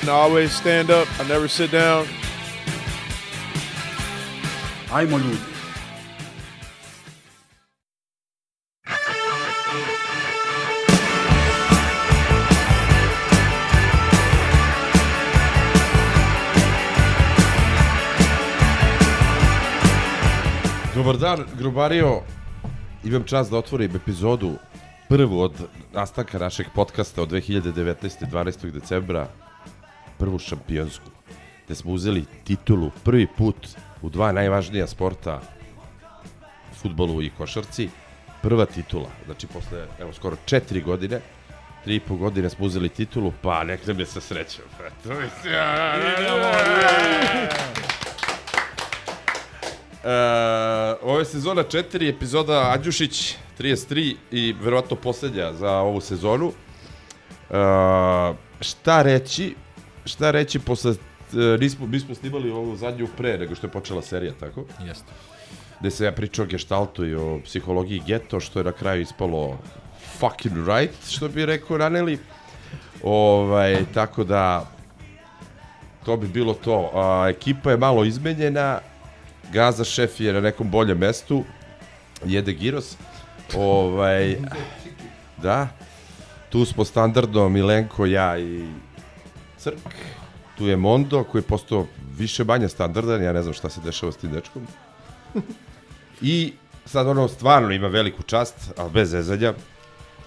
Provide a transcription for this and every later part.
And I always stand up. I never sit down. Ajmo ljudi. Dobar dan, Grubario. Imam čast da otvorim epizodu prvu od nastanka našeg podcasta od 2019. 12. decembra, prvu šampionsku, gde smo uzeli titulu prvi put u dva najvažnija sporta, futbolu i košarci. Prva titula, znači posle, evo, skoro četiri godine, tri i po godine smo uzeli titulu, pa nek nam je sa srećom. Eto, mislim, Uh, ovo je sezona 4, epizoda Andjušić 33 i verovatno poslednja za ovu sezonu. Uh, šta reći? Šta reći posle uh, nismo, mi smo snimali ovu zadnju pre nego što je počela serija, tako? Jeste. Gde se ja pričao o geštaltu i o psihologiji geto, što je na kraju ispalo fucking right, što bi rekao Raneli. Ovaj, tako da, to bi bilo to. A, ekipa je malo izmenjena, Gaza šef je na nekom boljem mestu, jede giros. Ovaj, da, tu smo standardno Milenko, ja i Crk. Tu je Mondo koji je postao više manje standardan, ja ne znam šta se dešava s tim dečkom. I sad ono stvarno ima veliku čast, ali bez zezanja.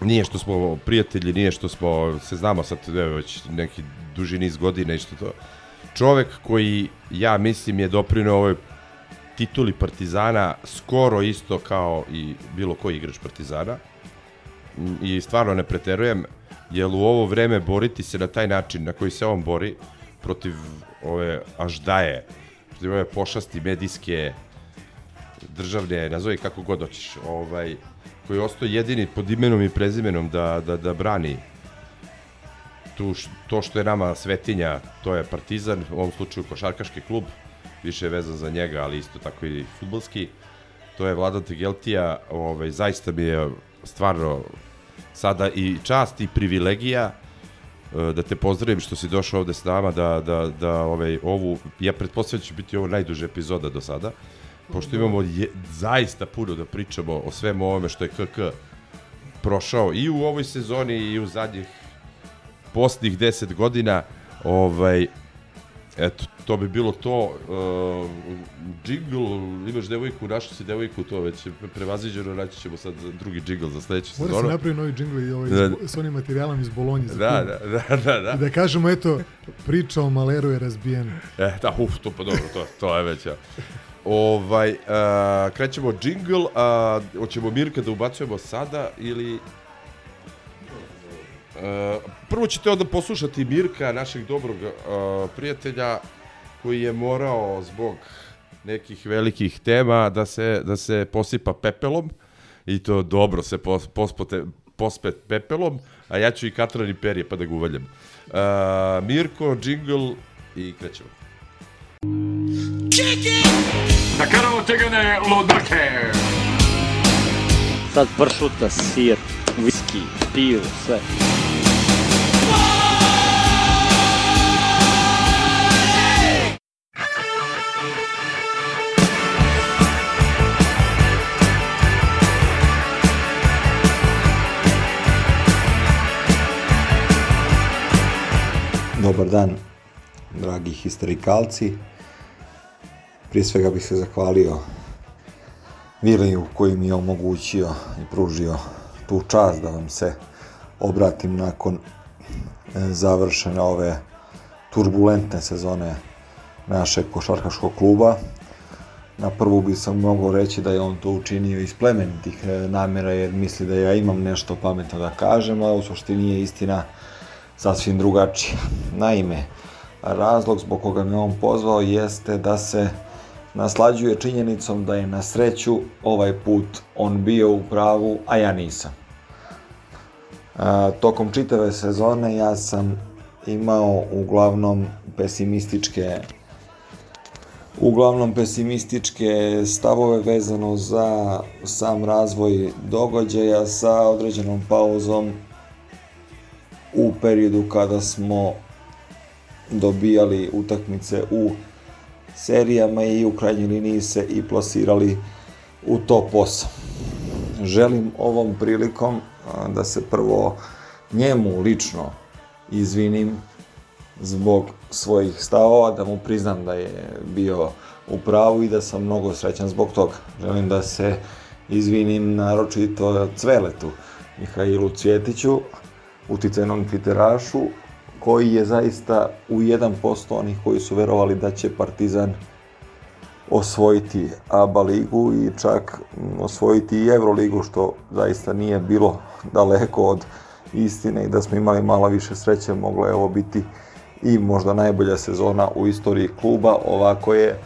Nije što smo prijatelji, nije što smo se znamo sad evo, već neki duži niz godina i što to. Čovek koji ja mislim je doprineo ovoj tituli Partizana skoro isto kao i bilo koji igrač Partizana. I stvarno ne preterujem, jer u ovo vreme boriti se na taj način na koji se on bori protiv ove aždaje, protiv ove pošasti medijske, državne, nazovi kako god hoćeš, ovaj, koji je ostao jedini pod imenom i prezimenom da, da, da brani tu, to što je nama svetinja, to je Partizan, u ovom slučaju košarkaški klub, više je vezan za njega, ali isto tako i futbolski. To je Vladan Tegeltija, ovaj, zaista mi je stvarno sada i čast i privilegija e, da te pozdravim što si došao ovde s nama da, da, da ovaj, ovu, ja pretpostavljam da će biti ovo najduža epizoda do sada, pošto imamo je, zaista puno da pričamo o svemu ovome što je KK prošao i u ovoj sezoni i u zadnjih posljednjih 10 godina ovaj eto to bi bilo to uh, džingl imaš devojku našao si devojku to već je prevaziđeno naći ćemo sad drugi džingl za sledeću Mora se sezonu napravi novi džingl i ovaj, Da. s onim materijalom iz Bolonje. da, da, da, da, da. I da kažemo, eto, priča o Maleru je razbijena. E, da, uf, to pa dobro, to, to je već, ja. Ovaj, uh, krećemo džingl, uh, hoćemo Mirka da ubacujemo sada ili... Uh, prvo ćete onda poslušati Mirka, našeg dobrog uh, prijatelja, koji je morao zbog nekih velikih tema da se, da se posipa pepelom i to dobro se pos, pospote, pospet pepelom, a ja ću i katran i perje pa da ga uvaljam. Uh, Mirko, džingl i krećemo. Sad pršuta, sir, viski, pivo, sve. Dobar dan, dragi histerikalci. Prije svega bih se zahvalio Viliju koji mi je omogućio i pružio tu čast da vam se obratim nakon e, završene ove turbulentne sezone našeg košarkaškog kluba. Na prvu bi sam mogao reći da je on to učinio iz plemenitih e, namera jer misli da ja imam nešto pametno da kažem, a u suštini je istina sasvim drugačija. Naime, razlog zbog koga me on pozvao jeste da se naslađuje činjenicom da je na sreću ovaj put on bio u pravu, a ja nisam. A, tokom čitave sezone ja sam imao uglavnom pesimističke uglavnom pesimističke stavove vezano za sam razvoj događaja sa određenom pauzom u periodu kada smo dobijali utakmice u serijama i u krajnjoj liniji se i plasirali u top 8. Želim ovom prilikom da se prvo njemu lično izvinim zbog svojih stavova, da mu priznam da je bio u pravu i da sam mnogo srećan zbog toga. Želim da se izvinim naročito Cveletu, Mihailu Cvjetiću, uticajnom tviterašu, koji je zaista u 1% onih koji su verovali da će Partizan osvojiti ABA ligu i čak osvojiti i Euroligu, što zaista nije bilo daleko od istine i da smo imali malo više sreće, moglo je ovo biti i možda najbolja sezona u istoriji kluba. Ovako je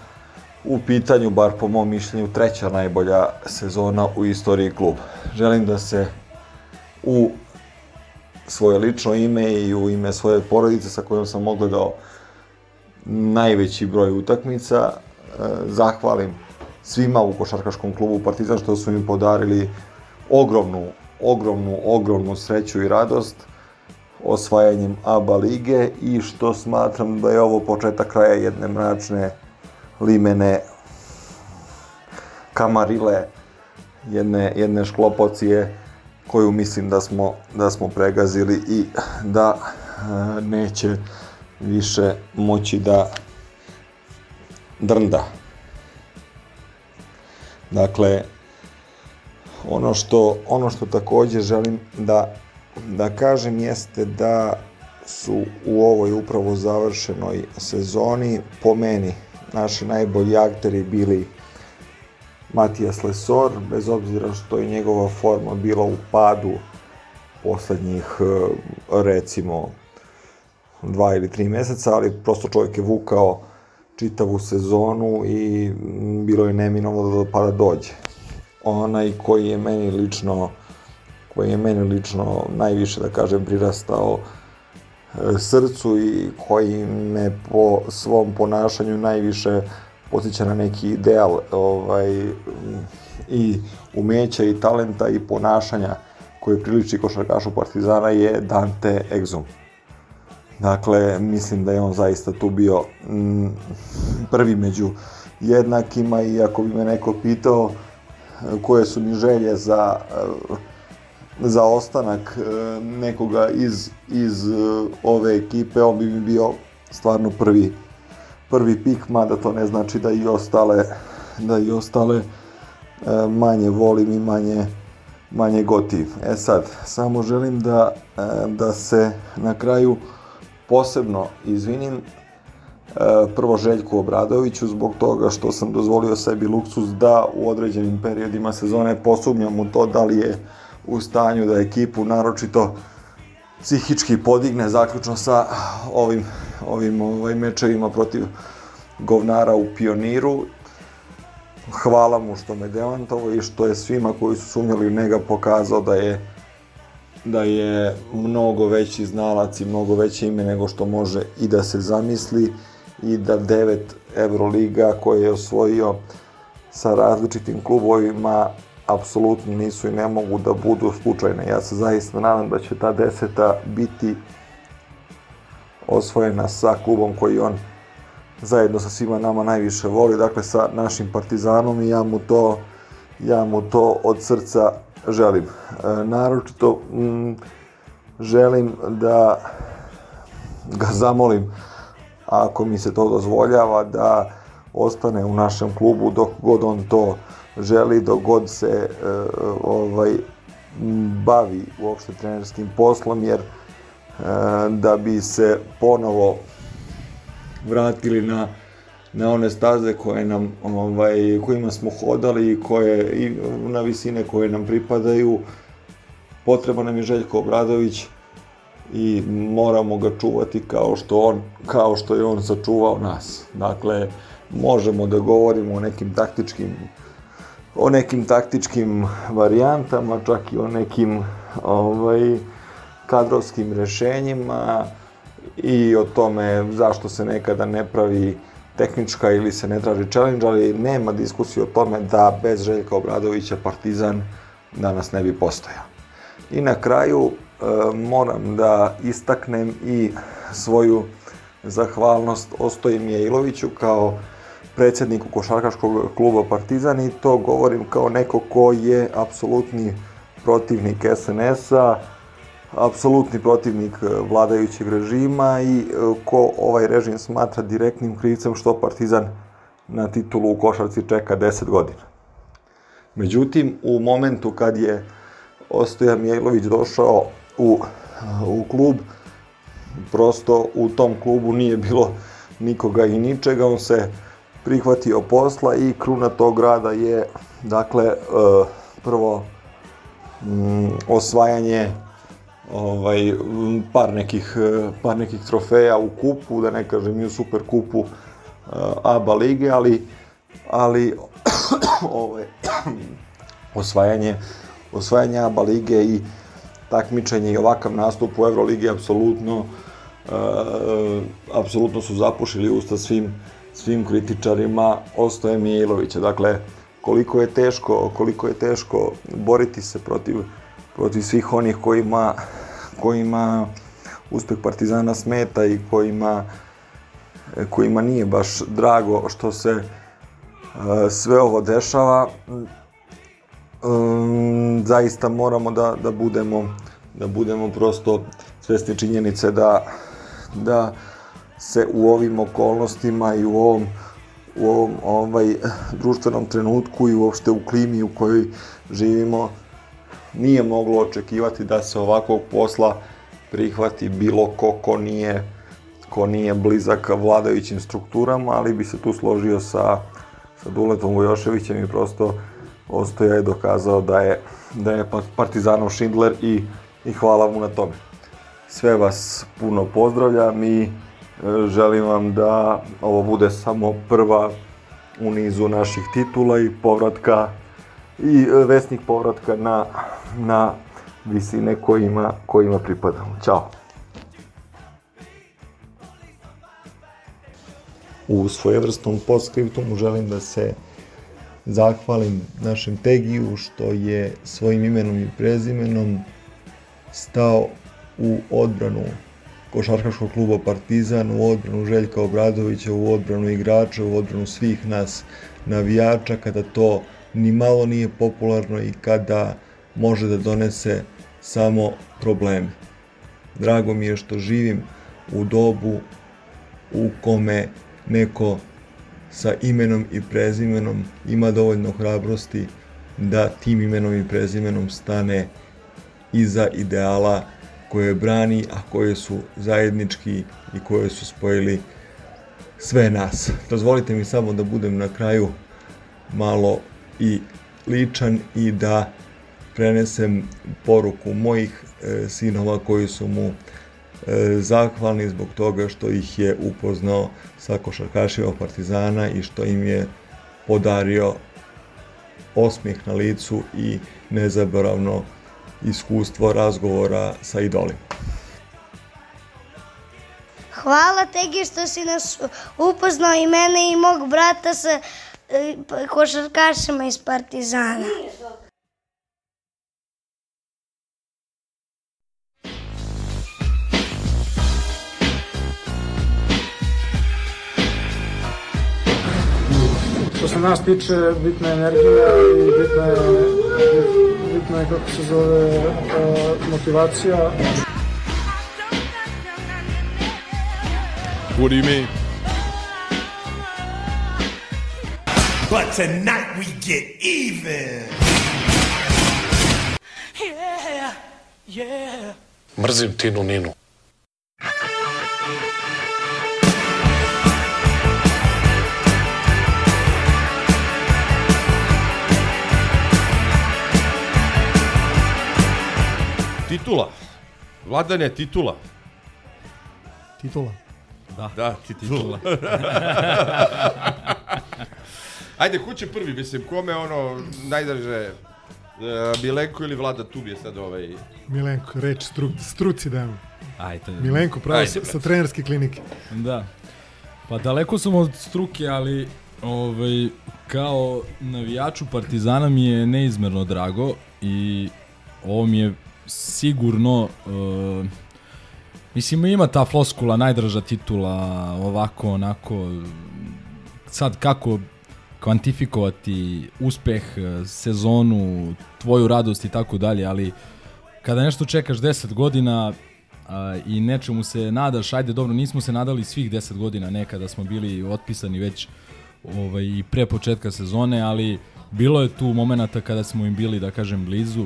u pitanju, bar po mom mišljenju, treća najbolja sezona u istoriji kluba. Želim da se u svoje lično ime i u ime svoje porodice sa kojom sam ogledao najveći broj utakmica, e, zahvalim svima u košarkaškom klubu Partizan što su mi podarili ogromnu, ogromnu, ogromnu sreću i radost osvajanjem ABA lige i što smatram da je ovo početak kraja jedne mračne limene kamarile, jedne, jedne šklopocije koju mislim da smo, da smo pregazili i da e, neće više moći da drnda. Dakle, ono što, ono što takođe želim da, da kažem jeste da su u ovoj upravo završenoj sezoni po meni naši najbolji akteri bili Matijas Lesor, bez obzira što je njegova forma bila u padu poslednjih, e, recimo, dva ili tri meseca, ali prosto čovjek je vukao čitavu sezonu i bilo je neminovno da do pada dođe. Onaj koji je meni lično koji je meni lično najviše, da kažem, prirastao e, srcu i koji me po svom ponašanju najviše podsjeća na neki ideal ovaj, i umeća i talenta i ponašanja koji priliči košarkašu Partizana je Dante Exum. Dakle, mislim da je on zaista tu bio m, prvi među jednakima i ako bi me neko pitao koje su mi želje za za ostanak nekoga iz, iz ove ekipe, on bi mi bio stvarno prvi prvi pik, mada to ne znači da i ostale, da i ostale e, manje volim i manje, manje gotiv. E sad, samo želim da, e, da se na kraju posebno izvinim e, prvo Željku Obradoviću zbog toga što sam dozvolio sebi luksus da u određenim periodima sezone posumnjam u to da li je u stanju da ekipu naročito psihički podigne zaključno sa ovim ovim ovaj, mečevima protiv govnara u Pioniru. Hvala mu što me demantovo i što je svima koji su sumnjali u njega pokazao da je da je mnogo veći znalac i mnogo veće ime nego što može i da se zamisli i da devet Euroliga koje je osvojio sa različitim klubovima apsolutno nisu i ne mogu da budu slučajne. Ja se zaista nadam da će ta deseta biti osvojena sa klubom koji on zajedno sa svima nama najviše voli, dakle sa našim Partizanom i ja mu to, ja mu to od srca želim. E, naročito mm, želim da ga zamolim, ako mi se to dozvoljava, da ostane u našem klubu dok god on to želi, dok god se e, ovaj bavi uopšte trenerskim poslom, jer E, da bi se ponovo vratili na na one staze koje nam ovaj kojima smo hodali i koje i na visine koje nam pripadaju potreban nam je Željko Obradović i moramo ga čuvati kao što on kao što je on sačuvao nas. Dakle, možemo da govorimo o nekim taktičkim o nekim taktičkim varijantama, čak i o nekim ovaj kadrovskim rešenjima i o tome zašto se nekada ne pravi tehnička ili se ne traži challenge, ali nema diskusije o tome da bez Željka Obradovića Partizan danas ne bi postojao. I na kraju e, moram da istaknem i svoju zahvalnost Ostoji Mijailoviću kao predsedniku košarkaškog kluba Partizan i to govorim kao neko ko je apsolutni protivnik SNS-a, apsolutni protivnik e, vladajućeg režima i e, ko ovaj režim smatra direktnim krivcem što Partizan na titulu u košarci čeka 10 godina. Međutim, u momentu kad je Ostoja Mijailović došao u, u klub, prosto u tom klubu nije bilo nikoga i ničega, on se prihvatio posla i kruna tog rada je, dakle, e, prvo mm, osvajanje ovaj, par, nekih, par nekih trofeja u kupu, da ne kažem i u super kupu ABA lige, ali, ali ovaj, osvajanje, osvajanje ABA lige i takmičenje i ovakav nastup u Euroligi apsolutno apsolutno su zapušili usta svim svim kritičarima Ostoje Mijailovića. Dakle, koliko je teško, koliko je teško boriti se protiv protiv svih onih kojima kojima uspeh Partizana smeta i kojima kojima nije baš drago što se uh, sve ovo dešava um, zaista moramo da, da budemo da budemo prosto svesni činjenice da da se u ovim okolnostima i u ovom u ovom ovaj društvenom trenutku i uopšte u klimi u kojoj živimo nije moglo očekivati da se ovakvog posla prihvati bilo ko ko nije ko nije blizak vladajućim strukturama, ali bi se tu složio sa, sa Duletom Vojoševićem i prosto Ostoja je dokazao da je, da je Partizanov Schindler i, i hvala mu na tome. Sve vas puno pozdravljam i želim vam da ovo bude samo prva u nizu naših titula i povratka i e, vesnih povratka na, na visine kojima, kojima pripadamo. Ćao! U svojevrsnom postscriptumu želim da se zahvalim našem Tegiju što je svojim imenom i prezimenom stao u odbranu košarkaškog kluba Partizan, u odbranu Željka Obradovića, u odbranu igrača, u odbranu svih nas navijača, kada to ni malo nije popularno i kada može da donese samo probleme. Drago mi je što živim u dobu u kome neko sa imenom i prezimenom ima dovoljno hrabrosti da tim imenom i prezimenom stane iza ideala koje brani, a koje su zajednički i koje su spojili sve nas. Dozvolite mi samo da budem na kraju malo i ličan i da prenesem poruku mojih e, sinova koji su mu e, zahvalni zbog toga što ih je upoznao sa košarkašima Partizana i što im je podario osmih na licu i nezaboravno iskustvo razgovora sa idolima. Hvala Tegi što si nas upoznao i mene i mog brata sa e, košarkašima iz Partizana. Što se nas tiče, bitna je energija i bitna je, bitna je kako se zove, uh, motivacija. What do you mean? But tonight we get even. Yeah, yeah. Mrzim Tinu Ninu. Titula. Vladane, titula. Titula. Da, Da, titula. Ajde, ko će prvi, mislim, kome ono najdraže uh, Milenko ili Vlada tu je sad ovaj... Milenko, reč stru, struci dajmo. Ajde. Milenko, pravo Ajde, sa trenerske klinike. Da. Pa daleko sam od struke, ali ovaj, kao navijaču Partizana mi je neizmerno drago i ovo mi je sigurno uh, mislim ima ta floskula najdraža titula ovako onako sad kako kvantifikovati uspeh, eh, sezonu, tvoju radost i tako dalje, ali kada nešto čekaš 10 godina a, i nečemu se nadaš, ajde dobro, nismo se nadali svih 10 godina, nekada smo bili otpisani već ovaj, i pre početka sezone, ali bilo je tu momenata kada smo im bili, da kažem, blizu.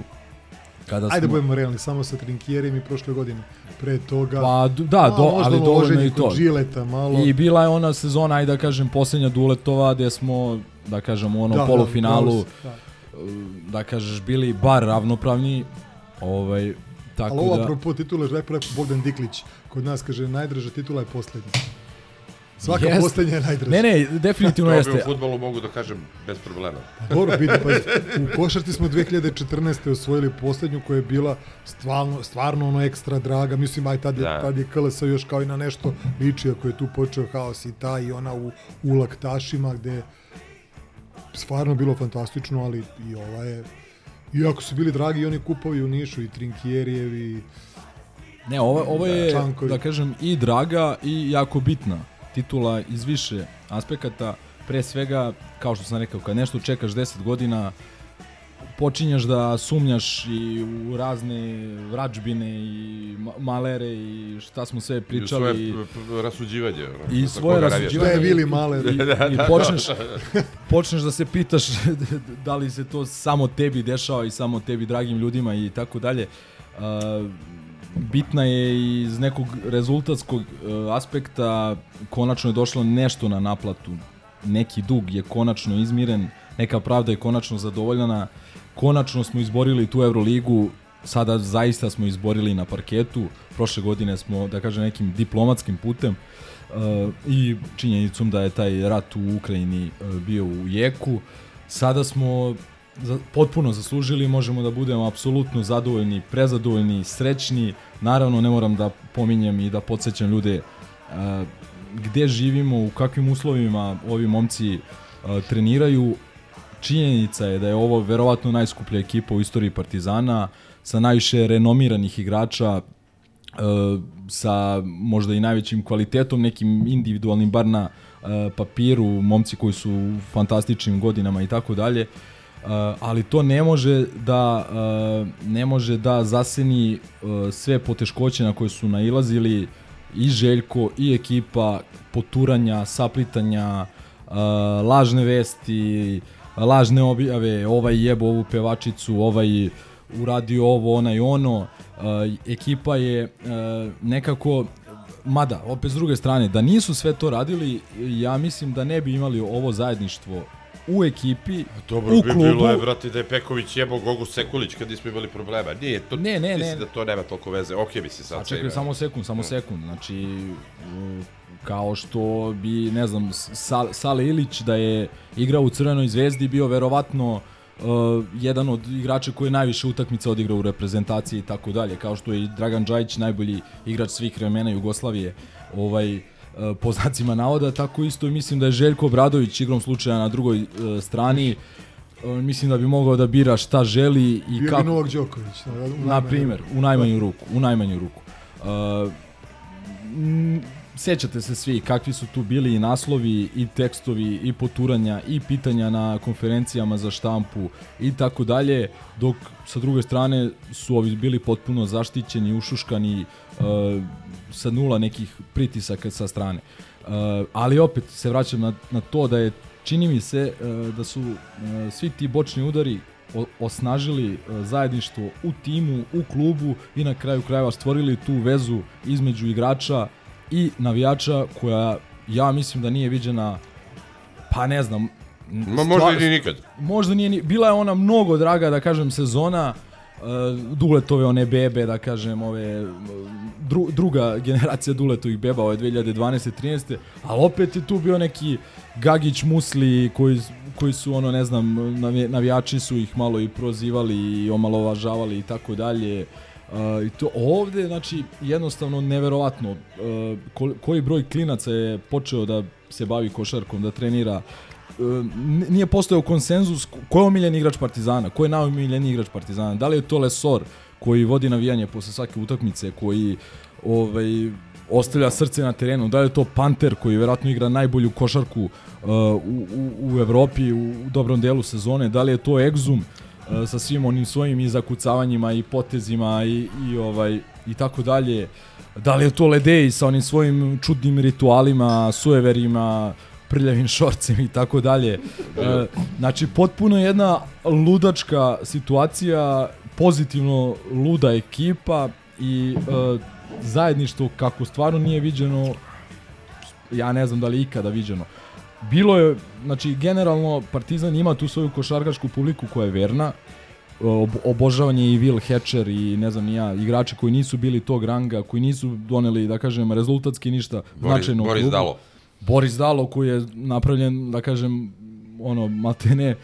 Kada Ajde smo... budemo realni, samo sa Trinkijerim i prošle godine. Pre toga... Pa, da, malo do, ali dovoljno i to. Žileta, malo... I bila je ona sezona, ajde da kažem, posljednja Duletova, gde smo, da kažem, u onom Da, da, polufinalu, da, da kažeš, bili bar ravnopravni. Ovaj, tako Ali ovo da... apropo titule, rekao Bogdan Diklić. Kod nas kaže, najdraža titula je poslednja. Svaka Jeste. poslednja je najdraža. Ne, ne, definitivno To bi jeste. u futbolu mogu da kažem bez problema. Pa Dobro, vidi, pa u košarci smo 2014. osvojili poslednju koja je bila stvarno, stvarno ono ekstra draga. Mislim, aj tad je, Da. tad je KLS još kao i na nešto liči, ako je tu počeo haos i ta i ona u, u laktašima gde je stvarno bilo fantastično, ali i ova je Iako su bili dragi i oni kupovi u Nišu i Trinkjerijevi Ne, ovo, ovo je, Čankovi. da kažem, i draga i jako bitna titula iz više aspekata. Pre svega, kao što sam rekao, kad nešto čekaš 10 godina, počinješ da sumnjaš i u razne vrađbine i ma- malere i šta smo sve I pričali. svoje p- p- rasuđivanje. I svoje rasuđivanje. Da je Vili Maler. I, Da, i da, počneš, da. počneš da se pitaš da li se to samo tebi dešava i samo tebi dragim ljudima i tako dalje. Uh, bitna je iz nekog rezultatskog uh, aspekta konačno je došlo nešto na naplatu. Neki dug je konačno izmiren, neka pravda je konačno zadovoljena. Konačno smo izborili tu Euroligu, sada zaista smo izborili na parketu. Prošle godine smo, da kažem, nekim diplomatskim putem uh, i činjenicom da je taj rat u Ukrajini uh, bio u jeku. Sada smo potpuno zaslužili, možemo da budemo apsolutno zadovoljni, prezadovoljni, srećni. Naravno, ne moram da pominjem i da podsjećam ljude uh, gde živimo, u kakvim uslovima ovi momci uh, treniraju. Činjenica je da je ovo verovatno najskuplja ekipa u istoriji Partizana sa najviše renomiranih igrača e, sa možda i najvećim kvalitetom, nekim individualnim bar na e, papiru, momci koji su u fantastičnim godinama i tako dalje. E, ali to ne može da e, ne može da zaseni e, sve poteškoće na koje su nailazili i Željko i ekipa poturanja, saplitanja, e, lažne vesti, lažne objave, ovaj jebo ovu pevačicu, ovaj uradio ovo, onaj ono. E, ekipa je e, nekako Mada, opet s druge strane, da nisu sve to radili, ja mislim da ne bi imali ovo zajedništvo u ekipi, Dobro u bi klubu. bilo je, brate, da je Peković jebao Gogu Sekulić kad nismo imali problema. Nije, to, Ne, ne, mislim ne. da to nema toliko veze. Okej bi se sad A čekaj, samo sekund, samo sekund. Znači, kao što bi, ne znam, Sal, Sale Ilić da je igrao u Crvenoj zvezdi bio verovatno uh, jedan od igrača koji je najviše utakmica odigrao u reprezentaciji i tako dalje, kao što je i Dragan Džajić najbolji igrač svih vremena Jugoslavije, ovaj, uh, po znacima navoda, tako isto i mislim da je Željko Obradović igrom slučaja na drugoj uh, strani, uh, mislim da bi mogao da bira šta želi i Bio kako... bi Novak Đoković. u Na ruku. u najmanju ruku, u najmanju ruku. Uh, m, sećate se svi kakvi su tu bili i naslovi i tekstovi i poturanja i pitanja na konferencijama za štampu i tako dalje, dok sa druge strane su ovi bili potpuno zaštićeni, ušuškani uh, sa nula nekih pritisaka sa strane. Uh, ali opet se vraćam na, na to da je čini mi se uh, da su uh, svi ti bočni udari o- osnažili e, zajedništvo u timu, u klubu i na kraju krajeva stvorili tu vezu između igrača i navijača koja ja mislim da nije viđena pa ne znam Ma možda i ni nikad. možda nije ni, bila je ona mnogo draga da kažem sezona Duletove one bebe, da kažem, ove dru, druga generacija Duletovih beba, ove 2012. 13. Ali opet je tu bio neki Gagić Musli koji, koji su ono ne znam navi- navijači su ih malo i prozivali i omalovažavali i tako dalje. Uh, i to ovde znači jednostavno neverovatno uh, ko, koji broj klinaca je počeo da se bavi košarkom, da trenira Uh, nije postojao konsenzus ko je omiljeni igrač Partizana, ko je najomiljeniji igrač Partizana, da li je to Lesor koji vodi navijanje posle svake utakmice, koji ovaj, ostavlja srce na terenu, da li je to Panter koji verovatno igra najbolju košarku uh, u, u, u Evropi u, u dobrom delu sezone, da li je to Exum uh, sa svim onim svojim i zakucavanjima i potezima i, i ovaj i tako dalje. Da li je to Ledej sa onim svojim čudnim ritualima, sueverima, prljavim šorcem i tako dalje. E, Znači, potpuno jedna ludačka situacija, pozitivno luda ekipa i e, zajedništvo kako stvarno nije viđeno, ja ne znam da li ikada viđeno. Bilo je, znači, generalno Partizan ima tu svoju košarkašku publiku koja je verna, ob, obožavanje i Will Hatcher i ne znam ni ja, igrači koji nisu bili tog ranga, koji nisu doneli, da kažem, rezultatski ništa Boris, značajno Boris klubu. Dalo. Boris Dalo koji je napravljen, da kažem, ono, maltene,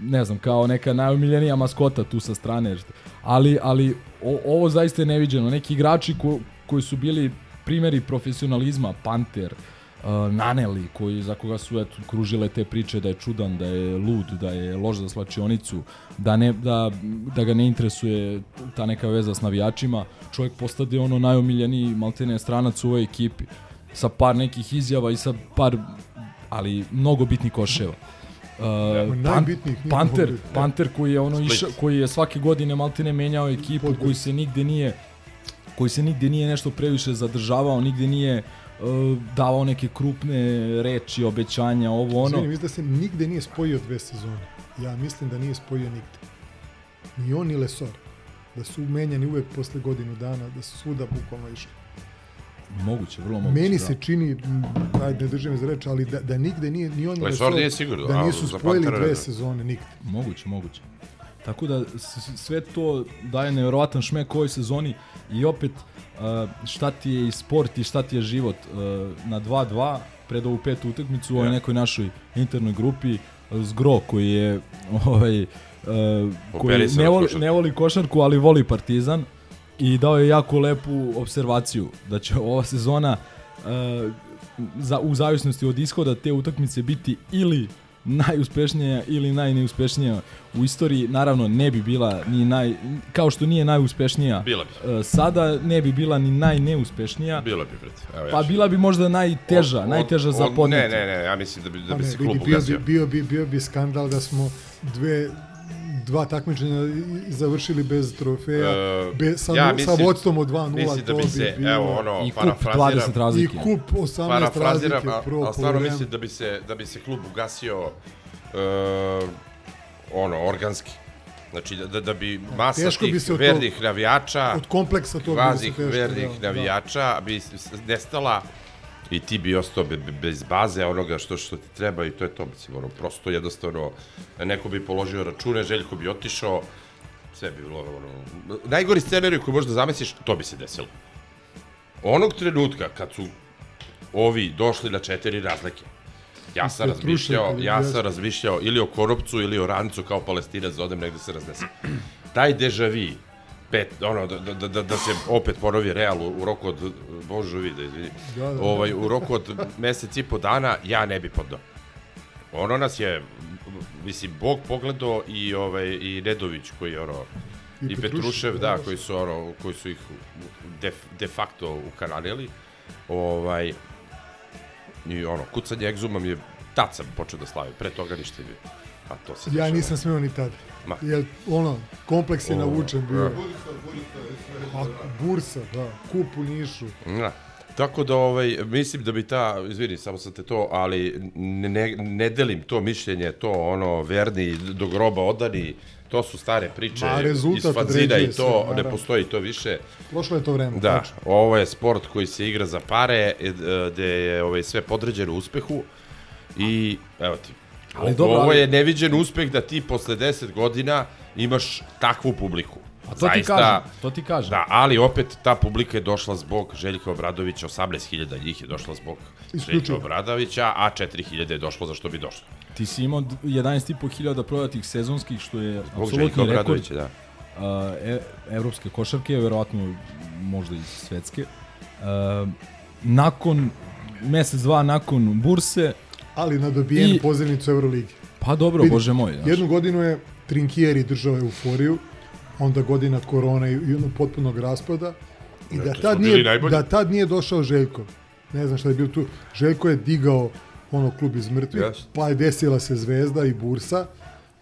ne znam, kao neka najomiljenija maskota tu sa strane. Ali, ali o, ovo zaista je neviđeno. Neki igrači ko, koji su bili primjeri profesionalizma, Panter, uh, Naneli, koji, za koga su eto, kružile te priče da je čudan, da je lud, da je loš za slačionicu, da, ne, da, da ga ne interesuje ta neka veza s navijačima, čovjek postade ono najomiljeniji maltene stranac u ovoj ekipi sa par nekih izjava i sa par ali mnogo bitnih koševa. Uh, Pan, najbitnijih Panter, bitnih. Panter koji je ono išao, koji je svake godine maltene menjao ekipu, koji se nigde nije koji se nigde nije nešto previše zadržavao, nigde nije uh, davao neke krupne reči, obećanja, ovo ono. Mislim da se nigde nije spojio dve sezone. Ja mislim da nije spojio nigde. Ni on, ni Lesor. Da su menjani uvek posle godinu dana, da su svuda bukvalno išli. Moguće, vrlo moguće. Meni da. se čini, m, ajde ne držim za reč, ali da, da nigde nije ni on ni Lesor nije sigurno, da a nisu za spojili dve ne. sezone nigde. Moguće, moguće. Tako da sve to daje nevjerovatan šmek ovoj sezoni i opet šta ti je i sport i šta ti je život na 2-2 pred ovu petu utakmicu u ovoj nekoj našoj internoj grupi Zgro koji je ovaj koji ne voli, ne voli košarku ali voli Partizan i dao je jako lepu observaciju da će ova sezona uh, za, u zavisnosti od ishoda te utakmice biti ili najuspešnija ili najneuspešnija u istoriji. Naravno, ne bi bila ni naj... Kao što nije najuspešnija Bila bi. uh, sada, ne bi bila ni najneuspešnija. Bilo bi. Evo, ja Pa bila bi možda najteža, Od- najteža od- za podneti. Ne, ne, ne, ja mislim da bi, da Pa bi ne, se klub bio, ugasio. bi, bio, bi, bio bi skandal da smo dve dva takmičenja i- završili bez trofeja, E, bez, sa, ja mislim- sa vodstvom od 2-0, Mislim da to bi bi se, bilo... evo, ono, I kup parafraziram, 20 razlike. I kup 18 parafraziram, razlike, a, prvo a stvarno mislim da bi se, da bi se klub ugasio uh, ono, organski. Znači, da, da, da bi masa Teško tih bi se vernih navijača, Od kompleksa toga bi se kvazih teško, vernih da, da. navijača bi s- s- nestala i ti bi ostao be, be- bez baze onoga što što ti treba i to je to mislim ono prosto jednostavno neko bi položio račune Željko bi otišao sve bi bilo ono najgori scenarij koji možda zamisliš to bi se desilo onog trenutka kad su ovi došli na četiri razlike ja sam razmišljao, ja sam razmišljao ili o Koropcu ili o Rancu kao palestinac da odem negde se raznesem. Taj dežavi, pet, ono, da, da, da, da se opet ponovi Real u, u roku od, Božu vide, izvini, Da, da, da. ovaj, u roku od mesec i po dana, ja ne bi podao. Ono nas je, mislim, Bog pogledao i, ovaj, i Nedović koji je ono, I i, Petrušev, Petrušev, da, da, da. koji su, ono, koji su ih de, de facto ukanalili. Ovaj, I ono, kucanje egzuma mi je, tad sam počeo da slavim, pre toga ništa nije. A to se Ja dešava. nisam smeo ni tad. Ma. Jer, ono, kompleks je O, navučen bio. da. A, bursa, da. Kup u Nišu. Da. Tako da ovaj mislim da bi ta izvini samo sam te to ali ne, ne, ne delim to mišljenje to ono verni do groba odani to su stare priče Ma, iz fanzina i to sve, ne postoji to više Prošlo je to vreme. Da, tačno. ovo je sport koji se igra za pare, e, gde je ovaj, sve podređeno uspehu i evo ti. Ali dobro, ovo je neviđen uspeh da ti posle 10 godina imaš takvu publiku. A to ti kažem, to ti kažem. Da, ali opet ta publika je došla zbog Željka Obradovića, 18.000 njih je došlo zbog Željka Isključivo. Obradovića, a 4.000 je došlo za što bi došlo. Ti si imao 11.500 prodatih sezonskih, što je Zbog Željka apsolutni rekord da. e, evropske košarke, verovatno možda i svetske. A, nakon, mesec, dva nakon burse, Ali na dobijenu I- pozivnicu Euroligi. pa dobro, Vidi, bože moj. Znaš. Jednu godinu je Trinkieri držao euforiju, onda godina korona i, ono potpunog raspada. I da Eto, tad, nije, najbolji. da tad nije došao Željko. Ne znam šta je bilo tu. Željko je digao ono klub iz mrtvih, Yes. pa je desila se Zvezda i Bursa.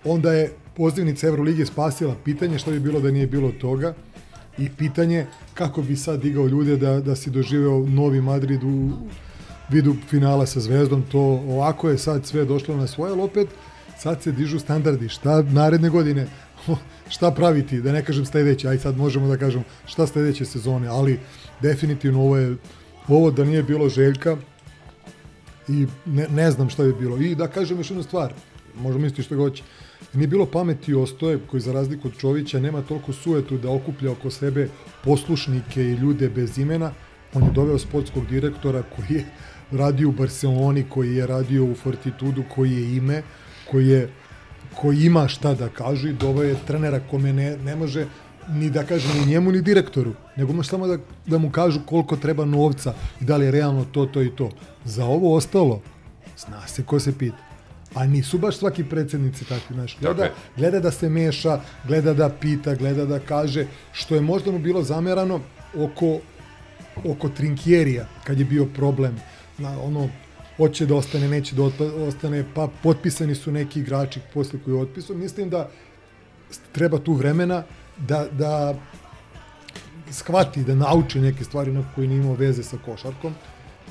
Onda je pozivnica Evrolige spasila pitanje šta bi bilo da nije bilo toga i pitanje kako bi sad digao ljude da, da si doživeo Novi Madrid u vidu finala sa Zvezdom, to ovako je sad sve došlo na svoje, ali opet sad se dižu standardi, šta naredne godine, šta praviti, da ne kažem sledeće, aj sad možemo da kažem šta sledeće sezone, ali definitivno ovo je, ovo da nije bilo Željka i ne, ne znam šta bi bilo. I da kažem još jednu stvar, možda misliti što hoće, nije bilo pameti Ostoje koji za razliku od Čovića nema toliko suetu da okuplja oko sebe poslušnike i ljude bez imena, on je doveo sportskog direktora koji je radio u Barceloni, koji je radio u Fortitudu, koji je ime, koji je koji ima šta da kaže i doveo je trenera kome ne, ne može ni da kaže ni njemu ni direktoru, nego može samo da, da mu kažu koliko treba novca i da li je realno to, to i to. Za ovo ostalo, zna se ko se pita. A nisu baš svaki predsednici takvi, znaš, gleda, je. gleda da se meša, gleda da pita, gleda da kaže, što je možda mu bilo zamerano oko, oko Trinkjerija, kad je bio problem, na, ono, hoće da ostane, neće da otpa- ostane, pa potpisani su neki igrači posle koji je otpisao. Mislim da treba tu vremena da, da shvati, da nauči neke stvari na koje nije imao veze sa košarkom.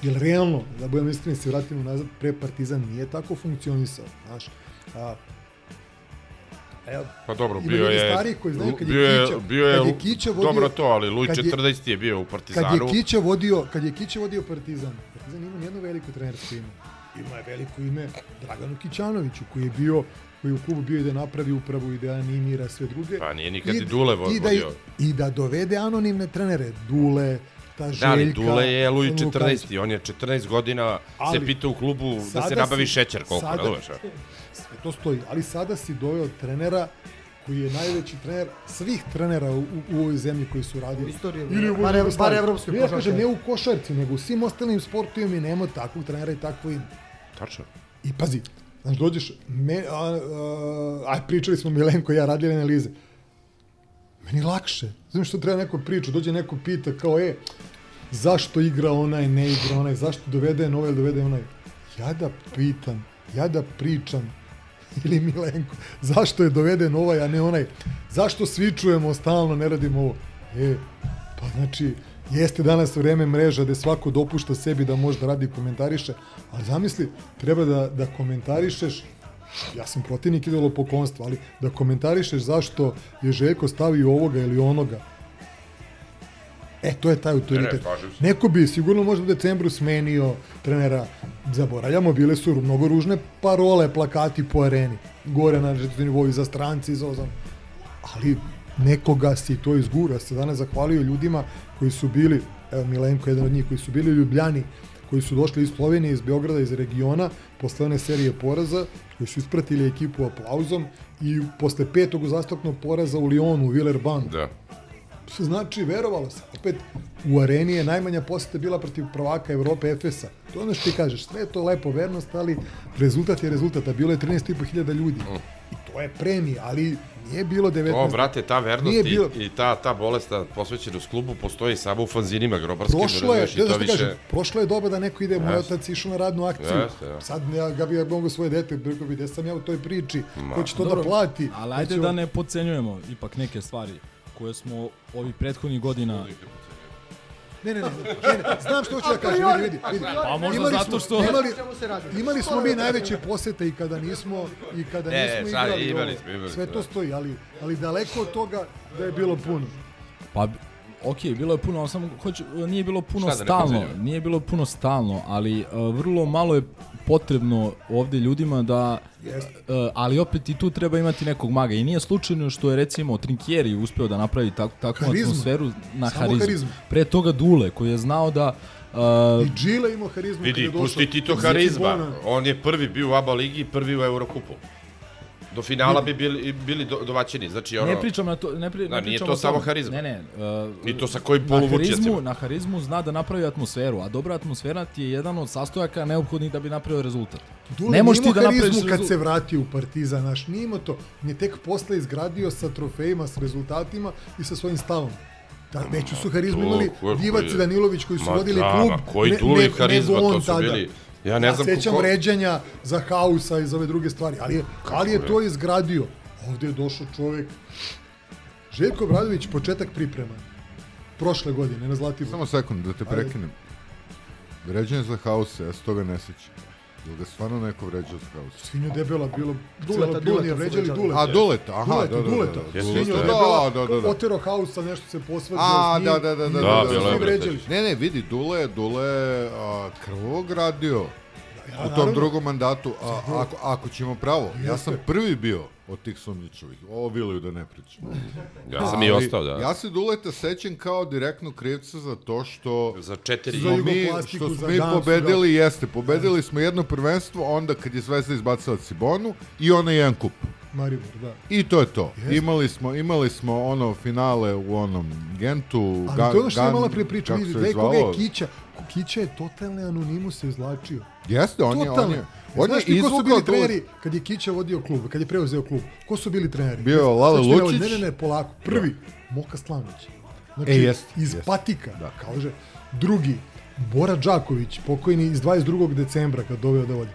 Jer realno, da budem iskren, se vratimo nazad, pre Partizan nije tako funkcionisao. Znaš, a, evo, Pa dobro, bio je... stariji koji znaju kad je bio je, Kića- bio je, kad je Kića vodio- dobro to, ali Luj kad je- 14 je bio u kad Partizanu. je Kića vodio, kad je Kića vodio Partizan, Partizan ima jedno veliko trenersko ime. Ima je veliko ime Draganu Kićanoviću, koji je bio koji je u klubu bio i da napravi upravu i da animira sve druge. Pa nije nikad i Dule vo- i da, vodio. I da dovede anonimne trenere, Dule, ta Željka. Da, ali Dule je Luj Lukač. 14. On je 14 godina Ali, se pita u klubu da se nabavi si- šećer koliko, sada- razumeš? Sve to stoji, ali sada si doveo trenera koji je najveći trener svih trenera u, u ovoj zemlji koji su radili. istoriji, Ili u bar- bar evropske Ne, ja košarke. kažem, ne u košarci, nego u svim ostalim sportovima i nema takvog trenera i takvo ime. Tačno. I pazi, znaš, dođeš, me, a, a, aj, pričali smo Milenko i ja, radili analize. Meni lakše. Znaš što treba neko priča, dođe neko pita kao, e, zašto igra onaj, ne igra onaj, zašto dovede ili dovede onaj. Ja da pitam, ja da pričam, ili Milenko, zašto je doveden ovaj, a ne onaj, zašto svi čujemo stalno, ne radimo ovo. E, pa znači, jeste danas vreme mreža gde svako dopušta sebi da može da radi i komentariše, ali zamisli, treba da, da komentarišeš ja sam protivnik idolopoklonstva, ali da komentarišeš zašto je Željko stavio ovoga ili onoga, E, to je taj autoritet. Ne. Neko bi sigurno možda u decembru smenio trenera. Zaboravljamo, bile su mnogo ružne parole, plakati po areni. Gore na nivou i za stranci, i za ozam. Ali nekoga si to izgura. Se danas zahvalio ljudima koji su bili, evo Milenko jedan od njih, koji su bili u Ljubljani, koji su došli iz Slovenije, iz Beograda, iz regiona, posle one serije poraza, koji su ispratili ekipu aplauzom i posle petog uzastopnog poraza u Lyonu, u Villeurbanne, Da. Što znači, verovalo se. Opet, u areni je najmanja poseta bila protiv prvaka Evrope Efesa. To je ono što ti kažeš, sve je to lepo, vernost, ali rezultat je rezultat, a bilo je 13.500 ljudi. I to je premija, ali nije bilo 19. O, brate, ta vernost Nije i, bilo- i ta, ta bolesta posvećenost klubu postoji samo u fanzinima grobarskim. Prošlo je, razumeš, i da to što više... kažem, prošlo je doba da neko ide, moj Jeste. otac išao na radnu akciju. Ja. Sad ja ga bi ja mogu svoje dete, rekao bi, gde sam ja u toj priči, Ma. ko će to Dobro, da plati. Ali ajde da ne podcenjujemo ipak neke stvari koje smo ovih prethodnih godina Ne, ne, ne, ne, ne, znam što hoću da kažem, vidi, vidi, vidi. Pa možda Imali zato smo- što- Imali, O čemu se radi? imali smo mi najveće posete i kada nismo, i kada Ne, nismo sad igrali. imali smo, imali Sve smo, to da. stoji, ali, ali daleko od toga da je bilo puno. Pa, ok, bilo je puno, ali samo hoću, nije bilo puno Šta da ne stalno, nije bilo puno stalno, ali uh, vrlo malo je potrebno ovde ljudima da Jeste. E, ali opet i tu treba imati nekog maga. I nije slučajno što je recimo Trinkieri uspeo da napravi tak, takvu Harizmu. atmosferu na Samo harizmu. harizmu. Pre toga Dule koji je znao da uh, I Džile imao harizmu Vidi, pusti ti to Zeki harizma. On je prvi bio u ABA ligi i prvi u Eurokupu. Do finala bi bili, bili do, domaćini. Znači, ono... Ne pričam na to, ne, pri, Da, ne nije pričam to samo harizma. Ne, ne. Uh, Ni to sa kojim poluvučjacima. na harizmu zna da napravi atmosferu, a dobra atmosfera ti je jedan od sastojaka neophodnih da bi napravio rezultat. Dule ne možeš nije ti da napraviš harizmu kad rezultat. se vratio u Partizan, naš, nije imao to. On je tek posle izgradio sa trofejima, s rezultatima i sa svojim stavom. Da, veću su harizmu imali Divac i Danilović koji su Ma vodili da, klub. ma koji Dule i harizma, to su tada. Ja ne znam Ja sećam ko- za Hausa i za ove druge stvari, ali je, ali je to izgradio. Ovde je došao čovek. Željko Bradović, početak priprema. Prošle godine na Zlatiboru. Samo sekund, da te prekinem. Vređanje za hause, ja se toga ne sećam. Jel ga stvarno neko vređao hause? Svinju debela bilo Duleta, Duleta vređali. Duleta. A, Duleta, aha, Duleta, da, da, da, Duleta. da, Jeste, Svinju debela, Da, da, da, da. otero Hausa, nešto se posvađao A, s njim. da, da, da, da, da, Da, da, bilo je svi bre, vređali. Ne, ne, vidi, Dule, Dule je a, krvog radio Ja, u tom naravno. drugom mandatu. A, ako, ako ćemo pravo, ja sam prvi bio od tih sumnjičovih. O Viliju da ne pričam. Ja sam i Ali ostao, da. Ja se Duleta sećam kao direktno krivca za to što Za četiri... Za smo mi, što smo mi pobedili, jeste, pobedili smo jedno prvenstvo, onda kad je Zvezda izbacila Cibonu i onaj jedan kup. Maribor, da. I to je to. Jeste. Imali smo imali smo ono finale u onom Gentu, Ali to je ono što je malo prije pričao, kako vidi, se da je je? Kića. Kića je totalni anonimus se izvlačio. Jeste, on je, on je, on Znaš ti ko su bili treneri kad je Kića vodio klub, kad je preuzeo klub? Ko su bili treneri? Bio Lale Lučić. Ne, ne, ne, polako. Prvi, Moka Slanović. Znači, E, jest, iz jest. patika, Da. kaže. Drugi, Bora Đaković, pokojni iz 22. decembra kad doveo da vodi.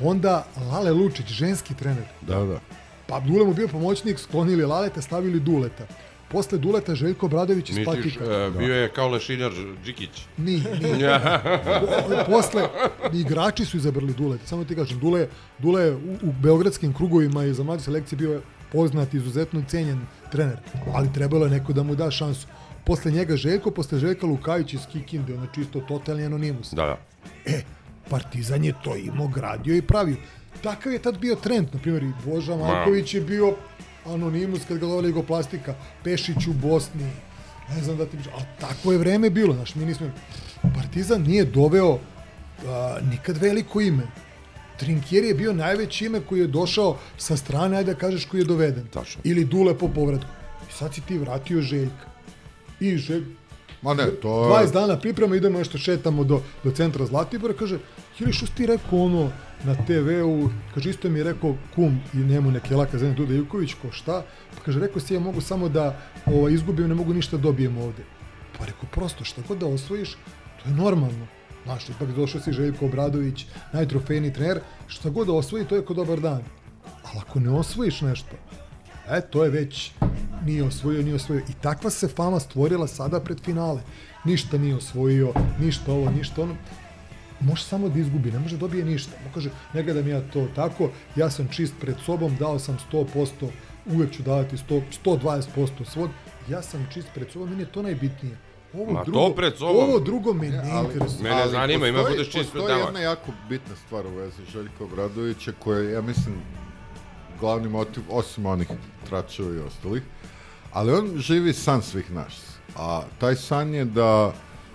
Onda Lale Lučić, ženski trener. Da, da. Pa Dule mu bio pomoćnik, sklonili Laleta, stavili Duleta. Posle Duleta Željko Bradović iz Misliš, patika. e, bio je kao lešinjar Đikić. Nije, nije. Po- Posle, igrači su izabrali Dule. Samo ti kažem, Dule, Dule je u, u beogradskim krugovima i za mlade selekcije bio poznat, izuzetno cenjen trener. Ali trebalo je neko da mu da šansu. Posle njega Željko, posle Željka Lukajić iz Kikinde, ono čisto totalni anonimus. Da, da. E, Partizan je to imao, gradio i pravio. Takav je tad bio trend, na primjer, i Boža Malković je bio anonimus kad ga doveli Jugoplastika, Pešić u Bosni, ne znam da ti pričam, ali takvo je vreme bilo, znaš, mi nismo... Partizan nije doveo a, nikad veliko ime. Trinkieri je bio najveće ime koji je došao sa strane, ajde da kažeš koji je doveden. Tačno. Ili Dule po povratku. I sad si ti vratio Željka. I Željka, Ma ne, to je... 20 dana priprema, idemo nešto šetamo do, do centra Zlatibora, kaže, ili što ti rekao ono na TV-u, kaže, isto mi je rekao kum i njemu neke laka zemlje Duda Ivković, ko šta, pa kaže, rekao si ja mogu samo da ovaj, izgubim, ne mogu ništa dobijem ovde. Pa rekao, prosto, šta god da osvojiš, to je normalno. Znaš, ipak došao si Željko Obradović, najtrofejni trener, šta god da osvoji, to je ko dobar dan. Ali ako ne osvojiš nešto, E, to je već nije osvojio, nije osvojio. I takva se fama stvorila sada pred finale. Ništa nije osvojio, ništa ovo, ništa ono. Može samo da izgubi, ne može da dobije ništa. Mo kaže, ne gledam ja to tako, ja sam čist pred sobom, dao sam 100%, uvek ću davati 100, 120% svog. Ja sam čist pred sobom, meni je to najbitnije. Ovo Ma to drugo, pred sobom. Ovo drugo me ne interesuje. Mene ali zanima, ima budeš čist pred Postoji nama. jedna jako bitna stvar u vezi Željka Obradovića koja je, ja mislim, glavni motiv, osim onih tračeva i ostalih, ali on živi san svih nas. A taj san je da,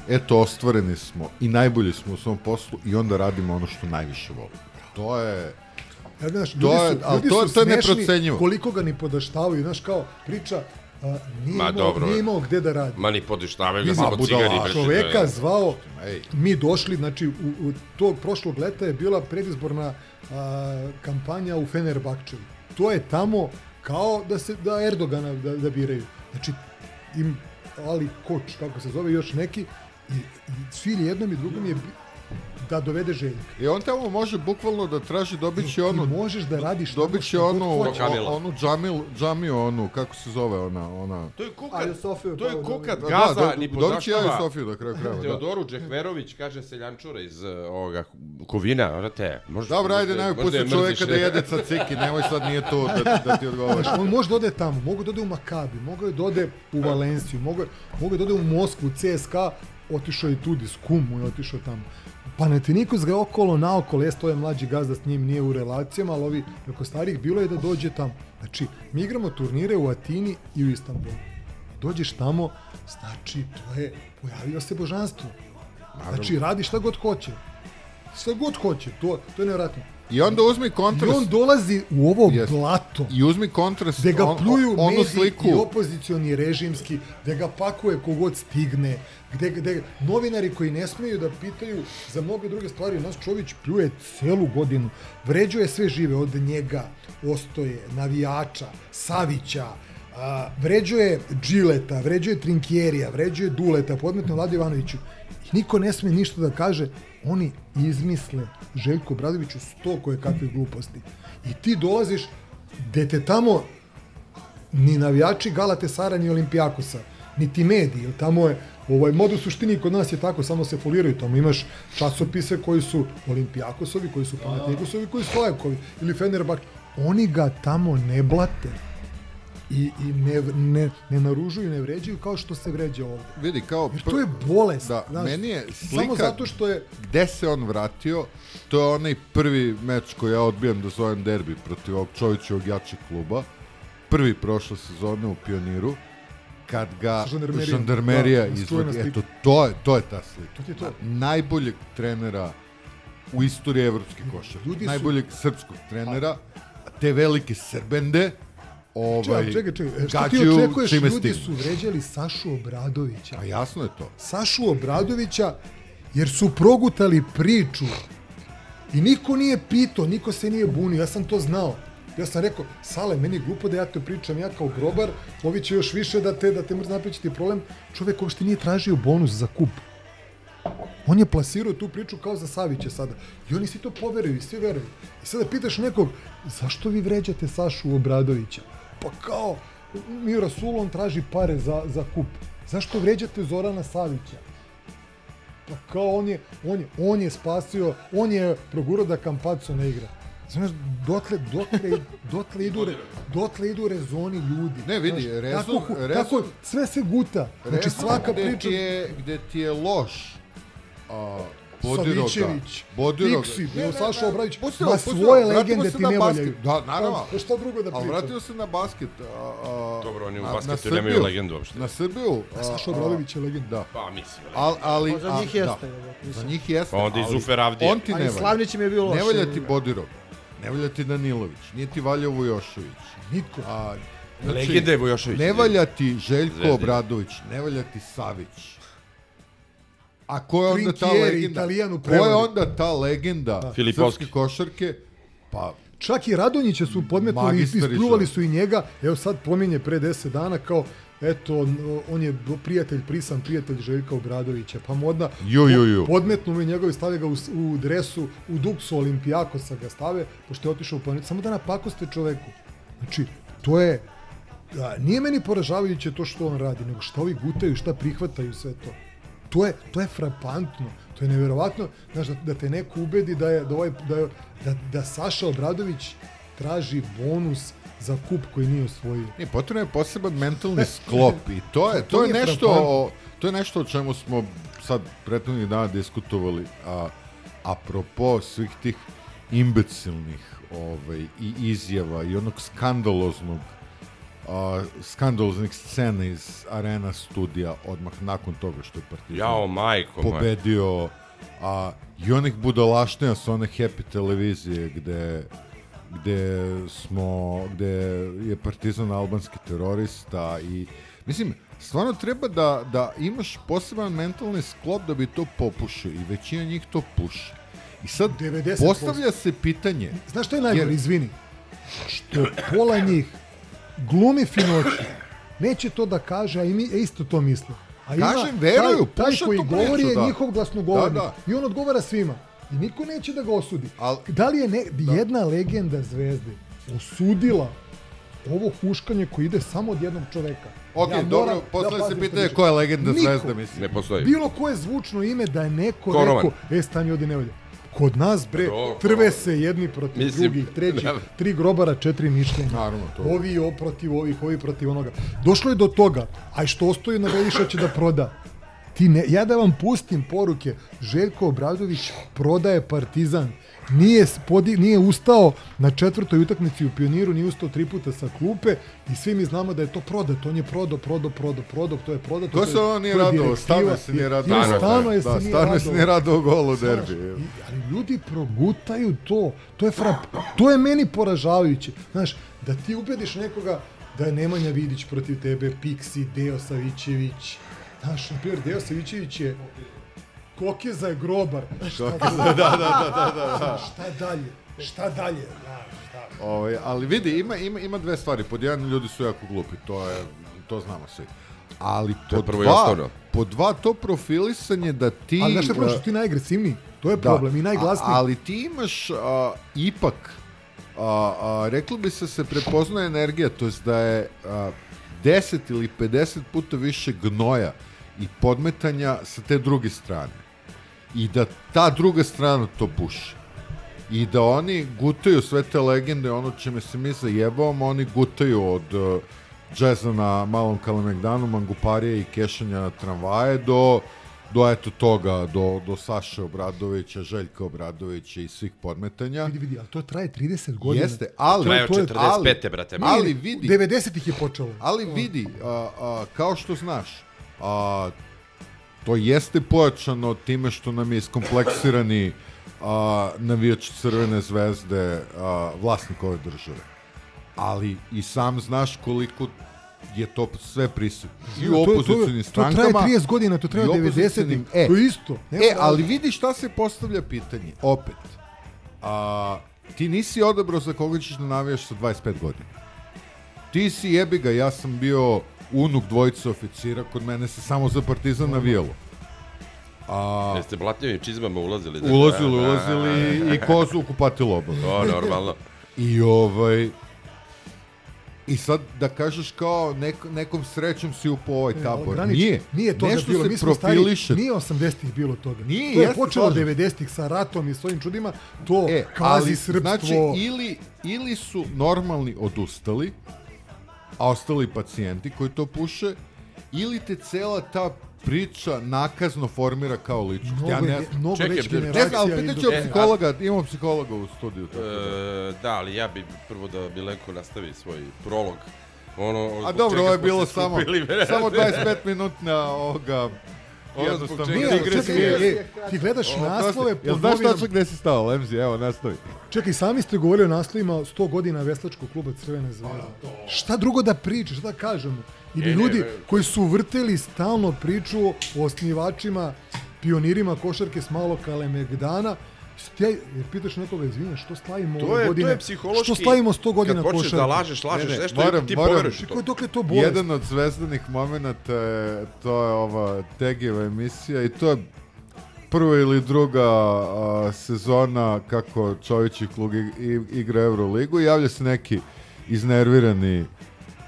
eto, ostvareni smo i najbolji smo u svom poslu i onda radimo ono što najviše volimo. To je... Ja, znaš, To je- su, ali to- su to je neprocenjivo. koliko ga ni podaštavaju, znaš, kao priča, a, nije, Ma, imao, dobro, nije je. imao gde da radi. Ma ni podištavaju ga samo cigani. bre, čoveka što je- zvao, Ej. mi došli, znači u, u tog prošlog leta je bila predizborna a, kampanja u Fenerbahčevu. To je tamo kao da se da Erdogana da, da biraju. Znači im Ali Koč, kako se zove, još neki i, i cilj jednom i drugom je da dovede Željka. I on tamo može bukvalno da traži, dobit će Ti onu... možeš da radiš Dobit će onu, o- onu džamil, džamiju, onu, kako se zove ona, ona... To je kukat, Sofiju, to je kukat Da, Gaza, da, ni dobit ću ja i podaštava. Sofiju da kraju krajeva, da. Teodoru Džehverović kaže seljančura iz uh, ovoga Kovina, vrate. Možda, Dobro, ajde, je pusti čoveka da jede caciki, nemoj sad nije to da, da ti odgovori. Znaš, on može da ode tamo, mogu da ode u Makabi, mogu da ode u Valenciju, mogu, mogu da ode u Moskvu, CSKA, otišao je tudi, s kum mu je otišao tamo. Panathinaikos ga je okolo naokolo, jes to je mlađi gazda s njim, nije u relacijama, ali ovi preko starih bilo je da dođe tamo. Znači, mi igramo turnire u Atini i u Istanbulu. Dođeš tamo, znači, to je, pojavio se božanstvo. Znači, radi šta god hoće. Šta god hoće, to, to je nevratno. I onda uzmi I kontrast. on dolazi u ovo Jest. blato. I uzmi kontrast. Gde ga on- pluju onu mediji sliku. i opozicioni režimski, gde ga pakuje kogod stigne, gde, gde novinari koji ne smeju da pitaju za mnoge druge stvari, nas Čović pljuje celu godinu, vređuje sve žive, od njega, Ostoje, navijača, Savića, a, vređuje Džileta, vređuje Trinkjerija, vređuje Duleta, podmetno Vladu Ivanoviću. I niko ne sme ništa da kaže, oni izmisle Željko Bradoviću sto koje kakve gluposti. I ti dolaziš, gde te tamo ni navijači Galate Sara ni niti mediji, jer tamo je, ovaj, mod u suštini kod nas je tako, samo se foliraju, tamo. Imaš časopise koji su Olimpijakosovi, koji su Panathinaikosovi, koji su Lajkovi, ili Fenerbahče, oni ga tamo ne blate i, i ne, ne, ne naružuju, ne vređaju kao što se vređa ovde. Vidi, kao... Jer to je bolest. Da, znaš, meni je slika... Samo zato što je... Gde se on vratio, to je onaj prvi meč koji ja odbijam da zovem derbi protiv ovog Čovićevog jačeg kluba. Prvi prošle sezone u Pioniru, kad ga Sa žandarmerijom, žandarmerija da, izvodi. Eto, to je, to je ta slika. To je to. Najboljeg trenera u istoriji evropske košarke. Ljudi su- Najboljeg srpskog trenera, te velike Srbende, ovaj, Čekaj, čekaj, čekaj. e, Šta ti očekuješ? Ljudi stignu. su vređali Sašu Obradovića. A jasno je to. Sašu Obradovića jer su progutali priču i niko nije pitao, niko se nije bunio, ja sam to znao. Ja sam rekao, Sale, meni je glupo da ja to pričam, ja kao grobar, ovi će još više da te, da te mrz napričiti problem. Čovek uopšte nije tražio bonus za kup. On je plasirao tu priču kao za Savića sada. I oni svi to poveruju i svi veruju. I sada pitaš nekog, zašto vi vređate Sašu Obradovića? Pa kao, Mira Sulon traži pare za, za kup. Zašto vređate Zorana Savića? Pa kao on je, on je, on je spasio, on je progurao da Kampaco ne igra. Znaš, dotle, dotle, dotle, idu, re, dotle idu rezoni ljudi. Ne, vidi, Znaš, rezon- kako, hu- rezon- kako sve se guta. Znači, Rezon svaka gde priča... Ti je, gde ti je loš a, Bodiroga, Savićević, Bodiroga. Piksi, Ne, ne, Saša Obradović, ma svoje vratimo legende ti na ne valjaju. Da, naravno. Pa, šta drugo da Ali pričam? vratio se na basket. A, a, Dobro, oni u na- basketu na nemaju legendu uopšte. Na Srbiju. A Saša Obradović je legenda. Da. Pa, mislim. Al, ali, Pa za njih da. jeste, mislim. Za njih jeste. Pa onda i ali Zufer Avdija. On ti A ne i valja. Slavnić im je bio loš. Ne valja ti Bodirov. Ne valja ti Danilović. Nije ti valjao Vujošević. Niko. A, Legenda je Vujošević. Ne valja ti Željko. Obradović, ne valja ti Savić. A ko je onda ta legenda? Ko je onda ta legenda Filipovski. srpske košarke? Pa, Čak i Radonjića su podmetnuli i išao. su i njega. Evo sad pominje pre 10 dana kao eto, on- on je prijatelj, prisan prijatelj Željka Obradovića, pa modna Ju, ju, ju. podmetnu mi njegovi, stave ga u, u dresu, u duksu Olimpijakosa ga stave, pošto je otišao u planet, samo da napakoste čoveku. Znači, to je, da, nije meni poražavajuće to što on radi, nego šta ovi gutaju, šta prihvataju sve to. To je, to je frapantno, to je neverovatno, znaš, da, da te neko ubedi da je, da, ovaj, da, je- da, da Saša Obradović traži bonus za kup koji nije osvojio. ne, potrebno je poseban mentalni sklop i to je, To to je nešto, o, to je nešto o čemu smo sad prethodnih dana diskutovali, a apropo svih tih imbecilnih ovaj, i izjava i onog skandaloznog a, skandaloznih scena iz Arena studija odmah nakon toga što je Partizan Jao, majko pobedio a, i onih budalašnja sa one happy televizije gde gde smo gde je Partizan albanski terorista i mislim stvarno treba da, da imaš poseban mentalni sklop da bi to popušio i većina njih to puši i sad 90%. postavlja se pitanje Znaš što je najgore, Jer- izvini? Što pola njih glumi finoću. Neće to da kaže, a i mi e, isto to misle. A Kažem, veruju, taj, taj koji govori priču, je da. njihov glasnogovornik. Da, I on odgovara svima. I niko neće da ga osudi. Al- da li je ne, jedna legenda zvezde osudila ovo huškanje koje ide samo od jednog čoveka? Ok, moram dobro, da postavlja se pitanje što ko je legenda Niko. zvezda, mislim. Ne postoji. Bilo koje zvučno ime da je neko Korovan. rekao, e, stani ovdje ne valja. Kod nas, bre, Dobro, trve se jedni protiv Mislim, drugih, treći, da. tri grobara, četiri mišljenja. Naravno, to. Ovi o, protiv ovih, ovi protiv onoga. Došlo je do toga, a i što ostoji na Beliša će da proda. Ti ne, ja da vam pustim poruke, Željko Obradović prodaje Partizan. Nije, podi, nije ustao na četvrtoj utakmici u Pioniru, nije ustao tri puta sa klupe i svi mi znamo da je to prodat. On je prodao, prodao, prodao, prodao, to je prodato. To je- se ono nije to direktiva. stvarno se nije radovao. i Stvarno je se Da, nije stvarno se nije radovao golu u derbiju. i- ali ljudi progutaju to. To je frap. To je meni poražavajuće. Znaš, da ti ubediš nekoga da je Nemanja Vidić protiv tebe, Piksi, Deo Savićević. Znaš, na primjer, Deo Savićević je Kokeza je grobar. Šta, Kokeza, da, da, da, da, da. Znaš, Šta dalje? Šta dalje? Znaš, šta? Ovaj, ali vidi, ima, ima, ima dve stvari. Pod jedan, ljudi su jako glupi, to, je, to znamo svi. Ali To je pod prvo dva, pod dva, to profilisanje da ti... Ali znaš šta je uh, Što ti najagresivniji? To je Da, problem i najglasniji. a- ali ti imaš a, ipak, a, a, reklo bi se se prepoznaje energija, to jest da je a, 10 ili 50 puta više gnoja i podmetanja sa te druge strane. I da ta druga strana to puši. I da oni gutaju sve te legende, ono čime se mi zajebavamo, oni gutaju od uh, džeza na malom Kalemegdanu, manguparije i kešanja na tramvaje do do eto toga, do, do Saše Obradovića, Željka Obradovića i svih podmetanja. Vidi, vidi, ali to traje 30 godina. Jeste, ali... Traje od to je- 45. ali- brate. Ali vidi, 90-ih je počelo. ali vidi, a, a, kao što znaš, a, to jeste pojačano time što nam je iskompleksirani a, navijač Crvene zvezde a, vlasnik ove države. Ali i sam znaš koliko je to sve prisutno. I u To je- to je- opozicijnim to traje strankama. 30 godina, to traje i od opozicionim- 90-ih. To je isto. Nema E, ali vidi šta se postavlja pitanje. Opet, a, ti nisi odabrao za koga ćeš da navijaš sa 25 godina. Ti si jebi ga, ja sam bio unuk dvojice oficira, kod mene se samo za partizan navijalo. A, Jeste blatnjavim čizmama ulazili? da? ulazili, Da, da, ulazili da. i kozu u kupatilu obavezno. To, normalno. I ovaj... I sad da kažeš kao nek, nekom srećom si upao ovaj E, tabor. Granić, nije. Nije toga Nešto bilo. se Mi smo stari, profiliše. nije 80-ih bilo toga. Nije, to je počelo slažem se. 90-ih sa ratom i s ovim čudima. To E, kvazi ali, srpstvo. znači, ili, ili su normalni odustali, a ostali pacijenti koji to puše, ili te cela ta priča nakazno formira kao ličnost. Mnogo ja ne, mnogo Čekaj, već ne znam, ne generacija. znam, ali pitaću E, psihologa, imamo psihologa u studiju. Tako da. E, da, ali ja bi prvo da Milenko nastavi svoj prolog. Ono, A dobro, ovo je bilo samo, samo 25 minutna ovoga jednostavno čega Nije, čekaj, ti gledaš naslove Jel pod znaš tačno gde si stao, Lemzi? Evo, nastavi. Čekaj, sami ste govorili o naslovima 100 godina Veslačkog kluba Crvene zvezde. Šta drugo da pričaš, šta da kažemo? Ili E, ljudi ne. koji su vrteli stalno priču o osnivačima, pionirima košarke s malog Kalemegdana, Ti ja, jer pitaš nekoga, izvini, što slavimo To ove je, godine? to je psihološki... Što slavimo 100 godina Kad počneš košarke? da lažeš, lažeš Ne, ne, nešto moram- i ti moram- poveruješ to. Čekaj, dokle je to bolest? Jedan od zvezdanih momenta je, to je ova Tegijeva emisija i to je prva ili druga a, sezona kako Čović i klub i- i- igra Euroligu i javlja se neki iznervirani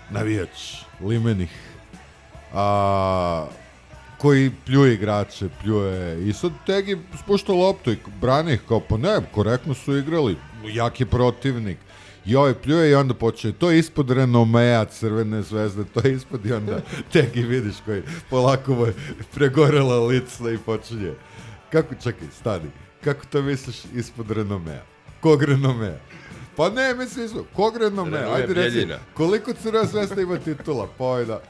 navijač limenih a, koji pljuje igrače, pljuje i sad Tegi spušta loptu i brani ih kao pa ne, korektno su igrali, jak je protivnik i ovaj pljuje i onda počne, to je ispod renomea Crvene zvezde, to je ispod i onda Tegi vidiš koji polako mu je pregorela lica i počinje. Kako, čekaj, stani, kako to misliš ispod renomea? Kog renomea? Pa ne, mislim, ispod, kog renomea? Renome Ajde reci, koliko Crvena zvezda ima titula? Pa ovaj da,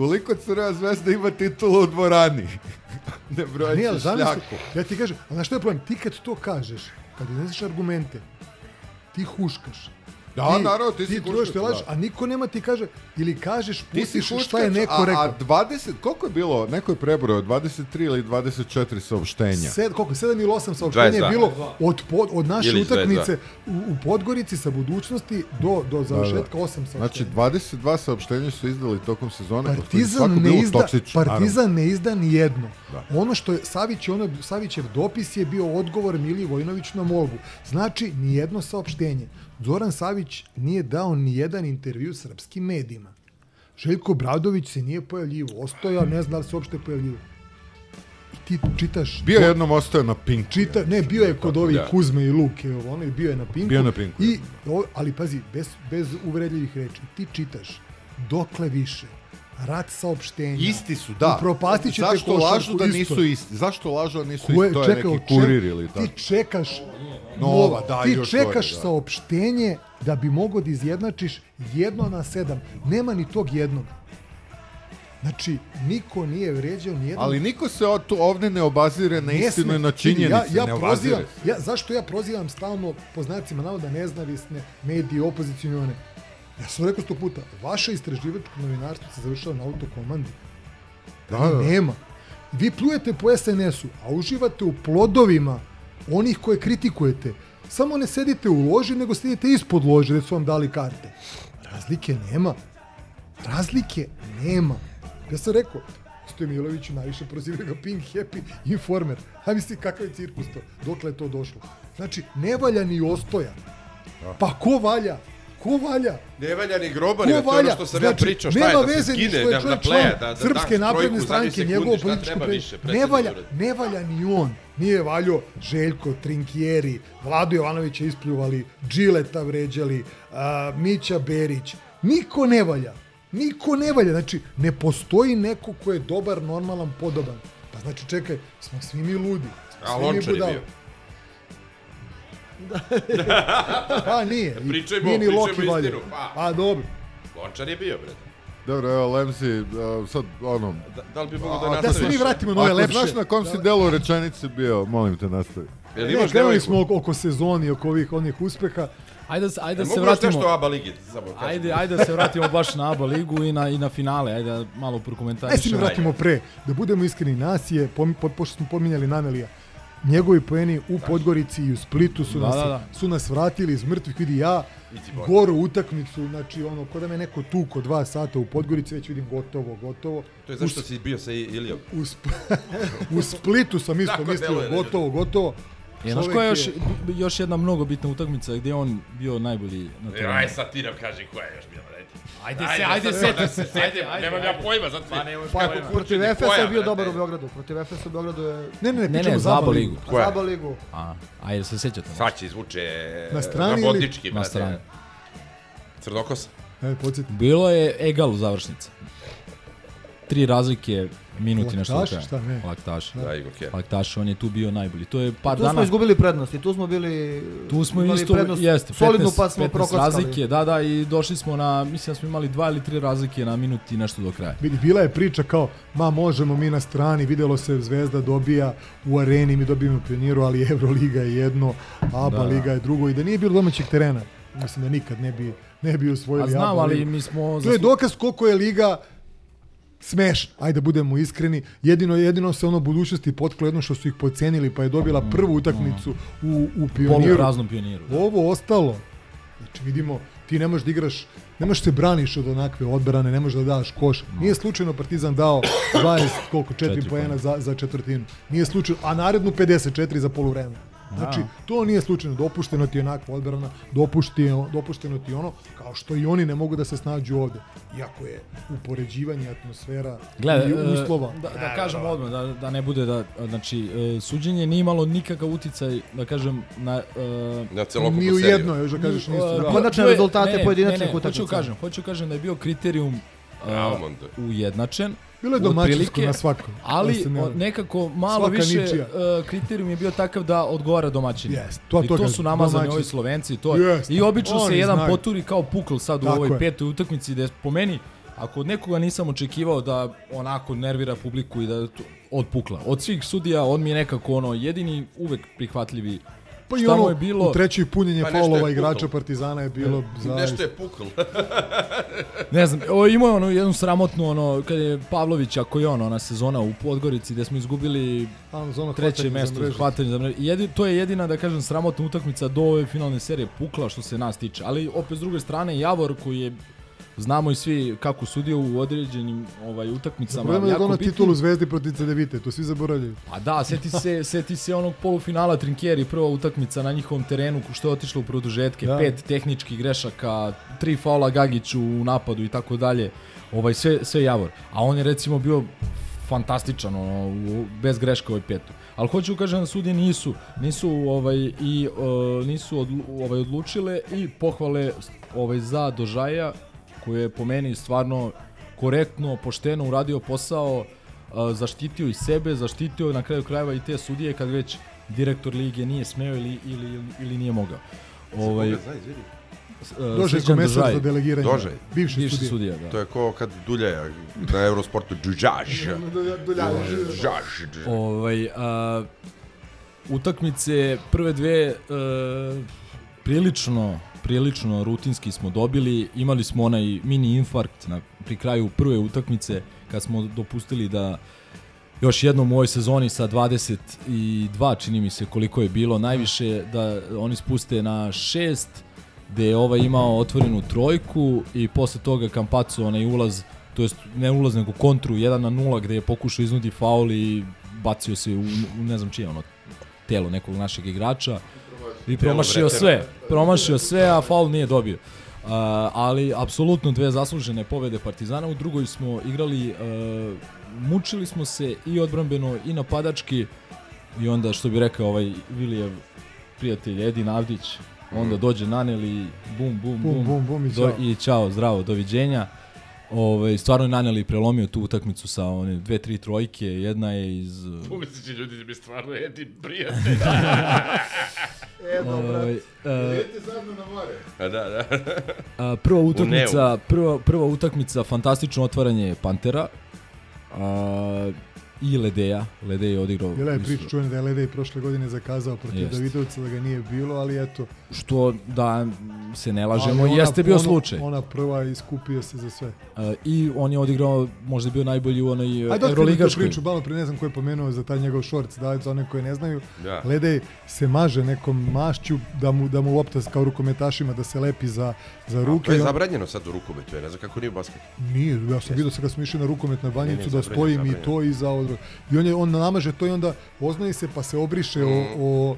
koliko Crvena zvezda ima titula u dvorani? ne brojeći Nije, ali zamisli, ja ti kažem, a znaš što je problem? Ti kad to kažeš, kad izneseš argumente, ti huškaš. Da, naravno, ti si ti huškač, što lažeš, da. a niko nema ti kaže, ili kažeš, Ti si pustiš šta je neko a, rekao. A 20, koliko je bilo, neko je prebrojao, 23 ili 24 saopštenja. Sed, koliko, 7 ili 8 saopštenja je 22. bilo od, pod, od naše Ili utakmice u, u Podgorici sa budućnosti do, do završetka 8 saopštenja. Znači, 22 saopštenja su izdali tokom sezone. Partizan ne, izda, toksično, Partizan ne izda ni jedno. Da. Ono što je Savić, ono, Savićev dopis je bio odgovor Mili Vojnović na molbu. Znači, ni jedno saopštenje. Zoran Savić nije dao ni jedan intervju srpskim medijima. Željko Bradović se nije pojavljivo. Ostoja, ne zna da li se uopšte pojavljivo. I ti čitaš... Bio je jednom ostao na Pinku. Čita, ne, bio je kod ovih Da. Kuzme i Luke, ono, i bio je na Pinku. Bio na Pinku, I, o, ali pazi, bez, bez uvredljivih reči, ti čitaš dokle više rat saopštenja. Isti su, da. Upropastit ćete Zašto lažu da nisu isti? Zašto lažu da nisu isti? To je čekaj, neki kurir ili tako. Ti čekaš Nova, da, ti još gore, čekaš da. saopštenje da bi mogao da izjednačiš jedno na sedam. Nema ni tog jednog. Znači, niko nije vređao ni jednog. Ali niko se od, tu ovde ne obazire na istinu i na činjenice, Ja, ja ne prozivam, obazire se. ja, zašto ja prozivam stalno, po znacima navoda, neznavisne medije, opozicionione? Ja sam rekao sto puta, vaše istraživačko novinarstvo se završava na autokomandi. Da, Da, da. Nema. Vi pljujete po SNS-u, a uživate u plodovima onih koje kritikujete. Samo ne sedite u loži, nego sedite ispod lože gde su vam dali karte. Razlike nema. Razlike nema. Ja sam rekao, Stoje Miloviću najviše prozivaju ga Pink Happy Informer. A misli kakav je cirkus to? Dokle je to došlo? Znači, ne valja ni ostoja. Pa ko valja? Ko valja? Ne valja ni grobar, Ko to je ono što sam Znači, ja pričao, šta je da se veze skine, je da, da pleja, da, da Srpske daš napredne stranke, njegovo političko pre... Ne valja, ne valja ni on. Nije valjo Željko, Trinkjeri, Vlado Jovanovića ispljuvali, Džileta vređali, a, Mića Berić. Niko ne valja. Niko ne valja. Znači, ne postoji neko ko je dobar, normalan, podoban. Pa znači, čekaj, smo svi mi ludi. A svi mi Lončar je bio. Pa nije. Pričajmo- nije ni pričajmo istinu, pa. A dobro. Lončar je bio, bre. Dobro, evo, Lemsi, uh, sad, ono... Da, da li bi mogo da ako nastaviš? Da se mi vratimo na ove Ako lepše. znaš na kom si delu rečenice bio, molim te, nastavi. Jel Ne, imaš krenuli smo oko, oko sezoni, oko ovih onih uspeha. Ajde, da se- ajde da se mogu još vratimo. nešto o ABA ligi? Samo kažem. Ajde, ajde da se vratimo baš na ABA ligu i na, i na finale. Ajde da malo Ajde se mi prokomentarišemo. vratimo pre, da budemo iskreni, nas je, pošto smo pominjali Nanelija, njegovi poeni u Podgorici i u Splitu su, Da, nas, da, da. su nas vratili iz mrtvih, vidi ja, goru utakmicu, znači ono, ko da me neko tuko dva sata u Podgorici, već vidim gotovo, gotovo. To je zašto si bio sa Ilijom. U, Sp u Splitu sam isto Tako mislio, deluje, ne? gotovo, gotovo. Je, znaš koja je još, još jedna mnogo bitna utakmica gdje je on bio najbolji na E, terenu? aj sad ti nam kaži koja je još bila, ajde. Ajde se, ajde sad se, da se ajde, ajde, nemam ja ajde. pojma, sad Pa nemaš Pa, pojma. kako Protiv Efesa je bio dobar u Beogradu. Protiv Efesa u Beogradu je... Ne, ne, ne, Ne, pričamo ne, za ABA Zaba ligu. Koja? Zaba ligu. A, ajde se sećate. Sad će izvuče Na strani ili- Na brate. strani. Crnokosa. E, podsjeti. Bilo je egal završnica. Tri razlike, minuti nešto do kraja. šta ne? Laktaš. Da, Igor Kjer. Laktaš, on je tu bio najbolji. To je par Tu dana... smo izgubili prednost i tu smo bili... Tu smo imali isto, prednost jeste, 15, solidnu pa smo 15 prokockali. razlike, da, da, i došli smo na, mislim da smo imali dva ili tri razlike na minut i nešto do kraja. Vidi, bila je priča kao, ma možemo mi na strani, videlo se Zvezda dobija u areni, mi dobijemo pioniru, ali Euroliga je jedno, ABA Da. liga je drugo i da nije bilo domaćeg terena. Mislim da nikad ne bi, ne bi osvojili A znam, ali mi smo... To je dokaz koliko je liga smešna. Ajde da budemo iskreni. Jedino jedino se ono budućnosti potklo jedno što su ih pocenili pa je dobila prvu utakmicu u, u pioniru. Polupraznom pioniru. da. Ovo ostalo. Znači vidimo, ti ne možeš da igraš, ne možeš se braniš od onakve odbrane, ne možeš da daš koš. Nije slučajno Partizan dao 20, koliko, 4 Četiri poena poena. za, za četvrtinu. Nije slučajno, a narednu 54 za poluvreme. Znači, to nije slučajno, dopušteno ti je onakva odbrana, dopušteno, dopušteno ti ono, kao što i oni ne mogu da se snađu ovde. Iako je upoređivanje atmosfera Gledaj, i e, uslova. Da, da kažem odmah, da, da ne bude da, znači, e, suđenje nije imalo nikakav uticaj, da kažem, na... e, Na celokupnu Ni u seriju. jedno, još da kažeš ni- nisu. e, da. bio- Konačne je- rezultate ne, ne, pojedinačnih utakmica. Hoću kažem, hoću kažem da je bio kriterijum Mondo. ujednačen. Bilo je domaćinsko na svakom. Ali ne- nekako malo Svaka više ničija. e, kriterijum je bio takav da odgovara domaćini. Jest, to- I to to su namazani ovi Slovenci. To, Jest, I obično se jedan znaju. poturi kao pukl sad u Tako ovoj je. petoj utakmici gde po meni ako od nekoga nisam očekivao da onako nervira publiku i da od pukla. Od svih sudija on mi je nekako ono jedini uvek prihvatljivi Pa i ono, je bilo? u trećoj punjenje Pa nešto faulova puklo. igrača Partizana je bilo Nešto zaista. je pukl. Ne znam, o, imao je ono jednu sramotnu ono kad je Pavlović ako je ono ona sezona u Podgorici gde smo izgubili A, ono, za ono treće za mesto mrežu. hvatanje za mrežu. Jedi, to je jedina da kažem sramotna utakmica do ove finalne serije pukla što se nas tiče. Ali opet s druge strane Javor koji je znamo i svi kako sudio u određenim ovaj utakmicama. Problem je da jako ono bitnim. titulu Zvezdi protiv Cedevite, to svi zaboravljaju. Pa da, seti se, seti se onog polufinala Trinkieri, prva utakmica na njihovom terenu što je otišlo u produžetke, Da. pet tehničkih grešaka, tri faula Gagiću u napadu i tako dalje. Ovaj sve sve Javor. A on je recimo bio fantastičan ono, bez greške ovaj petu. Ali hoću kažem da sudije nisu nisu ovaj i uh, nisu odlu, ovaj odlučile i pohvale ovaj za Dožaja koji je po meni stvarno korektno, pošteno uradio posao, a, zaštitio i sebe, zaštitio na kraju krajeva i te sudije kad već direktor lige nije smeo ili, ili, ili nije mogao. Ovaj, Dožaj uh, Srđan komesar Držaj. za delegiranje. Dožaj. Bivši, Bivši sudija. sudija, da. To je ko kad Dulja na Eurosportu džuđaž. Džuđaž. Ovaj, a, utakmice prve dve e, prilično prilično rutinski smo dobili. Imali smo onaj mini infarkt na, pri kraju prve utakmice kad smo dopustili da još jednom u ovoj sezoni sa 22 čini mi se koliko je bilo najviše da oni spuste na šest gde je ovaj imao otvorenu trojku i posle toga Kampaco onaj ulaz to jest ne ulaz nego kontru 1 na 0 gde je pokušao iznudi faul i bacio se u, u ne znam čije ono telo nekog našeg igrača i promašio sve promašio sve a faul nije dobio. Uh, ali apsolutno dve zaslužene pobede Partizana. U drugoj smo igrali uh, mučili smo se i odbrambeno i napadački. I onda što bi rekao ovaj Vilijev prijatelj Edin Avdić onda dođe Naneli bum bum bum, Bum, bum, bum i do, ćao. i čao zdravo doviđenja Ovaj stvarno je Naneli prelomio tu utakmicu sa one dve tri trojke jedna je iz Pomislit će ljudi da bi stvarno Edi prijatelj. E, dobro. ovaj, uh, zajedno na more. A, Da, da. A, prva utakmica, prva, prva utakmica, fantastično otvaranje Pantera. A, I Ledeja. Ledeja je odigrao. Bila je priča čuvena da je Ledej prošle godine zakazao protiv Jest. Davidovca da ga nije bilo, ali eto. Što da se ne lažemo, ali ona- jeste bio ono- slučaj. Ona prva iskupio se za sve. A, I on je odigrao, možda je bio najbolji u onoj Ajde, otkrivi tu Euroligaškoj. priču, malo pre ne znam ko je pomenuo za taj njegov šorc, da za one koje ne znaju. Da. Ledej se maže nekom mašću da mu, da mu lopta kao rukometašima da se lepi za, za ruke. To je zabranjeno sad u rukometu, ja ne znam kako nije u basketu. Nije, ja sam vidio se kad smo išli na rukomet na banjicu Ne, ne, da zabranjeno, stojim i to i za. Drugo. I on, je, on namaže to i onda oznoji se pa se obriše o, o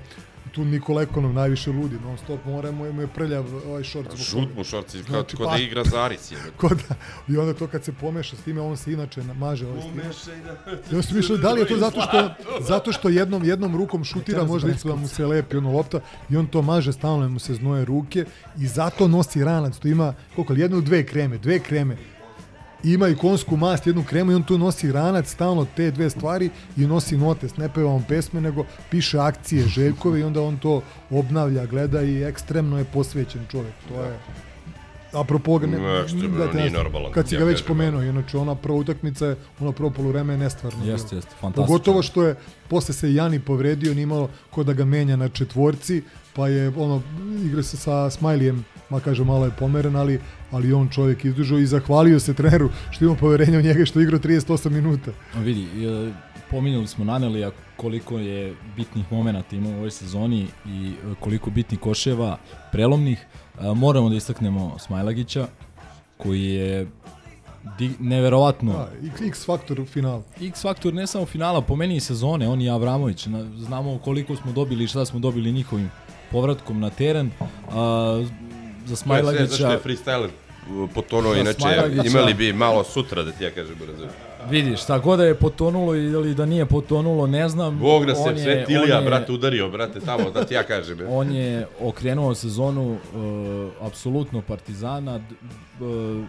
tu Nikola Ekonov najviše ludi, non stop mora mu je, mu je prljav ovaj šort. zbog Žut mu kao, Znači, kao pa- da igra Zaris. Je. Ko da, I onda to kad se pomeša s time, on se inače maže. Ovaj time. Ja sam mišljao, da li je to zato što, zato što jednom, jednom rukom šutira, možda isto da mu se lepi ono lopta i on to maže, stalno mu se znoje ruke i zato nosi ranac, to ima, koliko, jednu, dve kreme, dve kreme. Ima i konsku mast, jednu kremu i on tu nosi ranac, stalno te dve stvari i nosi notes, ne peva on pesme, nego piše akcije Željkove i onda on to obnavlja, gleda i ekstremno je posvećen čovjek. To je apropo ne, što je, te nije ne- normalan, Kad si ja ga već kažem, spomenuo, inače ona prva utakmica, je- ono prvo poluvreme je nestvarno. Jeste, jeste, fantastično. Pogotovo što je posle se Jani povredio, nije imalo ko da ga menja na četvorci, pa je ono igra se sa Smajlijem, ma kaže malo je pomeren, ali ali on čovjek izdržao i zahvalio se treneru što ima poverenja u njega što je igrao 38 minuta. Vidi, e, pominjali smo Nanelija koliko je bitnih momenata imao u ovoj sezoni i e, koliko bitnih koševa prelomnih. E, Moramo da istaknemo Smajlagića koji je di, neverovatno Da, X, X faktor u finalu. X faktor ne samo finala, po meni i sezone, on i Avramović. Na, znamo koliko smo dobili i šta smo dobili njihovim povratkom na teren. A, za Smajlagića... Smajlagića... Zašto je freestyler potonuo, inače Smajlagića- imali bi malo sutra da ti ja kažem brzo. Vidi, šta god da je potonulo ili da nije potonulo, ne znam. Bog da se on je- sve Tilija, brate, udario, brate, tamo, da ti ja kažem. je. On je okrenuo sezonu uh, apsolutno Partizana. Uh,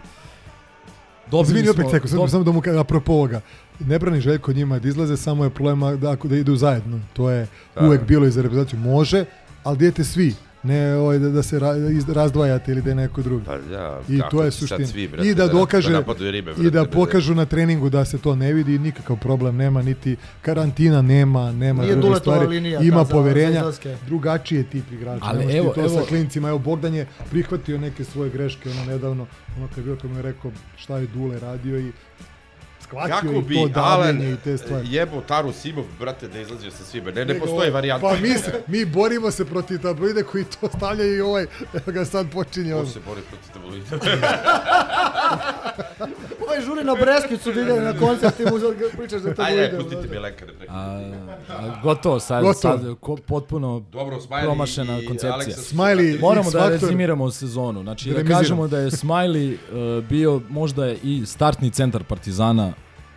dobili Izvini opet seko, samo, dob- samo da mu kažem, apropo ovoga, ne brani Željko njima da izlaze, samo je problema da, ako da idu zajedno. To je Da. uvek bilo i za reprezentaciju. Može, ali dijete svi. Ne ovaj, da, da se ra, razdvajate ili da je neko drugi. Pa da, I kako to je suština. svi, brate, I da da- dokaže da ribe, i brate, da bez- pokažu na treningu da se to ne vidi, nikakav problem nema, niti karantina nema, nema Nije druge stvari. linija, Ima da, za- za poverenja, izlaske. drugačiji je tip igrača. Ali evo, to evo- sa klincima, evo Bogdan je prihvatio neke svoje greške, ono nedavno, ono kad je bio kad mu je rekao šta je Dule radio i shvatio Kako i bi to Alan davljenje i te stvari. jebo Taru Simov, brate, da izlazio sa svima. Ne, ne Nego, postoji varijanta. Pa mi, se, mi borimo se protiv tabloide koji to stavljaju i ovaj, evo ga sad počinje Ko on. se bori protiv tabloida? Ovaj žuri na Breskicu da ide na koncert i mu za- pričaš da to Ajde, pustite mi lekare. preko. A, a, gotovo, sad, Gotovo. sad ko, potpuno Dobro, Smiley promašena i koncepcija. Aleksa Smiley, Moramo da rezimiramo sezonu. Znači, da, Remiziramo. kažemo da je Smiley uh, bio možda i startni centar Partizana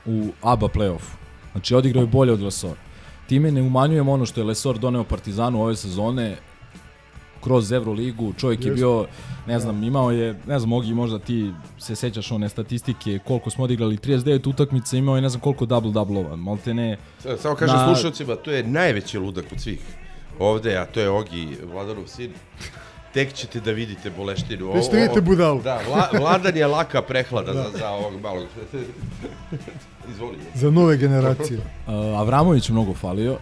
u ABA playoffu. Znači, odigrao je bolje od Lesor. Time ne umanjujem ono što je Lesor doneo Partizanu ove sezone kroz Euroligu, čovjek je Jeste. bio, ne znam, imao je, ne znam, Ogi, možda ti se sećaš one statistike, koliko smo odigrali, 39 utakmica, imao je ne znam koliko double-doublova, malte ne... Sa- Samo kažem slušalcima, to je najveći ludak od svih ovde, a to je Ogi, Vladanov sin. Tek ćete da vidite boleštinu. Već da vidite budalu. Da, vla, Vladan je laka prehlada Da. za, za ovog malog. Izvoli. Za nove generacije. Uh, Avramović je mnogo falio,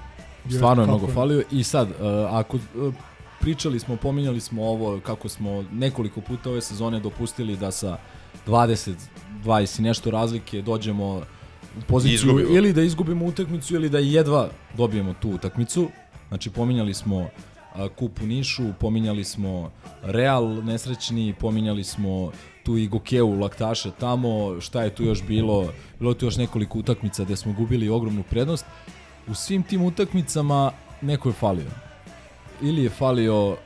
stvarno je mnogo je. falio i sad, uh, ako uh, pričali smo, pominjali smo ovo kako smo nekoliko puta ove sezone dopustili da sa 20, 20 i nešto razlike dođemo u poziciju Izgubimo. ili da izgubimo utakmicu ili da jedva dobijemo tu utakmicu. Znači pominjali smo kup u Nišu, pominjali smo Real nesrećni, pominjali smo tu i Gokeu laktaše tamo, šta je tu još bilo, bilo je tu još nekoliko utakmica gde smo gubili ogromnu prednost. U svim tim utakmicama neko je falio. Ili je falio, uh,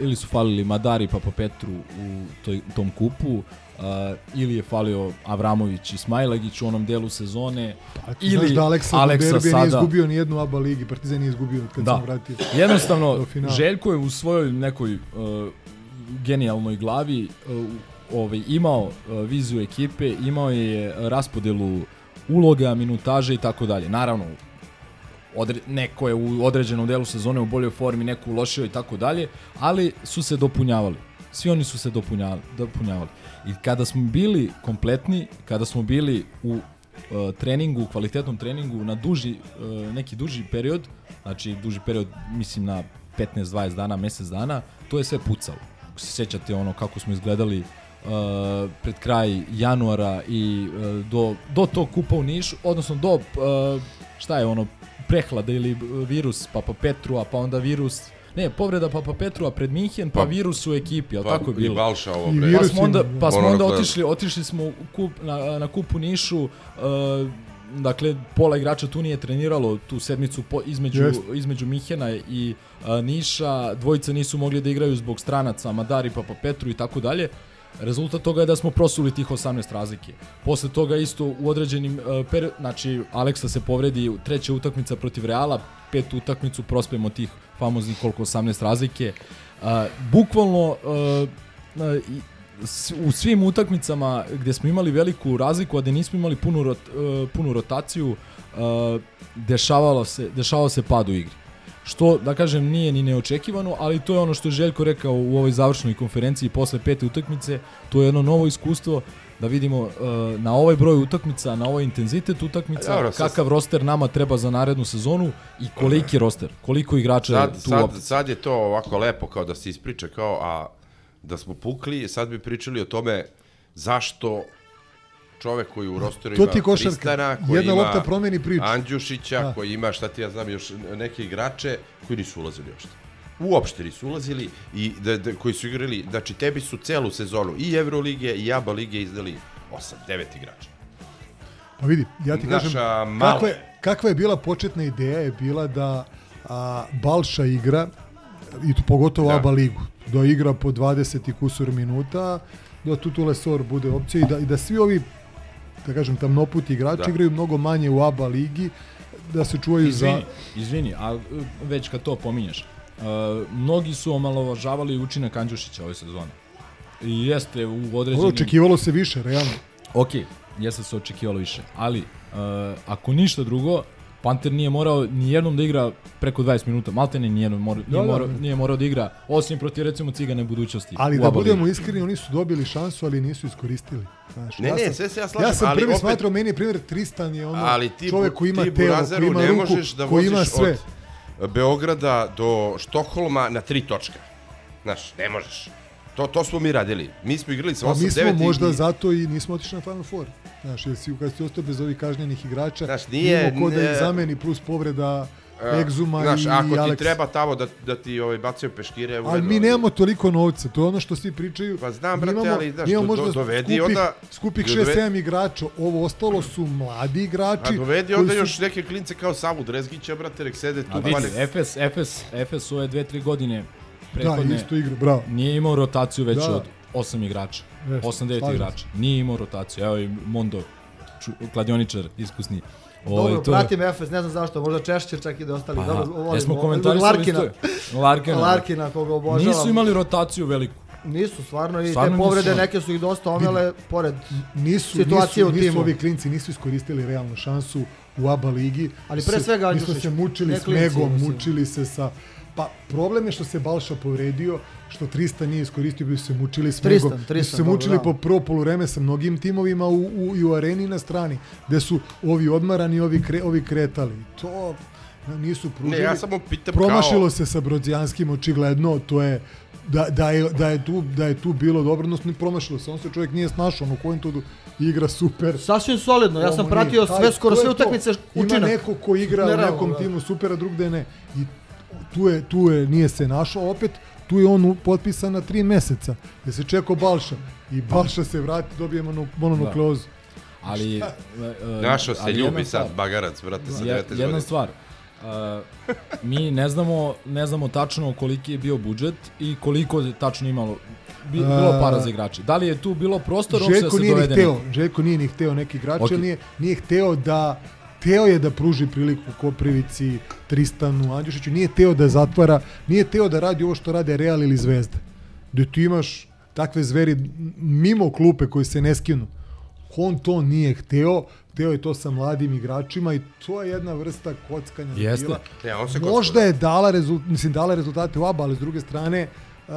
ili su falili Madari Papa Petru u toj, tom kupu, uh, ili je falio Avramović i Smajlagić u onom delu sezone, A ti znaš da Aleksa, Aleksa nije izgubio ni jednu ABA ligi, Partizan nije izgubio kad da. sam vratio. Jednostavno. Željko je u svojoj nekoj uh, genijalnoj glavi uh, ovaj, imao uh, viziju ekipe, imao je raspodelu uloga, minutaže i tako dalje. Naravno, odre, neko je u određenom delu sezone u boljoj formi, neko u lošijoj i tako dalje, ali su se dopunjavali. Svi oni su se dopunjavali. dopunjavali. I kada smo bili kompletni, kada smo bili u uh, treningu, kvalitetnom treningu na duži, uh, neki duži period, znači duži period mislim na 15-20 dana, mesec dana, to je sve pucalo. Ako se sećate ono kako smo izgledali uh, pred kraj januara i uh, do, do tog kupa u Nišu, odnosno do, uh, šta je ono, prehlada ili virus Papa Petrua, pa onda virus Ne, povreda Papa Petrua pred Minhen, pa, Pa- virus u ekipi, al pa tako je i bilo. Balša ovo, I bre. Pa smo onda, pa smo onda otišli, otišli smo kup, na, na kupu Nišu, uh, dakle, pola igrača tu nije treniralo tu sedmicu po, između, Jeste. između Mihena i uh, Niša, dvojica nisu mogli da igraju zbog stranaca, Madari, Papa Petru i tako dalje. Rezultat toga je da smo prosuli tih 18 razlike. Posle toga isto u određenim uh, period, znači Aleksa se povredi, treća utakmica protiv Reala, petu utakmicu prospemo tih famoznih koliko 18 razlike. Uh, bukvalno s- u svim utakmicama gdje smo imali veliku razliku, a da nismo imali punu, rot, uh, punu rotaciju, uh, dešavalo se, dešavao se pad u igri. Što, da kažem, nije ni neočekivano, ali to je ono što je Željko rekao u ovoj završnoj konferenciji posle pete utakmice, to je jedno novo iskustvo da vidimo uh, na ovaj broj utakmica, na ovaj intenzitet utakmica, dobro, sad- kakav roster nama treba za narednu sezonu i koliki je roster, koliko igrača je Sad, tu sad, uopšte. sad je to ovako lepo kao da se ispriča kao, a da smo pukli, sad bi pričali o tome zašto čovek koji u rosteru To ima. Tristana, koji Jedna ima lopta promeni priču. Andjušića, Da. koji ima, šta ti ja znam, još neke igrače koji nisu ulazili uopšte. Uopšte nisu ulazili i da, da, koji su igrali, znači tebi su celu sezonu i Evrolige i ABA lige izdali 8, 9 igrača. Pa vidi, ja ti Naša kažem, mala- kakva je, kakva je bila početna ideja je bila da a, Balša igra, i tu pogotovo Da. ABA ligu, da igra po 20 i kusur minuta, da Tutu Lesor bude opcija i da, i da svi ovi, da kažem, tamnoputi igrači Da. igraju mnogo manje u ABA ligi, da se čuvaju Izvini, za... izvini, a već kad to pominješ, uh, mnogi su omalovažavali učinak Andjušića ove sezone. I jeste u određenim... Očekivalo se više, realno. Ok, jeste se očekivalo više, ali uh, ako ništa drugo, Panter nije morao ni jednom da igra preko 20 minuta, Maltene nije, mora, nije, Da, da. morao, nije morao da igra, osim protiv recimo Cigane budućnosti. Ali da budemo iskreni, oni su dobili šansu, ali nisu iskoristili. Znaš, Ne, ja ne, sam, sve se ja slažem, Ja sam ali prvi opet- smatrao, meni je primjer Tristan je ono Ali ti, čovjek koji ima ti telo, Burazeru koji ima ne ruku, možeš da koji ima voziš sve. od Beograda do Štokholma na tri točka. Znaš, ne možeš. To, to smo mi radili. Mi smo igrali sa Pa 8-9 mi smo možda i, zato i nismo otišli na Final Four. Znaš, jer si, kad si ostao bez ovih kažnjenih igrača, Znaš, nije- ko da ne- ih zameni plus povreda e, Egzuma Znaš, i ako ti treba tamo da, da ti ovaj, bacaju peškire... u Ali redu, mi nemamo toliko novca, to je ono što svi pričaju. Pa znam, brate, imamo, ali, znaš, do- možda do- dovedi skupih, onda- skupih dovedi- 6-7 igrača, ovo ostalo su mladi igrači. A dovedi onda su- još neke klince kao Samu Drezgića, brate, nek sede tu. A vidi, Efes, Efes, Efes ove dve, tri Da, prethodne isto igra, bravo. nije imao rotaciju već Da. od 8 igrača. Jeste, 8-9 slažem igrača. Nije imao rotaciju. Evo i Mondo, ču, kladioničar, iskusni. Ovaj, Dobro, to pratim Efes, ne znam zašto, možda češće čak i da ostali. Pa, Dobro, volim jesmo ovo- komentarisali Larkina. isto. Larkina. Larkina, koga obožavam. Nisu imali rotaciju veliku. Nisu, stvarno, i Stvarno te nisu povrede imali. neke su ih dosta omele, pored nisu, situacije nisu, u nisu timu. ovi klinci nisu iskoristili realnu šansu u ABA ligi. Ali pre svega Mi smo Andjušić, se mučili s Megom, mučili se sa... Pa problem je što se Balša povredio, što Tristan nije iskoristio, bi se mučili s Tristan, Megom. bi su Tristan, se dobro, mučili da. po prvo polureme sa mnogim timovima u, u, i u areni na strani, gde su ovi odmarani, ovi, kre, ovi kretali. To nisu pružili. Ne, ja samo pitam Promašilo kao- se sa Brodzijanskim očigledno, to je da, da, je, da, je tu, da je tu bilo dobro, odnosno promašilo se, on se čovjek nije snašao, ono kojim to igra super. Sasvim solidno, ja sam pratio sve, skoro sve utakmice Ima učinak. neko ko igra u nekom da. timu super, a drugde ne. I tu je, tu je, nije se našao, opet tu je on potpisan na tri meseca, gde se čekao Balša. I Balša se vrati, dobije mono, mononukleozu. Ali... e, e, Našao se, ali ljubi sad stvar. bagarac, brate, sa Je- 19 godina. Jedna stvar. Uh, mi ne znamo, ne znamo tačno koliki je bio budžet i koliko je tačno imalo bi, bilo para za igrače. Da li je tu bilo prostor uopšte da Željko se nije ni dovede hteo? Željko nije ni hteo neki igrač, Ok. okay. nije, nije hteo da Teo je da pruži priliku Koprivici, Tristanu, Andjušiću, nije teo da zatvara, nije teo da radi ovo što rade Real ili Zvezda. Gde ti imaš takve zveri mimo klupe koji se ne skinu. On to nije hteo, hteo je to sa mladim igračima i to je jedna vrsta kockanja. Jeste. bila. On se Možda je dala, rezult, mislim, dala rezultate u ABA, ali s druge strane, uh,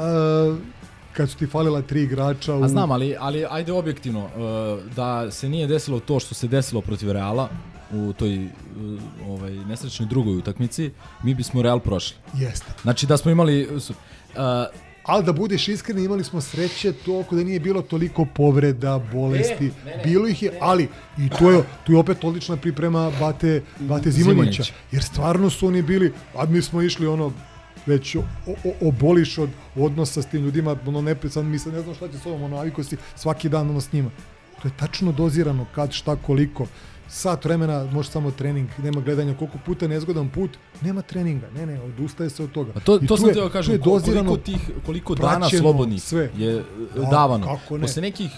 kad su ti falila tri igrača u... A znam, ali, ali ajde objektivno, uh, da se nije desilo to što se desilo protiv Reala u toj ovaj, nesrećnoj drugoj utakmici, mi bismo Real prošli. Jeste. Znači da smo imali... Uh, Ali da budeš iskren, imali smo sreće toliko da nije bilo toliko povreda, bolesti. E, ne, ne. bilo ih je, ali i to je, tu je opet odlična priprema Bate, Bate Zimonjića. Zimonjić. Jer stvarno su oni bili, a mi smo išli ono, već o, o, oboliš od odnosa s tim ljudima, ono ne, sad mi sad ne znam šta će s ovom, ono, naviko si svaki dan ono s njima. To je tačno dozirano, kad, šta, koliko. Sat vremena može samo trening, nema gledanja koliko puta nezgodan put, nema treninga, ne, ne, odustaje se od toga. A to, I to sam teo tu kažem, je koliko tih, koliko dana slobodnih sve. je Da, davano. kako ne. Posle nekih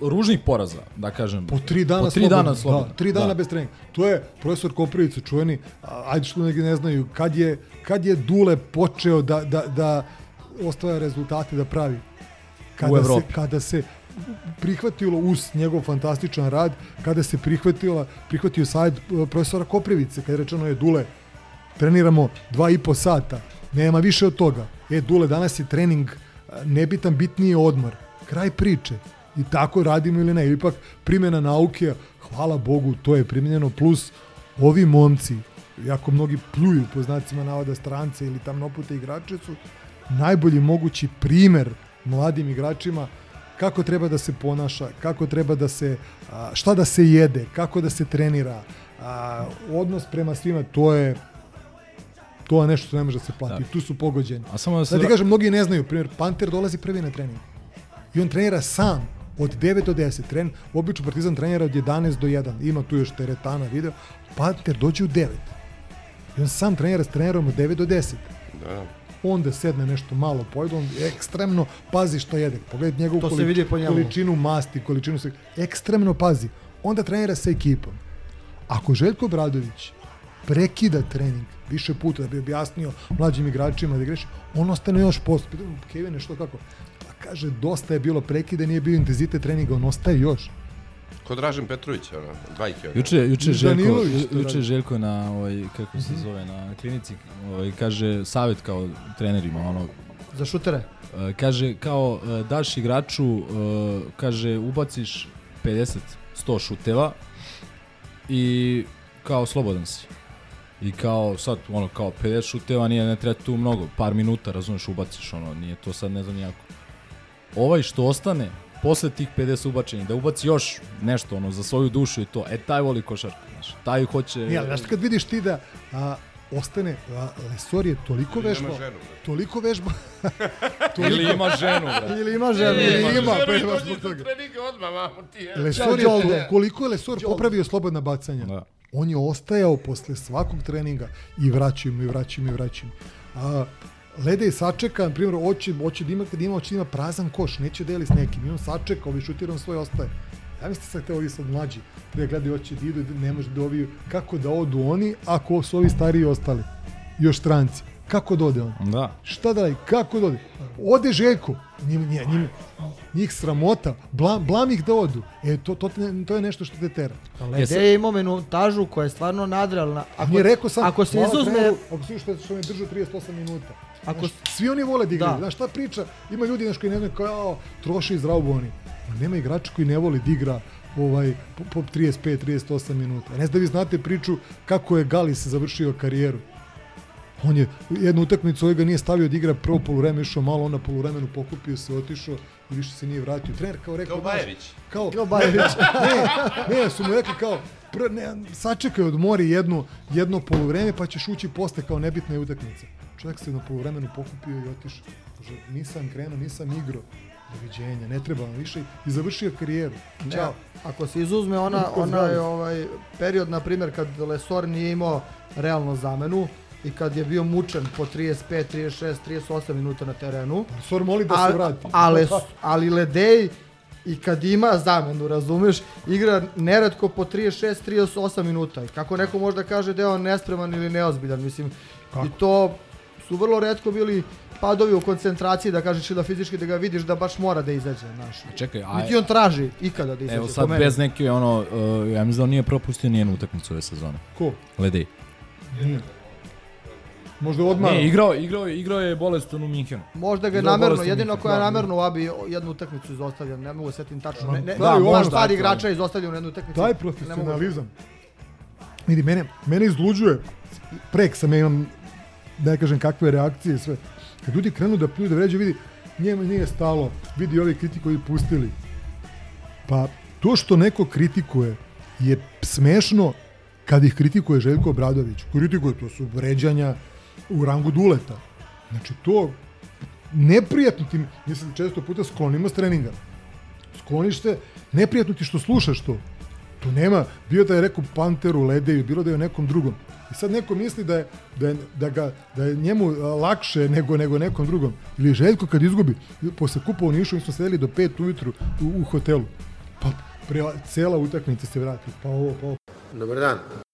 ružnih poraza, da kažem. Po tri dana po tri slobodno. dana slobodno. Da, tri dana Da. bez treninga. To je profesor Koprivica, čuveni, ajde što neki ne znaju, kad je, kad je Dule počeo da, da, da ostvaja rezultate da pravi? Kada Evropi. Se, kada se prihvatilo uz njegov fantastičan rad, kada se prihvatila, prihvatio sajt e, profesora Koprivice, kada je rečeno je Dule, treniramo dva i po sata, nema više od toga. E, Dule, danas je trening a, nebitan, bitniji je odmor. Kraj priče. I tako radimo ili ne. Ipak primjena nauke, hvala Bogu, to je primjenjeno, plus ovi momci, jako mnogi pljuju po znacima navoda strance ili tamnopute igrače su najbolji mogući primer mladim igračima kako treba da se ponaša, kako treba da se, a, šta da se jede, kako da se trenira, a, odnos prema svima, to je to je nešto što ne može da se plati. Da. Tu su pogođeni. A samo da se da ti kažem, mnogi ne znaju. Primjer, Panter dolazi prvi na trening. I on trenira sam od 9 do 10. Tren, obično Partizan trenira od 11 do 1. Ima tu još teretana, video. Panter dođe u 9. I on sam trenira s trenerom od 9 do 10. Da. Onda sedne nešto malo pojede, on ekstremno pazi što jede. Pogledaj njegovu To se količ- po količinu masti, količinu sve. Ekstremno pazi. Onda trenira sa ekipom. Ako Željko Bradović prekida trening više puta da bi objasnio mlađim igračima da greši, on ostane još post. Pitam, Kevine, što kako? Pa kaže, dosta je bilo prekida, nije bio intenzitet treninga, on ostaje još. Ko Dražen Petrović, ono, dvajke. ono. Juče, juče Željko, juče. Željko na ovaj kako se zove na klinici ovaj kaže savet kao trenerima ono Za šutere. e, kaže kao e, daš igraču e, kaže ubaciš 50 100 šuteva i kao slobodan si. I kao sad ono kao 50 šuteva nije ne treba tu mnogo, par minuta razumeš ubaciš ono, nije to sad ne znam jako. Ovaj što ostane posle tih 50 ubačenih da ubaci još nešto ono za svoju dušu i to. E taj voli košarku, znaš. Taj hoće Nije, ali znaš kad vidiš ti da a, ostane, a, Lesor je toliko vežbao, ženu, toliko vežbao, ili ima ženu, brate. Ili ima ženu, Ili ili ima, ima. pa ima zbog toga. Treninge odmah, vamo ti je. Lesor je, to- koliko je Lesor popravio slobodna bacanja. Da. On je ostajao posle svakog treninga i vraćao im, i vraćao im, i vraćao im. A, Lede je sačeka, na primjer, hoće, hoće da ima, kad ima, hoće da ima prazan koš, neće deli s nekim. I on sačeka, ovi šutirom svoj ostaje. Ja mislim sad te ovi sad mlađi, treba gledaju hoće da idu, ne može da ovi, kako da odu oni, ako su ovi stariji ostali, još stranci. Kako da ode on? Da. Šta da radi? Kako da ode? Ode Željko. Njim, njim, njim, njih sramota. Blam, blam ih da odu. E, to, to, te- to je nešto što te tera. Lede je imao minutažu koja je stvarno nadrealna. Ako, Nije rekao sam, ako se izuzme... ako se što, što me držao 38 minuta. Ako- Znaš, svi oni vole da igraju. Da. Znaš, šta priča? Ima ljudi znaš, koji ne znaju kao, "Jao, troši iz oni. Ma nema igrača koji ne voli da igra ovaj, po, po 35-38 minuta. Ne znam da vi znate priču kako je Galis završio karijeru. On je jednu utakmicu ovaj ga nije stavio da igra prvo poluvreme, išao malo on na poluvremenu, pokupio se, otišao i više se nije vratio. Trener kao rekao, Kao Bajević. Kao, Kao Bajević. ne, ne, su mu rekli kao, pr, ne, sačekaj odmori jedno, jedno poluvreme pa ćeš ući posle kao nebitna je utakmica. Čovjek se na poluvremenu pokupio i otišao. Kaže, nisam krenuo, nisam igrao. Doviđenja, ne treba vam više i završio karijeru. Ćao. Ako se izuzme ona, ona je ovaj period, na primjer, kad Lesor nije imao realno zamenu i kad je bio mučen po 35, 36, 38 minuta na terenu. Sor moli da se vrati. Ali, ali Ledej i kad ima zamenu, razumeš, igra neretko po 36, 38 minuta. I kako neko može da kaže da je on nespreman ili neozbiljan, mislim. I to su vrlo redko bili padovi u koncentraciji, da kažeš ili da fizički da ga vidiš da baš mora da izađe, znaš. Čekaj, a- Niti on traži ikada da izađe. Evo sad bez neke ono, uh, ja mislim da on nije propustio nijednu utakmicu ove sezone. Ko? Ledej. Nije. Možda odmah. Ne, igrao, igrao, je- igrao je bolestan u Minhenu. Možda ga je namerno, jedino koja je Da, namerno u Abi jednu utakmicu izostavlja, ne mogu setim tačno. Ne, ne, Da, da, možda, baš par da. igrača izostavlja u jednu utakmicu. Taj mogu- profesionalizam. Vidi, mene, mene izluđuje. Prek sam ja imam, da ne kažem kakve reakcije sve. Kad ljudi krenu da pljuju, da vređaju, vidi, njemu nije stalo. Vidi ovi kritikovi pustili. Pa, to što neko kritikuje je smešno kad ih kritikuje Željko Obradović. Kritikuje, to su vređanja u rangu duleta. Znači, to neprijatno ti, mislim, često puta sklonimo s treninga skloniš se, neprijatno ti što slušaš to. To nema, bio da je rekao Panteru, Ledeju, bilo da je nekom drugom. I sad neko misli da je, da je, da ga, da je njemu lakše nego, nego nekom drugom. Ili Željko kad izgubi, posle kupa u Nišu, mi smo sedeli do 5 ujutru u, u hotelu. Pa pre, cela utakmica se vrati. Pa ovo, pa ovo. Dobar dan.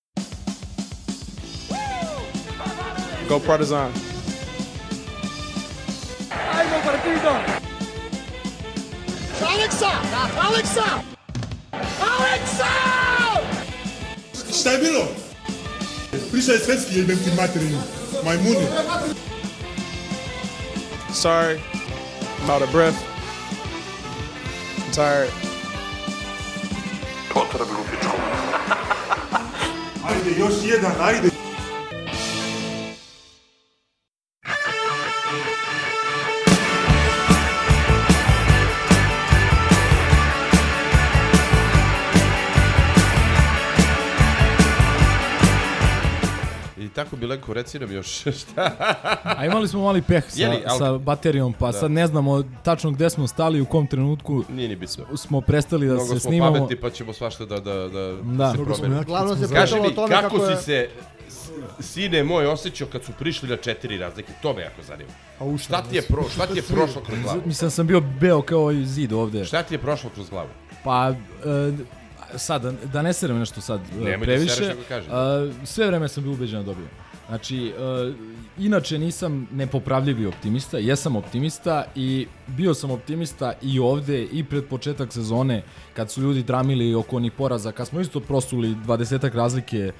Go Partizan. Ajmo partido! Aleksa! Aleksa! Aleksa! Šta je bilo? Pričaj svetski jebem ti materinu. Majmuni. Sorry. I'm out of breath. I'm tired. Potrebu pičku. Ajde, još jedan, ajde. Tako bi Lenko, reci nam još šta. A imali smo mali peh sa, Jeli, al- sa baterijom, pa Da. sad ne znamo tačno gde smo stali, u kom trenutku Nije ni bitno. smo prestali da Mnogo se smo snimamo. pametni pa ćemo svašta da, da, da, Da. se Mnogo smo promeni. jaki, Uglavnom se Kaži pričalo mi, o tome kako, kako je- si se, sine moj, osjećao kad su prišli na četiri razlike? To me jako zanima. A u šta ti je, pro, šta ti je prošlo kroz glavu? Mislim da sam bio beo kao zid ovde. Šta ti je prošlo kroz glavu? Pa, e, sad, da, da ne serem nešto sad e, Nemoj da previše. nego kaži. e, sve vreme sam bio ubeđen da dobijem. Znači, e, inače nisam nepopravljivi optimista, jesam optimista i bio sam optimista i ovde i pred početak sezone kad su ljudi dramili oko onih poraza, kad smo isto prosuli 20 razlike,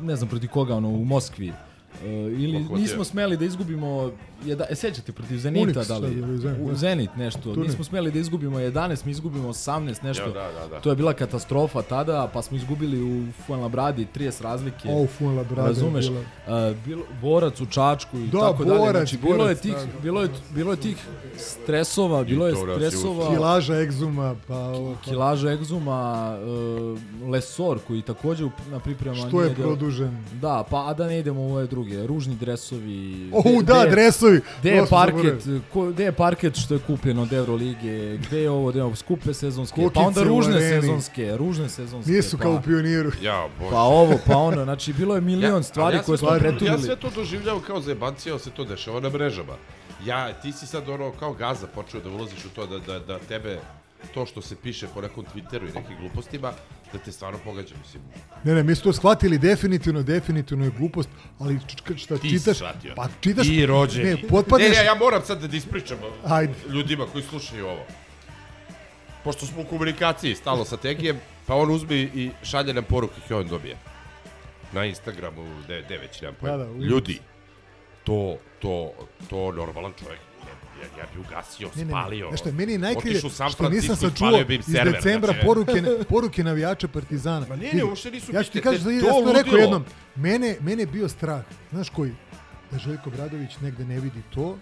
ne znam protiv koga, ono, u Moskvi. E, ili Lokomotiv. nismo smeli da izgubimo jedna, e, sećate protiv Zenita Unix, da li? Zenit, U da. Zenit nešto. Turnir. Nismo smeli da izgubimo 11, mi izgubimo 18 nešto. Ja, da, da, da. To je bila katastrofa tada, pa smo izgubili u Fuenlabradi 30 razlike. O, Fuenlabradi je Razumeš? bila- Uh, bilo, borac u Čačku i Da, tako dalje. borac, Znači, bilo je tih, da. bilo je, bilo je tih stresova, bilo je je stresova. Kilaža egzuma, pa ovo. pa- Kilaža egzuma, uh, Lesor koji takođe u- na pripremama Što je produžen? Da, pa a da ne idemo u ove druge, ružni dresovi. O, gde- da, je- dresovi. Gde je parket, ko, gde je parket što je kupljen od Eurolige, gde je ovo, gde je ovo, skupe sezonske, pa Kokice onda u ružne areni. sezonske, ružne sezonske. Nisu pa, kao u pioniru. Ja, bože. Pa ovo, pa ono, znači bilo je milion ali stvari ja koje smo preturili. Ja sve to doživljao kao zajebancija, ali se to dešava na mrežama. Ja, ti si sad ono kao gaza počeo da ulaziš u to da, da, da tebe to što se piše po nekom Twitteru i nekim glupostima, da te stvarno pogađa, mislim. Ne, ne, mi smo to shvatili definitivno, definitivno je glupost, ali šta Ti čitaš, shvatio. pa čitaš, I rođeni. ne, potpadneš, Ne, ne, ja moram sad da ispričam Ajde. ljudima koji slušaju ovo. Pošto smo u komunikaciji stalno sa Tegijem, pa on uzme i šalje nam poruke koje on dobije. Na Instagramu, gde, gde već, nemam pojma. Da, da, Ljudi, to, to, to normalan čovjek, ja, ja bi ugasio, Ne, ne, ne. spalio. Znaš šta, meni je najkrilje San što nisam sad čuo iz server, decembra znači, poruke, poruke navijača Partizana. Ma ne, ne, uopšte nisu Ja ću ti kažem, ja sam rekao jednom, mene, mene je bio strah, znaš koji, da Željko Bradović negde ne vidi to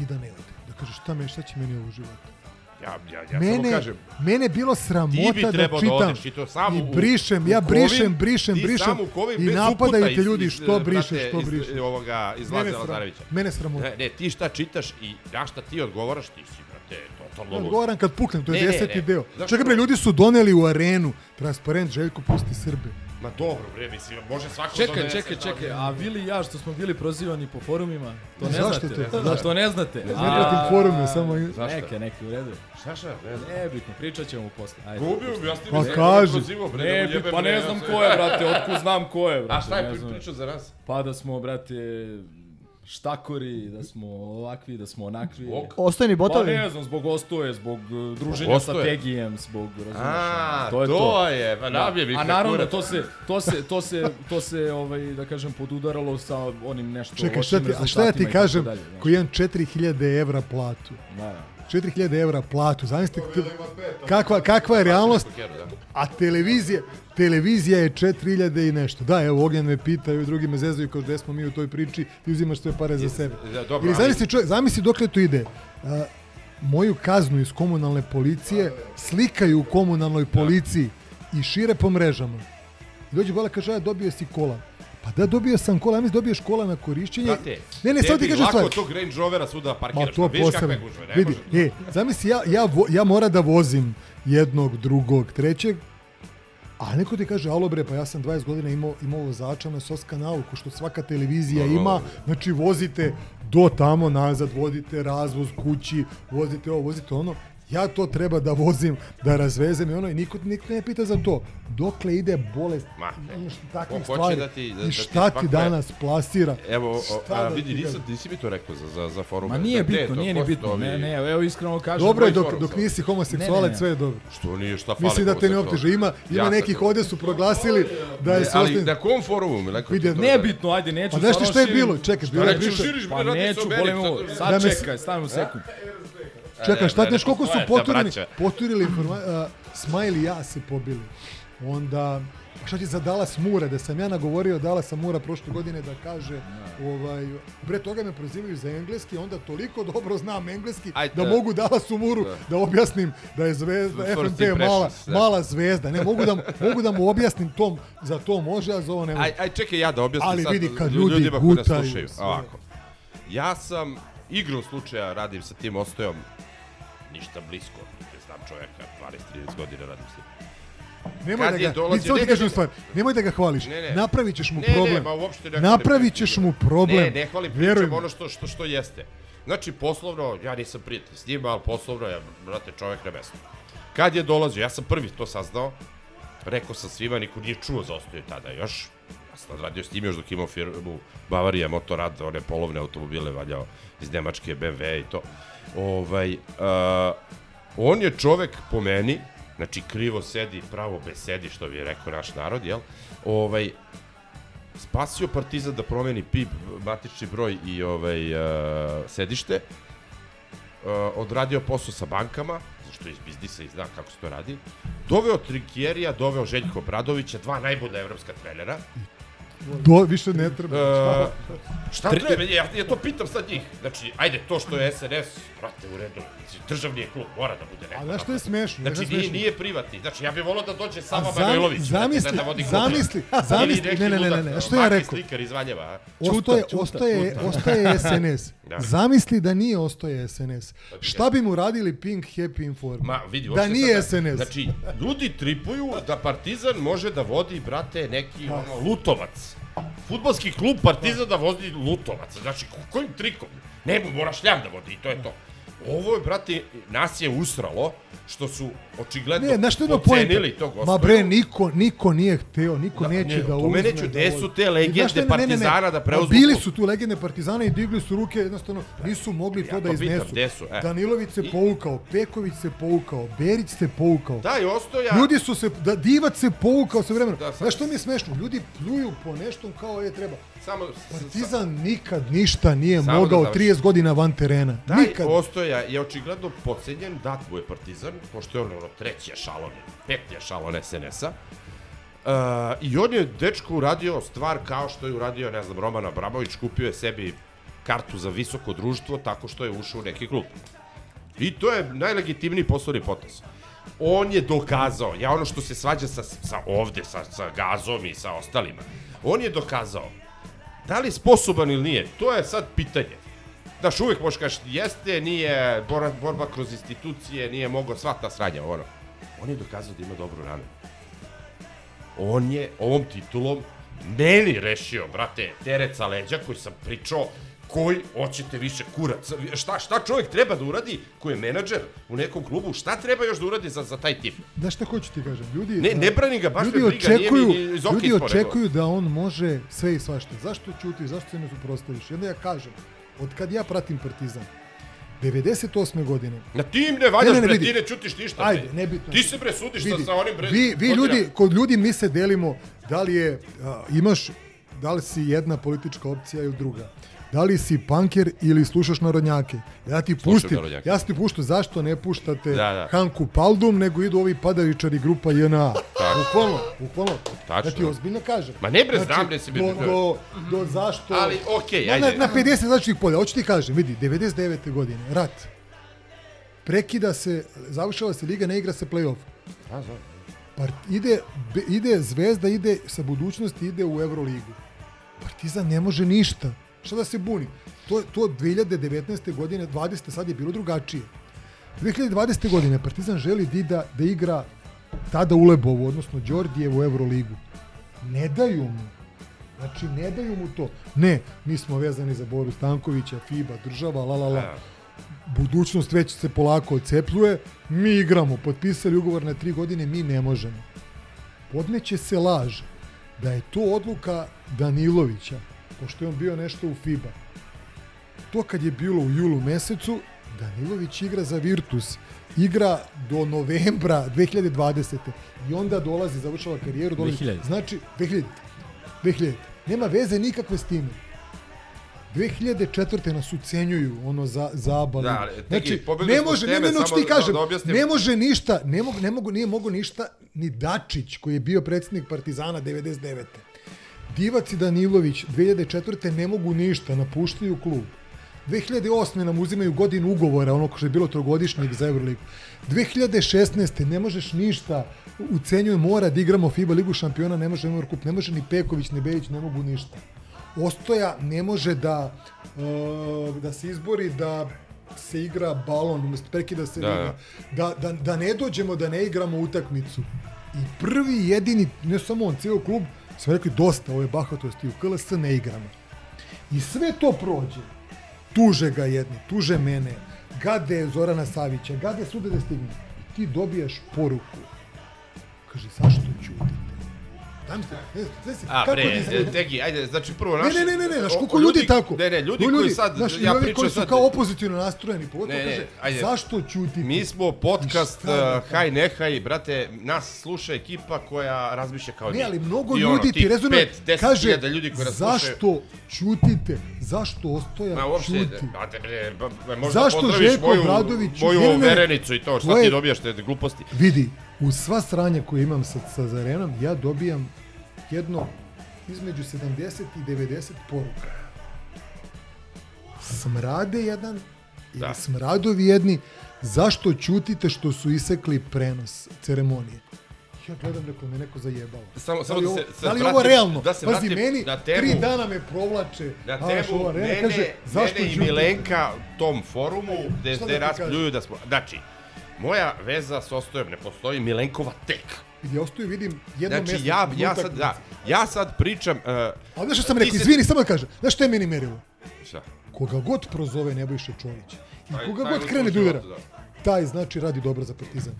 i da ne ode. Da kaže šta, me, šta će meni ovo u životu? Ja, ja, ja mene, samo kažem, mene bilo sramota da da čitam odeš i to samo i brišem, u ja Kovin, brišem, brišem, ti brišem u Kovin i napadaju te iz- ljudi iz, što brišeš, što iz, brišeš. eh, ovoga, iz Mene sram- mene sramota. Ne, ne, ti šta čitaš i na šta ti odgovaraš, ti si, brate, totalno lud. Goran kad puknem, to je Ne, ne, deseti ne. deo. Znaš Čekaj bre, ljudi su doneli u arenu transparent Željko pusti Srbe. Ma dobro, bre, mislim, može svako Čekaj, donese čekaj, to. čekaj, a Vili i ja što smo bili prozivani po forumima, to ne Zašto znate? to? Da, to ne znate. Ne pratim forume, samo... Neke, neke, u redu. Šta šta, ne znam. Ne, bitno, pričat ćemo posle. Ajde. Gubi objasni Pa mi se, kaži. prozivao, bre, da Ne, pa ne ja znam ko je, brate, otkud znam ko je, brate. A šta je pričao za nas? Pa da smo, brate, štakori, da smo ovakvi, da smo onakvi. Zbog? Ostojni botovi? Pa ne znam, zbog ostoje, zbog uh, druženja sa Ostoje? Tegijem, zbog, razumiješ, A, to je to to. je, pa Da. nabije mi A naravno, to se, to se, to se, to se, ovaj, da kažem, podudaralo sa onim nešto Čekaj, lošim šta ti, a šta ja ti kažem, dalje, koji imam 4000 evra platu. Da, da. 4000 evra platu, zamislite kakva, kakva je realnost, a televizija, televizija je 4000 i nešto. Da, evo, Ognjan me pita i ovi drugi me zezaju kao gde smo mi u toj priči, ti uzimaš sve pare za sebe. da, dobro, Ili zamisli, čovjek, zamisli dokle to ide. A, moju kaznu iz komunalne policije slikaju u komunalnoj policiji i šire po mrežama. I dođe Bala kaže, ja dobio si kola. Pa da, dobio sam kola, ja mislim dobiješ kola na korišćenje. Brate, ne, ne, sad ti tebi kažem lako stvar. tog Range Rovera svuda Ma parkiraš, to pa kakve posebno. gužve, ne Vidi, može. e, zamisli, ja, ja, ja moram da vozim jednog, drugog, trećeg, a neko ti kaže, alo bre, pa ja sam 20 godina imao, imao vozača na SOS kanalu, ko što svaka televizija ima, znači vozite do tamo, nazad, vodite razvoz kući, vozite ovo, vozite ono, ja to treba da vozim, da razvezem i ono, i niko, niko ne pita za to. Dokle ide bolest Ma, i takvih stvari, da ti- da- i da ti šta ti danas plasira. Evo, o, Šta a, da vidi, kažem? nisi mi to rekao za, za, za forum. Ma nije bitno, nije ni bitno. Ne, ne, evo iskreno kažem. Dobro je dok, dok nisi Ne, homoseksualac, ne, ne. sve je dobro. Što nije, šta fali? Mislim da te ne opteže. Ima, ima nekih ovde su proglasili da je Ne, su ali na kom forumu mi neko Vidi, ti to Ne da- bitno, ajde, neću. Pa znaš ti šta je bilo? Čekaj, bilo je više. Pa neću, bolim ovo. sad- Da čekaj, stavimo sekund. Čekaj, šta ne, koliko su ta poturili, poturili informa... Uh, Smile i ja se pobili. Onda, šta ti za Dallas Mura, da sam ja nagovorio Dallasa Mura prošle godine da kaže, ovaj, pre toga me prozivaju za engleski, onda toliko dobro znam engleski Aj, da da. mogu Dallasu Muru da objasnim da je zvezda, FNP mala, da. mala zvezda. Ne, mogu da, mogu da mu objasnim tom, za to može, a za ovo ne. Aj, aj čekaj ja da objasnim Ali sad vidi, kad lju- ljudi ljudima koji nas slušaju. Ovako. Ja sam igrom slučaja radim sa tim ostojom ništa blisko. Ne znam čovjeka, 12-13 godina radim s njim. Nemoj Kad da je ga, ti ne, kažem ne, stvar, nemoj da ga hvališ, Ne, ne. napravit ćeš mu Ne, ne, problem. ma uopšte ne napravit ćeš mu problem. Ne, ne hvalim, Vjeruj pričam ono što, što, što jeste. Znači, poslovno, ja nisam prijatelj s njima, ali poslovno, ja, brate, čovjek na mestu. Kad je dolazio, ja sam prvi to saznao, rekao sam svima, niko nije čuo za ostoje tada još. Ja sam radio s njim još dok imao firmu Bavarija Motorrad, one polovne automobile valjao iz Nemačke, BMW i to. Ovaj, uh, on je čovek po meni, znači krivo sedi, pravo besedi, što bi rekao naš narod, jel? Ovaj, spasio Partizan da promeni PIB, matični broj i ovaj uh, sedište. Uh, odradio posao sa bankama, je iz biznisa i zna kako se to radi. Doveo Trikjerija, doveo Željko Bradovića, dva najbolja evropska trenera. Do, više ne treba. Uh, šta treba? Ja, ja to pitam sad njih. Znači, ajde, to što je SNS, brate, u redu, znači, državni je klub, mora da bude neko. A znaš što je smešno? Znači, je nije, smešno? nije privatni. Znači, ja bih volao da dođe Sava Manojlović. brate, zamisli, da, da vodi zamisli, zamisli, ne, ne, ne, ne, ludak, ne, što ja Maki rekao? slikar iz Valjeva. Ostaje, ostaje, ostaje SNS. Da. Zamisli da nije ostaje SNS. Šta bi mu radili Pink Happy Inform? Ma, vidi, da nije sad- SNS. Znači, ljudi tripuju da Partizan može da vodi, brate, neki ono, Lutovac. Futbalski klub Partizan da vozi Lutovac. Znači, ko- kojim trikom? Ne, mora šljam da vodi i to je to. Ovo je, brate, nas je usralo što su očigledno Ne, znaš što je jedno ocenili poenta? to Ma gospodinu. bre, niko, niko nije hteo, niko Da, neće ne, da uzme. mene ću, gde da su te legende šta, ne, ne, ne, ne. Partizana da preuzmu Ma Bili su tu legende Partizana i digli su ruke, jednostavno nisu mogli to Ja da to pitam, iznesu. gde su, e. Danilović se I- povukao, Peković se povukao, Berić se povukao. Da, i Ostoja... Ljudi su se, da, Divac se povukao sve vremena. Da, sad- Znaš što mi je smešno? Ljudi pljuju po nešto kao je treba. Samo, Partizan nikad ništa nije da mogao završim. 30 godina van terena. Taj Nikad. Ostoja je očigledno pocenjen, dat mu je Partizan, pošto je on ono treći ešalon, peti ešalon SNS-a. Uh, I on je dečko uradio stvar kao što je uradio, ne znam, Roman Abramović, kupio je sebi kartu za visoko društvo tako što je ušao u neki klub. I to je najlegitimniji poslovni potas. On je dokazao, ja ono što se svađa sa, sa ovde, sa, sa gazom i sa ostalima, on je dokazao da li je sposoban ili nije, to je sad pitanje. Znaš, uvijek možeš kaži, jeste, nije borba, borba kroz institucije, nije mogao sva ta sranja, ono. On je dokazao da ima dobru ranu. On je ovom titulom meni rešio, brate, teret sa leđa koji sam pričao koji hoćete više kurac. Šta, šta čovjek treba da uradi koji je menadžer u nekom klubu? Šta treba još da uradi za, za taj tip? Da šta hoću ti kažem, ljudi... Ne, ne brani ga, baš ljudi me briga, nije mi očekuju, iz Ljudi očekuju da on može sve i svašta. Zašto ćuti, zašto se ne suprostaviš? Jedno ja kažem, od kad ja pratim Partizan, 98. godine, Na tim ne valjaš, Ne, ne, ne, bre, ti ne čutiš ništa. Ajde, bre. nebitno. Ti se bre sudiš sa, Vidi, sa onim bre... Vi, vi ljudi, kod ljudi mi se delimo da li je, a, imaš, da li si jedna politička opcija ili druga. Da li si panker ili slušaš narodnjake? Ja ti narodnjake. ja ti puštu zašto ne puštate Da, da. Hanku Paldum, nego idu ovi padavičari grupa JNA. Tako. Bukvalno, bukvalno. Tačno. Ja ti ozbiljno kažem. Ma ne bre, znam bre si do, do, do zašto... Ali, okej, na, ajde. Na, na 50 različitih polja. Hoću ti kažem, vidi, 99. godine, rat. Prekida se, završava se liga, ne igra se play-off. A, znam. Part, ide, ide Zvezda, ide sa budućnosti, ide u Euroligu. Partizan ne može ništa. Šta da se buni? To, to 2019. godine, 20. sad je bilo drugačije. 2020. godine Partizan želi da, ida, da igra tada Ulebovu, odnosno Đordijevu Euroligu. Ne daju mu. Znači, ne daju mu to. Ne, mi smo vezani za Boru Stankovića, FIBA, država, la la la. Budućnost već se polako odcepljuje. Mi igramo, potpisali ugovor na tri godine, mi ne možemo. Podmeće se laž da je to odluka Danilovića, pošto je on bio nešto u FIBA. To kad je bilo u julu mesecu, Danilović igra za Virtus, igra do novembra 2020. I onda dolazi, završava karijeru, dolazi. 2000. Znači, 2000. 2000. Nema veze nikakve s time. 2004. nas ucenjuju ono za zabavu. Da, ali, znači, ne može, s ne, samo ti da- kažem, da ne može ništa, ne mogu, ne mogu, nije mogu ništa ni Dačić koji je bio predsjednik Partizana 99. Divac i Danilović 2004. ne mogu ništa, napuštaju klub. 2008. nam uzimaju godinu ugovora, ono što je bilo trogodišnjeg za Euroligu. 2016. ne možeš ništa, ucenjuje mora da igramo FIBA ligu šampiona, ne može Eurocup, ne može ni Peković, ni Bejić, ne mogu ništa. Ostoja ne može da, uh, da se izbori da se igra balon, umjesto prekida se Da, liga. Da, da, da ne dođemo, da ne igramo utakmicu. I prvi jedini, ne samo on, cijel klub, sve rekli dosta ove bahatosti u KLS ne igramo. I sve to prođe. Tuže ga jedni, tuže mene, gade Zorana Savića, gade sude da stigne. I ti dobijaš poruku. Kaže, zašto ćutite? Ne, ne, se, A, kako bre? Tegi, ajde, znači prvo Ne, naši... ne, ne, ne, ne, znaš koliko o ljudi, tako. Ne, ne, ljudi No, koji sad, znaš, ja pričam koji su sad... kao opozitivno nastrojeni, pogotovo Ne, ne, kaže, ajde. zašto ćutite? Mi smo podcast šta da uh, Haj Nehaj, brate, nas sluša ekipa koja razmišlja kao. Ne, ali mnogo I ono, ljudi ti tih rezonuje, kaže, ljudi koji zašto ćutite? Zašto Ostoja Ma uopšte, ćuti? brate, bre, možda Zašto pozdraviš Željko moju, Obradović- moju Ne, ne, ne. verenicu i to, šta ti dobijaš te gluposti? Vidi, uz sva sranja koje imam sa, sa Zarenom, ja dobijam jedno između 70 i 90 poruka. Smrade jedan, ili Da. smradovi jedni, zašto ćutite što su isekli prenos ceremonije? Ja gledam, rekao, me neko zajebao. Samo- samo li da se- da li ovo realno? da se Pazi, meni na temu- tri dana me provlače. Na a, temu ova Rena mene, kaže, zašto mene i? Milenka tom forumu gde, da gde ti raspljuju da smo... Znači, moja veza s Ostojem ne postoji, Milenkova tek. Gdje ostaju, vidim, jedno Znači, mesečno ja, ja, sad, da, ja sad pričam... Uh, A znaš što sam rekao, se- izvini, samo da kažem, znaš što je meni merilo? Šta? Koga god prozove Nebojša Čović, I Taj- koga taj god krene da udara, da. taj znači radi dobro za Partizan.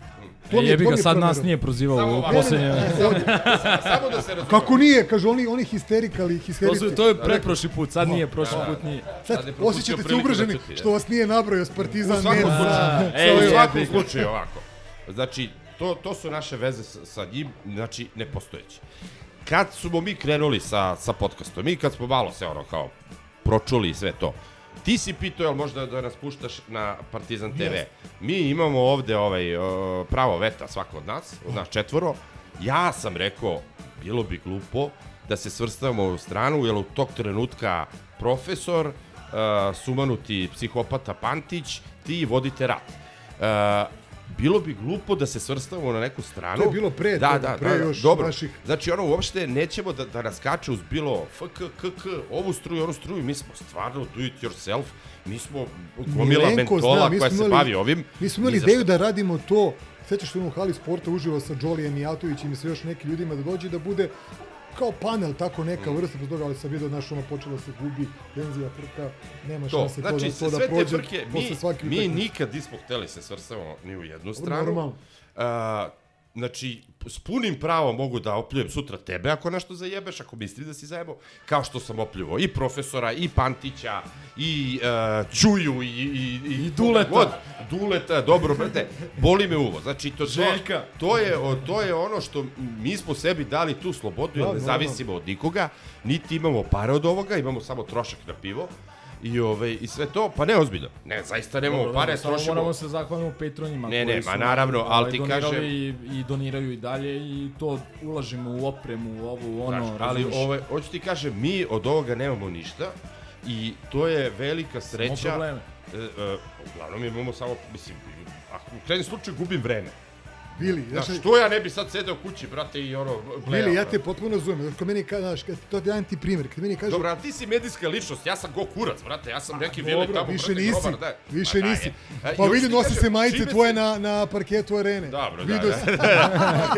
E, jebi to ga, mi je sad nas nije prozivao Samo u ne, Samo da se razumemo. Kako nije, kažu oni, oni histerikali, To, histerici. su, to je pretprošli put, sad nije, prošli put nije. Sad, Sad je osjećate se da ugroženi što vas nije nabrojao s Partizan. U svakom slučaju, Ej, u jebi svakom ga. slučaju ovako. Znači, to, to su naše veze sa, sa njim, znači, nepostojeće. Kad smo mi krenuli sa, sa podcastom, mi kad smo malo se ono kao pročuli sve to, ti si pitao jel možda da nas puštaš na Partizan TV. Jest. Mi imamo ovde ovaj, o, pravo veta svako od nas, od nas četvoro. Ja sam rekao, bilo bi glupo da se svrstavamo u stranu, jer u tog trenutka profesor, uh, sumanuti psihopata Pantić, ti vodite rat. Uh, bilo bi glupo da se svrstavamo na neku stranu. To je bilo pre da, da, pre da, da, još dobro. naših- Znači, ono, uopšte nećemo da, da nas kače uz bilo FK, KK, ovu struju, onu struju, mi smo stvarno do it yourself, mi smo gomila mentola zna, mi koja se bavi ovim. Mi smo imali ideju da radimo to, sećaš se ono u hali sporta uživo sa Đolijem Mijatovićem i sa još nekim ljudima da dođe da bude kao panel, tako neka Mm. vrsta, bez toga, ali sam vidio, znaš, ono počelo se gubi, penzija, frka, nema To, šanse znači, to da, to da sve te prođe frke, posle mi, svake mi utakmice. nikad nismo hteli se svrstavamo ni u jednu stranu. Normalno. Uh, znači, s punim pravom mogu da opljujem sutra tebe ako nešto zajebeš, ako misli da si zajebao, kao što sam opljuvao i profesora, i Pantića, i uh, Čuju, i, i, i, I Duleta. God, Duleta, dobro, brate, boli me uvo. Znači, to, to, Željka. to, je, to je ono što mi smo sebi dali tu slobodu, jer Da, ne normalno. zavisimo od nikoga, niti imamo pare od ovoga, imamo samo trošak na pivo, I, ovaj, I sve to, pa ne ozbiljno. Ne, zaista nemamo Dobro, pare, samo trošimo. moramo se zahvalimo Patronima Ne, koji ne, ma naravno, ovaj, ali ti kažem- I, i doniraju i dalje i to ulažemo u opremu, u ovu, u ono, Znaš, ali razumeš? ovaj, hoću ti kažem, mi od ovoga nemamo ništa i to je velika sreća. probleme. E, e, uglavnom imamo samo, mislim, ako u krajnjem slučaju gubim vreme. Bili, Znaš, znaš, što ja ne bi sad sedeo kući, brate, i ono. Bili, ja te potpuno razumem. Kad meni znaš, kad, to dajem ti primjer, kad meni kaže, Dobro, ti si medijska ličnost, ja sam go kurac, brate, ja sam neki vili tamo, više brate, nisi, grobar, daj. više nisi. e, Pa i hoću vidi, ti nosi se majice tvoje na, na parketu arene. Dobro, da, da. sam.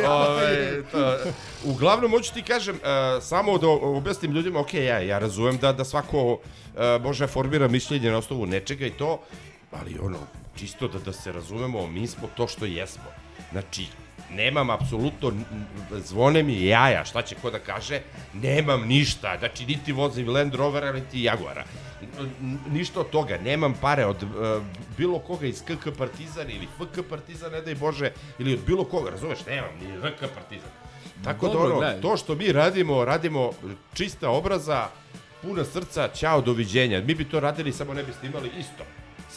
Ove, to, uglavnom, hoću ti kažem, uh, samo da objasnim ljudima, ok, ja, ja razumem da, da svako uh, može formira mišljenje na osnovu nečega i to, ali ono, čisto da, da se razumemo, mi smo to što jesmo. Znači, nemam apsolutno, zvone mi jaja, šta će ko da kaže, nemam ništa, znači niti vozim Land Rovera, niti Jaguara. Ništa od toga, nemam pare od uh, bilo koga iz KK Partizan ili FK Partizan, ne daj Bože, ili od bilo koga, razumeš, nemam ni RK Partizan. Tako Dobro, da ono, gledaj. to što mi radimo, radimo čista obraza, puna srca, ćao, doviđenja. Mi bi to radili, samo ne bi snimali isto.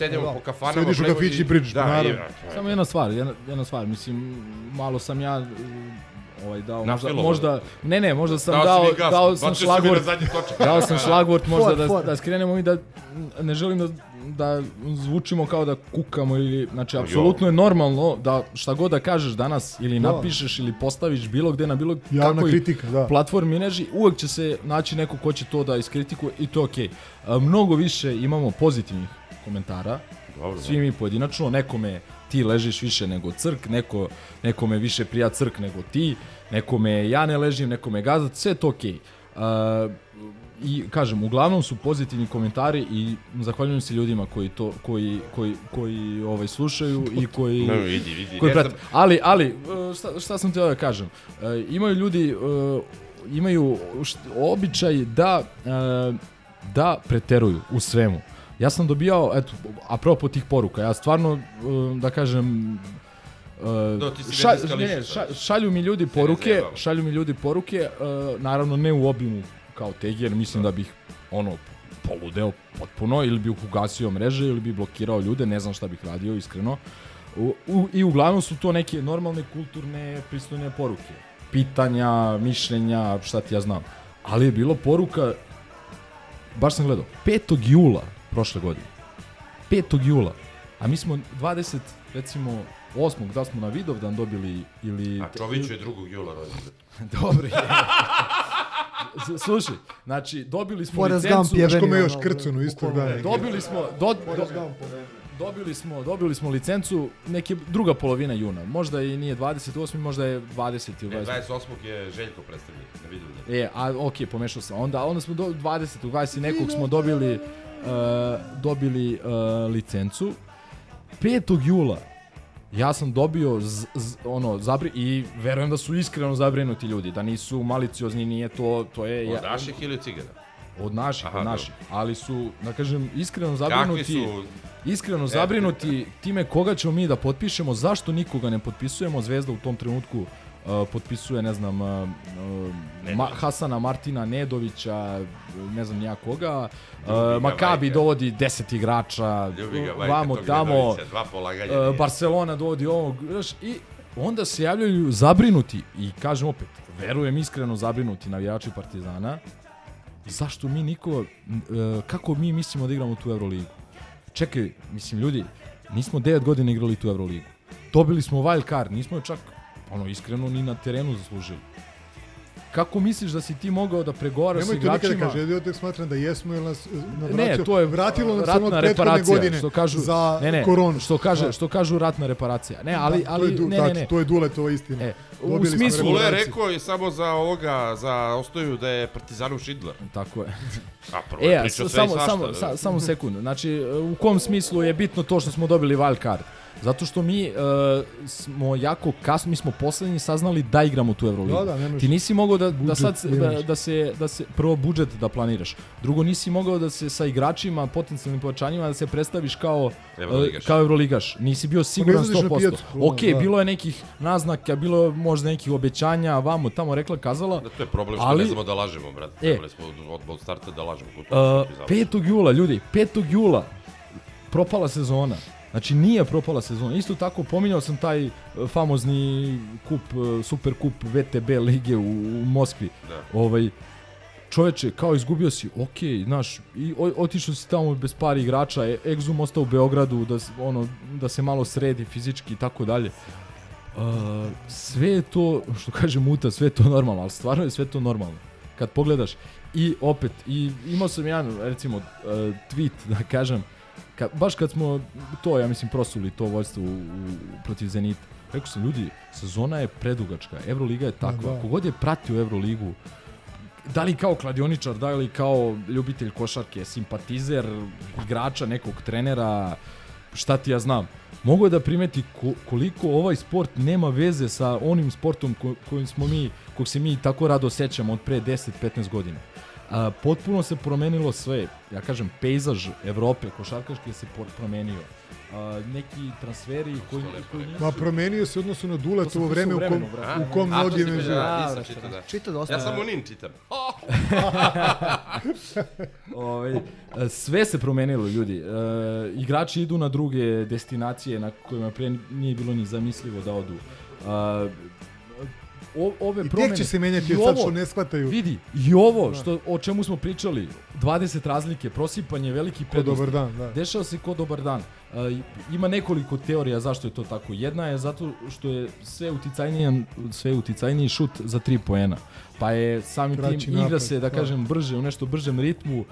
Sedemo Da, po kafanama. sediš u kafiću i pričaš, da, naravno. i- je- Samo jedna stvar, jedna, jedna stvar, mislim, malo sam ja uh, ovaj dao, možda, možda, ne ne, možda sam Dao dao, mi gas, dao sam šlagvort, dao sam šlagvort možda For, da, for. da skrenemo i da ne želim da da zvučimo kao da kukamo ili znači apsolutno je normalno da šta god da kažeš danas ili Da. napišeš ili postaviš bilo gde na bilo Javna kakvoj kritika, da. platformi mreži uvek će se naći neko ko će to da iskritikuje i to je okej. A, Mnogo više imamo pozitivnih komentara Dobro, da. svi mi pojedinačno, nekome ti ležiš više nego crk, neko, nekome više prija crk nego ti, nekome ja ne ležim, nekome gazat, sve je to okej. Uh, I kažem, uglavnom su pozitivni komentari i zahvaljujem se ljudima koji to koji koji koji ovaj slušaju i koji No, vidi, vidi, koji prate. Ali ali uh, šta, šta sam teo da kažem? Uh, imaju ljudi uh, imaju običaj da uh, da preteruju u svemu. Ja sam dobijao, eto, apropo tih poruka, ja stvarno, uh, da kažem, ša, medijska ne, ne, ša, šalju mi ljudi poruke, šalju mi ljudi poruke, uh, naravno ne u obimu kao tegi, jer mislim da bih ono poludeo potpuno ili bih ugasio mreže ili bih blokirao ljude, ne znam šta bih radio iskreno. U, u, I uglavnom su to neke normalne, kulturne, pristojne poruke. Pitanja, mišljenja, šta ti ja znam. Ali je bilo poruka, baš sam gledao, 5. jula prošle godine. 5. jula. A mi smo 20, recimo, 8. da smo na Vidovdan dobili ili... A Čoviću je 2. jula rođendan. Dobro je. Slušaj, znači, dobili smo Forrest licencu... Gump je meni, još krcunu istog dana? Dobili smo, do, do, dobili smo, dobili smo licencu neke druga polovina juna. Možda i nije 28, možda je 20 ili Ne, 20. 28. je Željko predstavljen, ne vidim da. E, a okej, pomešao sam. Onda onda smo do 20, u 20 nekog smo dobili dobili uh, licencu. 5. jula ja sam dobio z, z, ono zabri i verujem da su iskreno zabrinuti ljudi, da nisu maliciozni, nije to to je Od naših ili cigana? od naših, Aha, od naših, ali su, da kažem, iskreno zabrinuti, su- iskreno E, zabrinuti time koga ćemo mi da potpišemo, zašto nikoga ne potpisujemo, Zvezda u tom trenutku uh, potpisuje, ne znam, uh, Ma, Hasana Martina Nedovića, ne znam nija koga, uh, Makabi dovodi 10 igrača, ga vamo tamo, Nedovića, uh. Barcelona dovodi ovog, znaš, i onda se javljaju zabrinuti i kažem opet, verujem iskreno zabrinuti navijači Partizana, zašto mi niko, e, kako mi mislimo da igramo tu Euroligu? Čekaj, mislim ljudi, nismo 9 godina igrali tu Euroligu. Dobili smo wild card, nismo čak ono iskreno ni na terenu zaslužili. Kako misliš da si ti mogao da pregovaraš s Nemoj to nikada igračima? kaže, ja tek smatram da jesmo jer nas na Ne, vratio, to je vratilo nas ratna prethodne reparacija, godine što kažu, za ne, ne, koronu. Što kaže, Da. što kažu ratna reparacija. Ne, ali Da, ali to je, du, ne, tačno, ne, ne. to je Duletova istina. E, u Dobili smo smislu- Kule je rekao i samo za ovoga, za ostaju da je Partizanov Schindler. Tako je. A prvo je E, pričao sve i samo, svašta. samo, da. sa, samo sekund. Znači, u kom smislu je bitno to što smo dobili wild card? Zato što mi uh, smo jako kasno, mi smo poslednji saznali da igramo tu Euroligu. Da, da, ne možeš. Ti nisi mogao da, da Budžet sad se- da, nemaš. da se da se prvo budžet da planiraš. Drugo nisi mogao da se sa igračima, potencijalnim pojačanjima da se predstaviš kao Euroligaš. uh, kao Euroligaš. Nisi bio siguran izlaziš na 100%. pijacu, Ok, da. bilo je nekih naznaka, bilo je možda nekih obećanja, vamo tamo rekla kazala. Da, to je problem što ali- ne znamo da lažemo, brate. E. Trebali smo od, od starta da lažemo. Uh, kulturno, 5. jula, ljudi, 5. jula propala sezona. Znači nije propala sezona. Isto tako pominjao sam taj uh, famozni kup, uh, super kup VTB lige u, u Moskvi. Da. Ovaj, čoveče, kao izgubio si, ok, znaš, i o- otišao si tamo bez par igrača, e, Exum ostao u Beogradu da, ono, da se malo sredi fizički i tako dalje. Uh, sve je to, što kaže Muta, sve je to normalno, ali stvarno je sve to normalno. Kad pogledaš, i opet, i imao sam jedan, recimo, uh, tweet, da kažem, ka, baš kad smo to, ja mislim, prosuli to vojstvo u, u, protiv Zenita, rekao sam, ljudi, sezona je predugačka, Euroliga je takva, da. kogod je pratio Euroligu, da li kao kladioničar, da li kao ljubitelj košarke, simpatizer igrača, nekog trenera, šta ti ja znam, mogu da primeti ko, koliko ovaj sport nema veze sa onim sportom ko, kojim smo mi, kog se mi tako rado sećamo od pre 10-15 godina. A, potpuno se promenilo sve. Ja kažem, pejzaž Evrope košarkaške se promenio. A, neki transferi koji, koji nisu... Ma promenio se u odnosu na Duletovo vreme u kom, u kom mnogi ne žive. da, čitao, da. Čita dosta. Ja samo Nin čitam. Ovaj, e, sve se promenilo, ljudi. E, igrači idu na druge destinacije na kojima pre nije bilo ni zamislivo da odu. A, o, ove I promene... tek će se menjati i jer sad ovo- što ne shvataju. Vidi, i ovo Da. što, o čemu smo pričali, 20 razlike, prosipanje, veliki Ko prednost. dobar dan, da. Dešava se ko dobar dan. E, ima nekoliko teorija zašto je to tako. Jedna je zato što je sve uticajniji, sve uticajniji šut za 3 poena. Pa je samim Kraći tim igra napad, se, da da. kažem, brže, u nešto bržem ritmu. E,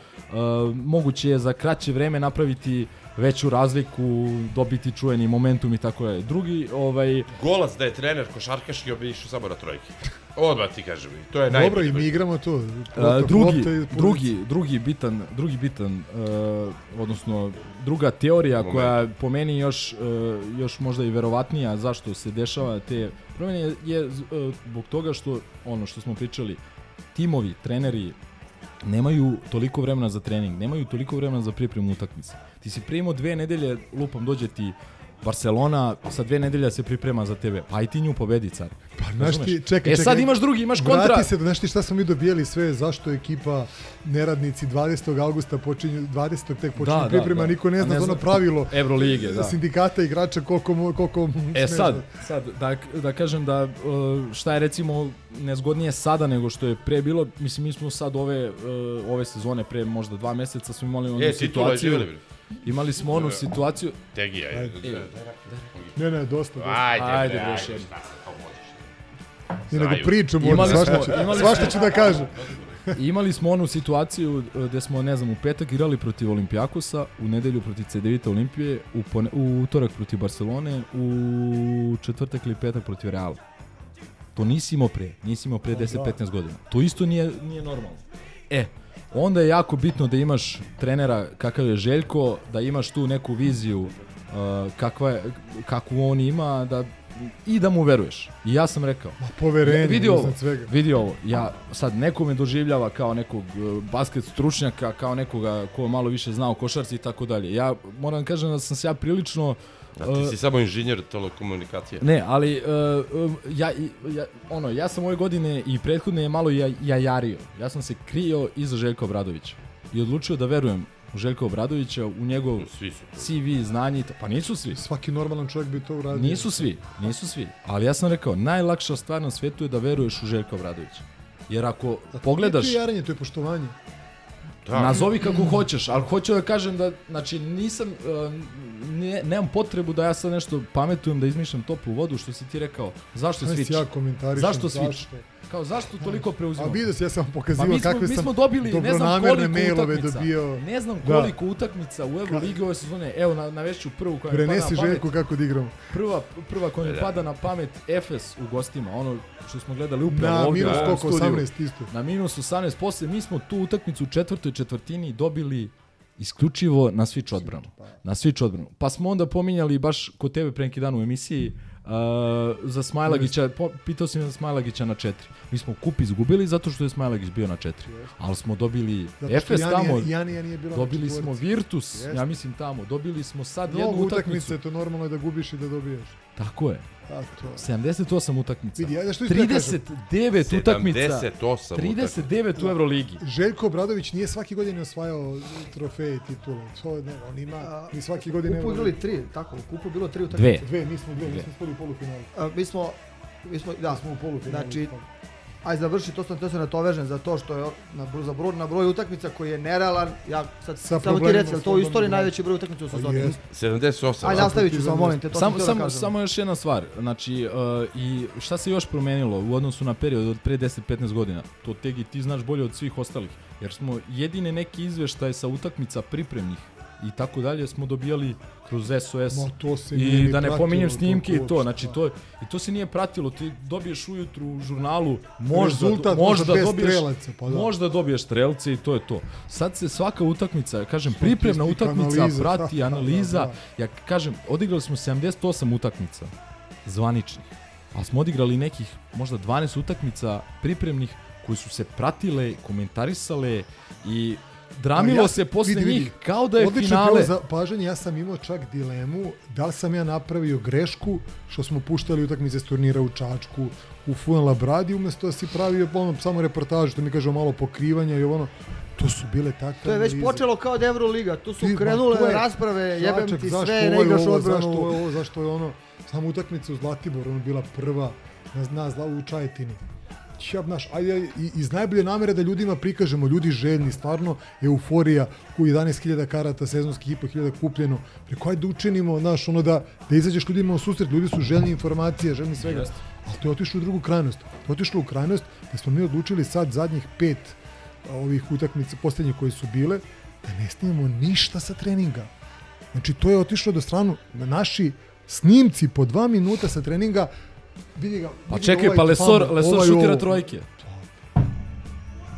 moguće je za kraće vreme napraviti veću razliku, dobiti čujeni momentum i tako dalje. Drugi, ovaj, Golac da je trener košarkaški bi išao samo na trojke. Odmah ti kažem. To je Dobro, i mi igramo to. Lopta- drugi, drugi, drugi bitan, drugi bitan, uh, odnosno druga teorija Moment. koja po meni još, uh, još možda i verovatnija zašto se dešava te promene je, je uh, zbog toga što ono što smo pričali, timovi, treneri nemaju toliko vremena za trening, nemaju toliko vremena za pripremu utakmice. Ti si primao dve nedelje, lupam, dođe ti Barcelona, sa dve nedelja se priprema za tebe. Pa i ti nju pobedi, car. Pa, znaš ti, Razumeš? čekaj, e čekaj. sad imaš drugi, imaš kontra. Vrati se, znaš ti šta smo mi dobijali sve, zašto ekipa neradnici 20. augusta počinju, 20. tek počinju Da, da, priprema, da. niko ne A zna ne za ono zna- pravilo Evrolige, da. sindikata igrača koliko, koliko E sad, da- sad da, da kažem da uh, šta je recimo nezgodnije sada nego što je pre bilo, mislim mi smo sad ove, uh, ove sezone pre možda dva meseca smo imali onu E, titula je situaciju. živjeli, bre. Imali smo onu situaciju. Tegija je. E, Ne, ne, dosta. dosta. Ajde, Ajde, bre, ajde, kao možeš. Ne, nego pričam, Imali svašta, smo- imali svašta smo- ću da kažem. Imali smo onu situaciju uh, gde smo, ne znam, u petak igrali protiv Olimpijakosa, u nedelju protiv CDVita Olimpije, u, pone, u utorak protiv Barcelone, u četvrtak ili petak protiv Reala. To nisi imao pre, nisi imao pre Pa da. 10-15 godina. To isto nije, nije normalno. E, onda je jako bitno da imaš trenera kakav je Željko, da imaš tu neku viziju uh, kakva je, kakvu on ima, da i da mu veruješ. I ja sam rekao. Ma, poverenje, vidi ovo, svega. vidi ovo. Ja sad neko me doživljava kao nekog uh, basket stručnjaka, kao nekoga ko malo više zna o košarci i tako dalje. Ja moram kažem da sam se ja prilično A ti si samo inženjer telekomunikacije. Ne, ali uh, ja, ja, ono, ja sam ove godine i prethodne je malo ja, jajario. Ja sam se krio iza Željka Obradovića i odlučio da verujem u Željka Obradovića, u njegov Svi su. CV, znanje, pa nisu svi. Svaki normalan čovjek bi to uradio. Nisu svi, nisu svi. Ali ja sam rekao, najlakša stvar na svetu je da veruješ u Željka Obradovića. Jer ako pogledaš... Nije jarenje, to je poštovanje. Da. Nazovi kako hoćeš, ali hoću da kažem da, znači, nisam, uh, ne, nemam potrebu da ja sad nešto pametujem, da izmišljam toplu vodu, što si ti rekao. Zašto switch? ja komentarišem, Zašto switch? zašto? Kao, zašto toliko A preuzimamo? vidio si, ja sam vam Pa pokazivao mi smo, kakve mi sam smo dobili, ne znam koliko mailove utakmica. dobio. Ne znam Da. koliko utakmica u Euroligi ove sezone. Evo, na, navešću prvu koja mi pada Prenesi na pamet. Željku kako da igramo. Prva, prva koja mi Da. pada na pamet, Efes u gostima, ono što smo gledali upravo Na ovdje. minus koliko, studiju. 18 isto. Na minus 18 posle, mi smo tu utakmicu u četvrtoj četvrtini dobili isključivo na switch odbranu. Na switch odbranu. Pa smo onda pominjali baš kod tebe pre neki dan u emisiji uh, za Smajlagića, po, pitao sam za Smajlagića na četiri. Mi smo kup izgubili zato što je Smajlagić bio na četiri. Ali smo dobili Efes Janija- tamo, Janija nije bila dobili smo. Virtus, Jeste. ja mislim tamo, dobili smo sad Mnogo jednu utakmice, utakmicu. to normalno je da gubiš i da dobiješ. Tako je. A to. 78 utakmica. Vidi, ajde, što ću ti ja kažem? 39 utakmica. 78 39 u Euroligi. Željko Obradović nije svaki godine osvajao trofeje i titule. To je, ne, on ima, mi svaki godine... Kupu igrali tri, tako, kupu bilo tri Dve. utakmice. Dve, mi smo dve, mi smo spali u polufinalu. A, mi smo, mi smo, da, smo u polufinalu. Znači, aj završi, to sam te se natovežen za to što je na, za broj, na broj utakmica koji je nerealan. Ja sad Sa samo ti reci, to u istoriji najveći broj utakmica u Pa sezoni? jest. 78. Ajde, a? nastavit ću samo, molim te, to sam Samo, htio da samo još jedna stvar, znači uh, i šta se još promenilo u odnosu na period od pre 10-15 godina, to Tegi ti znaš bolje od svih ostalih, jer smo jedine neki izveštaje sa utakmica pripremnih i tako dalje smo dobijali kroz SOS Ma, to se i da ne pominjem snimke i to, znači da. to, i to se nije pratilo, ti dobiješ ujutru u žurnalu, možda, Rezultat možda možda dobiješ, strelaca, pa da. možda dobiješ strelce i to je to. Sad se svaka utakmica, kažem, pripremna utakmica analiza, prati, da, da, analiza, da. ja kažem, odigrali smo 78 utakmica zvaničnih, a smo odigrali nekih možda 12 utakmica pripremnih koje su se pratile, komentarisale i dramilo A se posle vidi, vidi. njih kao da je Odlično finale. bilo za pažanje, ja sam imao čak dilemu da li sam ja napravio grešku što smo puštali utakmice s turnira u Čačku, u Funala Bradi, umjesto da si pravio ono, samo reportaž, što mi kaže malo pokrivanja i ono, to su bile takve To je već analize. počelo kao od Euroliga, tu su Ti, krenule je- rasprave, jebem Čačak, ti zašto sve, ne igraš ovo, odbranu. Zašto je ovo, zašto je ono, samo utakmica u Zlatiboru, ono bila prva na, na u Čajetini. Ja, znaš, ajde, i- iz najbolje namere da ljudima prikažemo, ljudi željni, stvarno, euforija, u 11.000 karata sezonskih i po 1000 kupljeno, preko ajde da učinimo, znaš, ono da, da izađeš ljudima u susret, ljudi su željni informacija, željni svega. Jeste. Ali to je otišlo u drugu krajnost. To je otišlo u krajnost da smo mi odlučili sad zadnjih pet ovih utakmica, posljednjih koje su bile, da ne snimamo ništa sa treninga. Znači, to je otišlo do stranu, naši snimci po dva minuta sa treninga, vidi ga, Pa čekaj, ovaj pa Lesor, tamo, Lesor ovaj šutira ovo. trojke.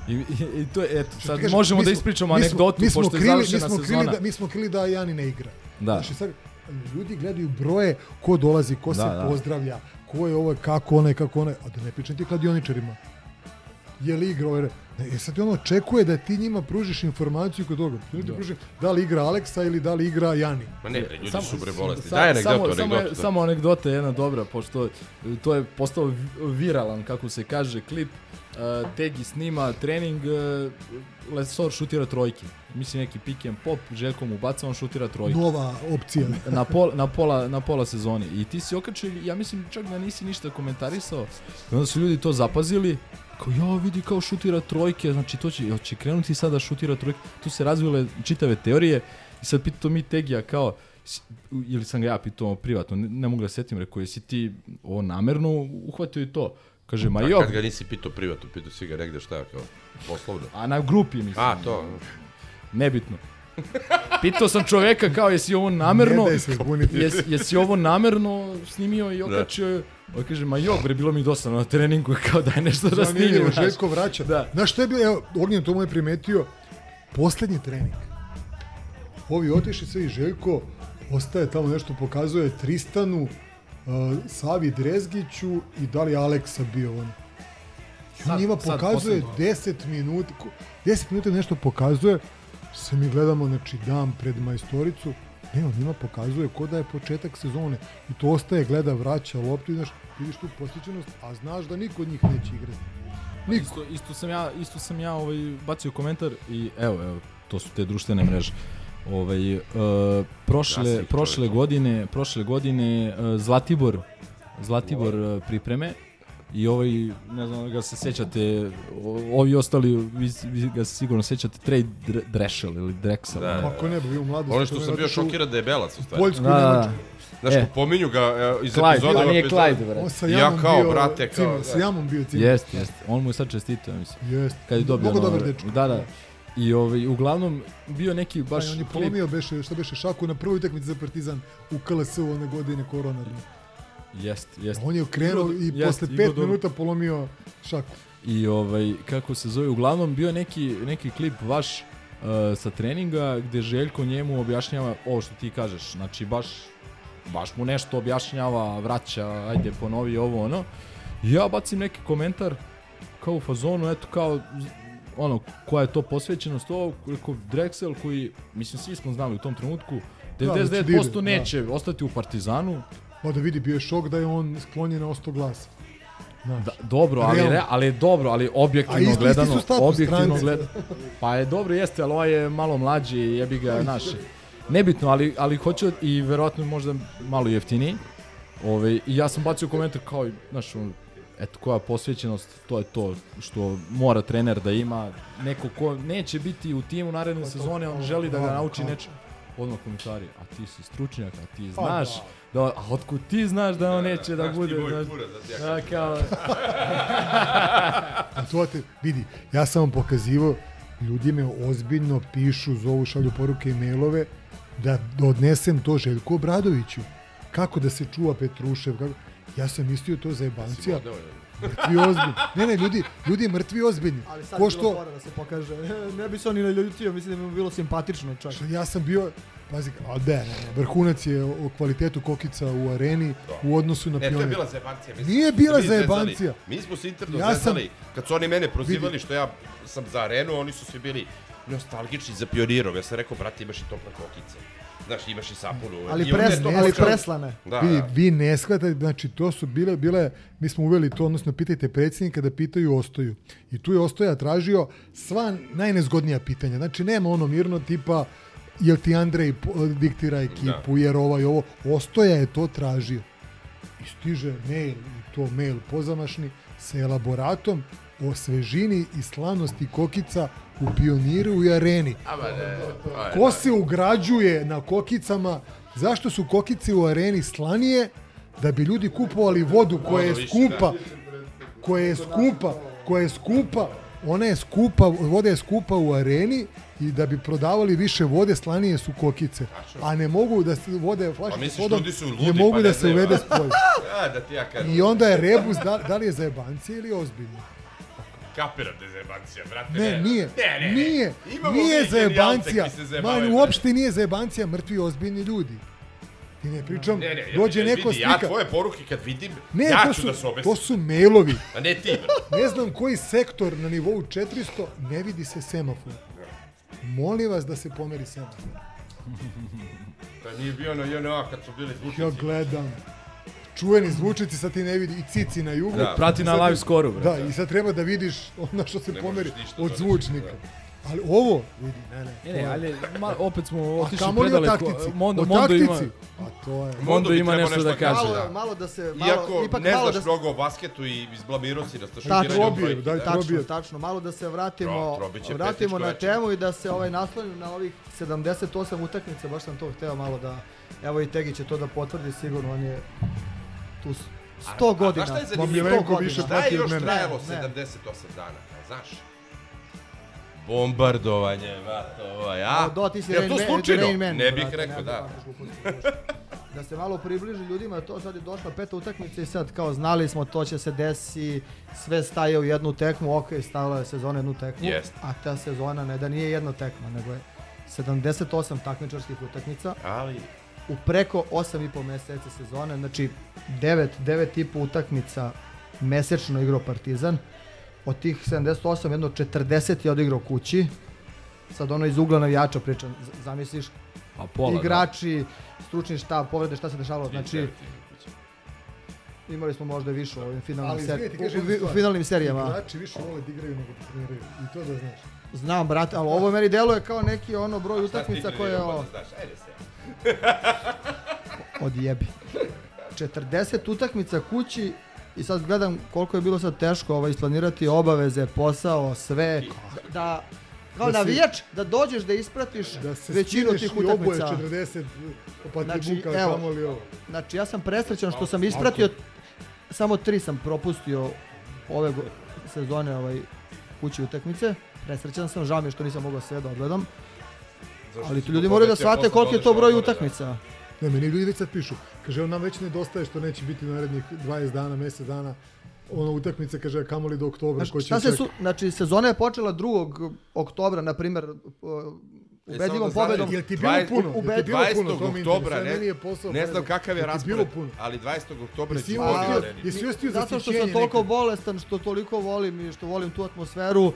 I, i, i to je, eto, sad Kažem, možemo da smo- ispričamo mi smo- anegdotu, mi smo pošto je krili- završena mi smo krili sezona. Da, mi smo krili da Jani ne igra. Da. Znači, sad, ljudi gledaju broje, ko dolazi, ko se Da, da. pozdravlja, ko je ovo, kako onaj, kako onaj, a da ne pričam ti kladioničarima. Je li igra ovaj, ne, jer sad ti ono očekuje da ti njima pružiš informaciju kod toga. Ti da. pružiš da li igra Aleksa ili da li igra Jani. Ma ne, bre, ljudi Samo- su bre bolesni. sa- Daj anegdotu, samo, samo, je- anegdotu. da. samo anegdota je jedna dobra, pošto to je postao vi- viralan, kako se kaže, klip. Uh, Tegi snima trening, uh, Lesor šutira trojke. Mislim neki pick and pop, Željko mu baca, on šutira trojke. Nova opcija. na, pol, na, pola, na pola sezoni. I ti si okačio, ja mislim čak da nisi ništa komentarisao. I onda su ljudi to zapazili. Kao, ja vidi kao šutira trojke, znači to će, će krenuti sada da šutira trojke. Tu se razvile čitave teorije i sad pitao mi Tegija kao, ili sam ga ja pitao privatno, ne, ne mogu da setim, rekao, jesi ti ovo namerno uhvatio i to? Kaže, ma A jo, kad ga nisi pitao privatno, pitao si ga negde šta, kao, poslovno. a na grupi mislim. A, to. Nebitno. Pitao sam čoveka kao jesi ovo namerno, Ne jes, jesi ovo namerno snimio i okačio je. On kaže, ma jok bre, bilo mi dosadno na treningu, kao da je nešto da snimim. znaš. Željko vraća. Da. Znaš što je bilo, evo, Ognjen to mu je primetio, Poslednji trening. Ovi otišli sve i Željko ostaje tamo nešto pokazuje Tristanu, uh, Savi Drezgiću i da li Aleksa bio on. I on njima pokazuje poslednje. 10 minuta, ko- 10 minuta nešto pokazuje, se mi gledamo, znači, dan pred majstoricu, ne, on njima pokazuje ko da je početak sezone i to ostaje, gleda, vraća loptu i znaš, vidiš tu posjećenost, a znaš da niko od njih neće igrati. Niko. Isto, isto sam ja, isto sam ja ovaj, bacio komentar i evo, evo, to su te društvene mreže. Ovaj, uh, prošle, prošle godine, prošle godine uh, Zlatibor, Zlatibor uh, pripreme i ovaj, ne znam da ga se sećate, ovi ostali, vi, vi ga se sigurno sećate, Trey Dre- Drešel ili Drexel. Da. Kako ne bi bio u mladosti. Ono što sam bio šokiran da je belac u stvari. Poljsku Da, da, da. Znaš, E. pominju ga e, iz Clyde, epizode a u nije. Clyde, brate. On sa Ja kao, bio, brate, kao, cimer, da. sa Jamom bio cimer. Jest, jest. On mu je sad čestitao, mislim. Jest. Kad je dobio Mnogo ono- dobar dečko. Da, da. I ovaj, uglavnom bio neki baš Pa, on je polomio beše, šta beše, šaku na prvoj utakmici za Partizan u KLS-u one godine korona. Jest, jest. On je okrenuo i jest, posle igrao pet dobro. minuta polomio šaku. I ovaj, kako se zove, uglavnom bio neki, neki klip vaš uh, sa treninga gde Željko njemu objašnjava ovo što ti kažeš, znači baš, baš mu nešto objašnjava, vraća, ajde ponovi ovo ono. Ja bacim neki komentar kao u fazonu, eto kao ono, koja je to posvećenost ovo, rekao Drexel koji, mislim svi smo znali u tom trenutku, Da, da će 99% da ide, da. neće ostati u Partizanu, Pa da vidi, bio je šok da je on sklonjen na osto glasa. Znaš. Da, dobro, ali, Realno. re, ali je dobro, ali objektivno isti- isti gledano, status objektivno gledano. Pa je dobro, jeste, ali ovaj je malo mlađi, jebi ga, naš. Nebitno, ali, ali hoću i verovatno možda malo jeftiniji. Ove, I ja sam bacio komentar kao, znaš, eto, koja posvećenost, to je to što mora trener da ima. Neko ko neće biti u timu naredne sezone, on želi da ga Da, nauči nečemu. Odmah komentari, a ti si stručnjak, a ti Pa znaš, da, a otkud ti znaš da on neće da, znaš ti bude, moj znaš, kurac, da ti ja da, kao, A to te, vidi, ja sam vam pokazivao, ljudi me ozbiljno pišu, zovu, šalju poruke i mailove, da odnesem to Željku Obradoviću. Kako da se čuva Petrušev, kako... Ja sam mislio to za jebancija. Mrtvi ozbiljni. Ne, ne, ljudi, ljudi mrtvi ozbiljni. Ali sad Ko je bilo što, da se pokaže. ne bi se oni naljutio, mislim da bi mu bilo simpatično čak. ja sam bio, pazi, a ne, ne, vrhunac je o kvalitetu kokica u areni u odnosu na Ne, to je pionir. bila zajebancija. mislim. Nije bila Mi zajebancija. Mi smo se interno Ja sam- zezali. Kad su oni mene prozivali Vidi. što ja sam za arenu, oni su svi bili nostalgični za pionirov. Ja sam rekao, brate, imaš i tople kokice. Znaš, imaš i sapunu. Ali, I onda je pres, to ali preslane. Da, vi, da. vi ne shvatate, znači to su bile, bile, mi smo uveli to, odnosno pitajte predsjednika da pitaju Ostoju. I tu je Ostoja tražio sva najnezgodnija pitanja. Znači nema ono mirno tipa jel ti Andrej po- diktira ekipu, jer ovaj ovo. Ostoja je to tražio. I stiže mail, i to mail pozamašni, sa elaboratom o svežini i slanosti kokica u pioniru i areni. Ko se ugrađuje na kokicama? Zašto su kokice u areni slanije? Da bi ljudi kupovali vodu koja je više, skupa, koja je skupa, koja je skupa, ona je skupa, voda je skupa u areni i da bi prodavali više vode, slanije su kokice. A ne mogu da se vode Pa flaše misliš, vodom, ljudi su ludi, ne mogu pa da ne se uvede a? spolje. A, da ti ja kažem. I onda je rebus, da, da li je za jebancije ili ozbiljno? Kapiram da je zajebancija, brate. Ne, nije. Ne, ne, ne. Nije. Imamo nije mi za jebancija. genijalce koji se zajebavaju, Man, uopšte nije za jebancija, mrtvi ozbiljni ljudi. Ti ne pričam, Ne, ne, ja, dođe ja, neko vidi, slika. Ja tvoje poruke kad vidim, Ne, ja to ću su, da se obesim. to su mailovi. A ne ti. Ne znam koji sektor na nivou 400 ne vidi se semafor. Molim vas da se pomeri semafor. Da nije bio na JNA kad su bili zvučnici. Ja gledam. Čuveni zvučnici, sad ti ne vidi i cici na jugu. Da. Prati na Sad- live brate. Da, i sad treba da vidiš ono što se Ne pomeri ništa od da zvučnika. rešiš, Ali ovo, vidi, ne, ne. Ne, ne, ali ma, opet smo A otišli predaleko. taktici. Mondo, o Mondo ima. A to je... Mondo bi ima trebao nešto da nešto kaže. Malo, da. malo da se, malo, Iako ipak ne malo znaš da se, mnogo o basketu i izblamirao si na Tačno. šutiranje od Trobije, trojke, daj, da. trobije. Tačno, tačno. Malo da se vratimo, Tro- vratimo na temu i da se ovaj naslonim na ovih 78 utakmica, baš sam to hteo malo da, evo i Tegi će to da potvrdi sigurno, on je tu s- 100 A- a godina. Znaš šta je zanimljivo? Šta je još trajalo Ne, ne. 78 dana, znaš? Bombardovanje, vato, ovaj, a? Do, ti si Jel to slučajno? Rain Man, ne bih brate, rekao, da. da se malo približi ljudima, to sad je došla peta utakmica i sad kao znali smo to će se desi, sve staje u jednu tekmu, ok, stavila je sezona jednu tekmu, Jest. a ta sezona ne da nije jedna tekma, nego je 78 takmičarskih utakmica Ali, u preko 8,5 meseci sezone, znači 9, 9,5 utakmica mesečno igrao Partizan. Od tih 78, jedno 40 je odigrao kući. Sad ono iz ugla navijača pričam, zamisliš A pola, igrači, stručni štab, povrede, šta se dešavalo, znači imali smo možda više u ovim finalnim, Ali ser... izvini, ti u, u, u finalnim serijama. Igrači više vole da igraju nego da treniraju. I to da znaš. Znam, brate, ali ovo meni deluje kao neki ono broj utakmica koje je o... Znaš, ajde se. odjebi. 40 utakmica kući i sad gledam koliko je bilo sad teško ovaj, isplanirati obaveze, posao, sve. Da, kao Da si- navijač, da dođeš da ispratiš Da se većinu tih i oboje utakmica. 40, pa Znači, buka evo, kamoli ovo. Znači ja sam presrećan što sam ispratio, samo tri sam propustio ove sezone ovaj, kući utakmice. Presrećan sam, žao mi je što nisam mogao sve da odgledam. Ali tu ljudi moraju da shvate koliko je to broj utakmica. Ne, meni ljudi već sad pišu. Kaže, on nam već nedostaje što neće biti narednih 20 dana, mjesec dana. Ono utakmice, kaže, kamoli do oktobra. Znači, ko će šta se čekati? su, znači, sezona je počela 2. oktobra, na primjer, ubedljivom samo da pobedom. Jel ti bilo 20 puno? Ti bilo 20. puno? To mi oktobra, ne, je posao ne znam kakav je raspored, ali 20. oktobra imao bolje ostio- areni. jesi ostio Zato što sam toliko nekad? bolestan, što toliko volim i što volim tu atmosferu,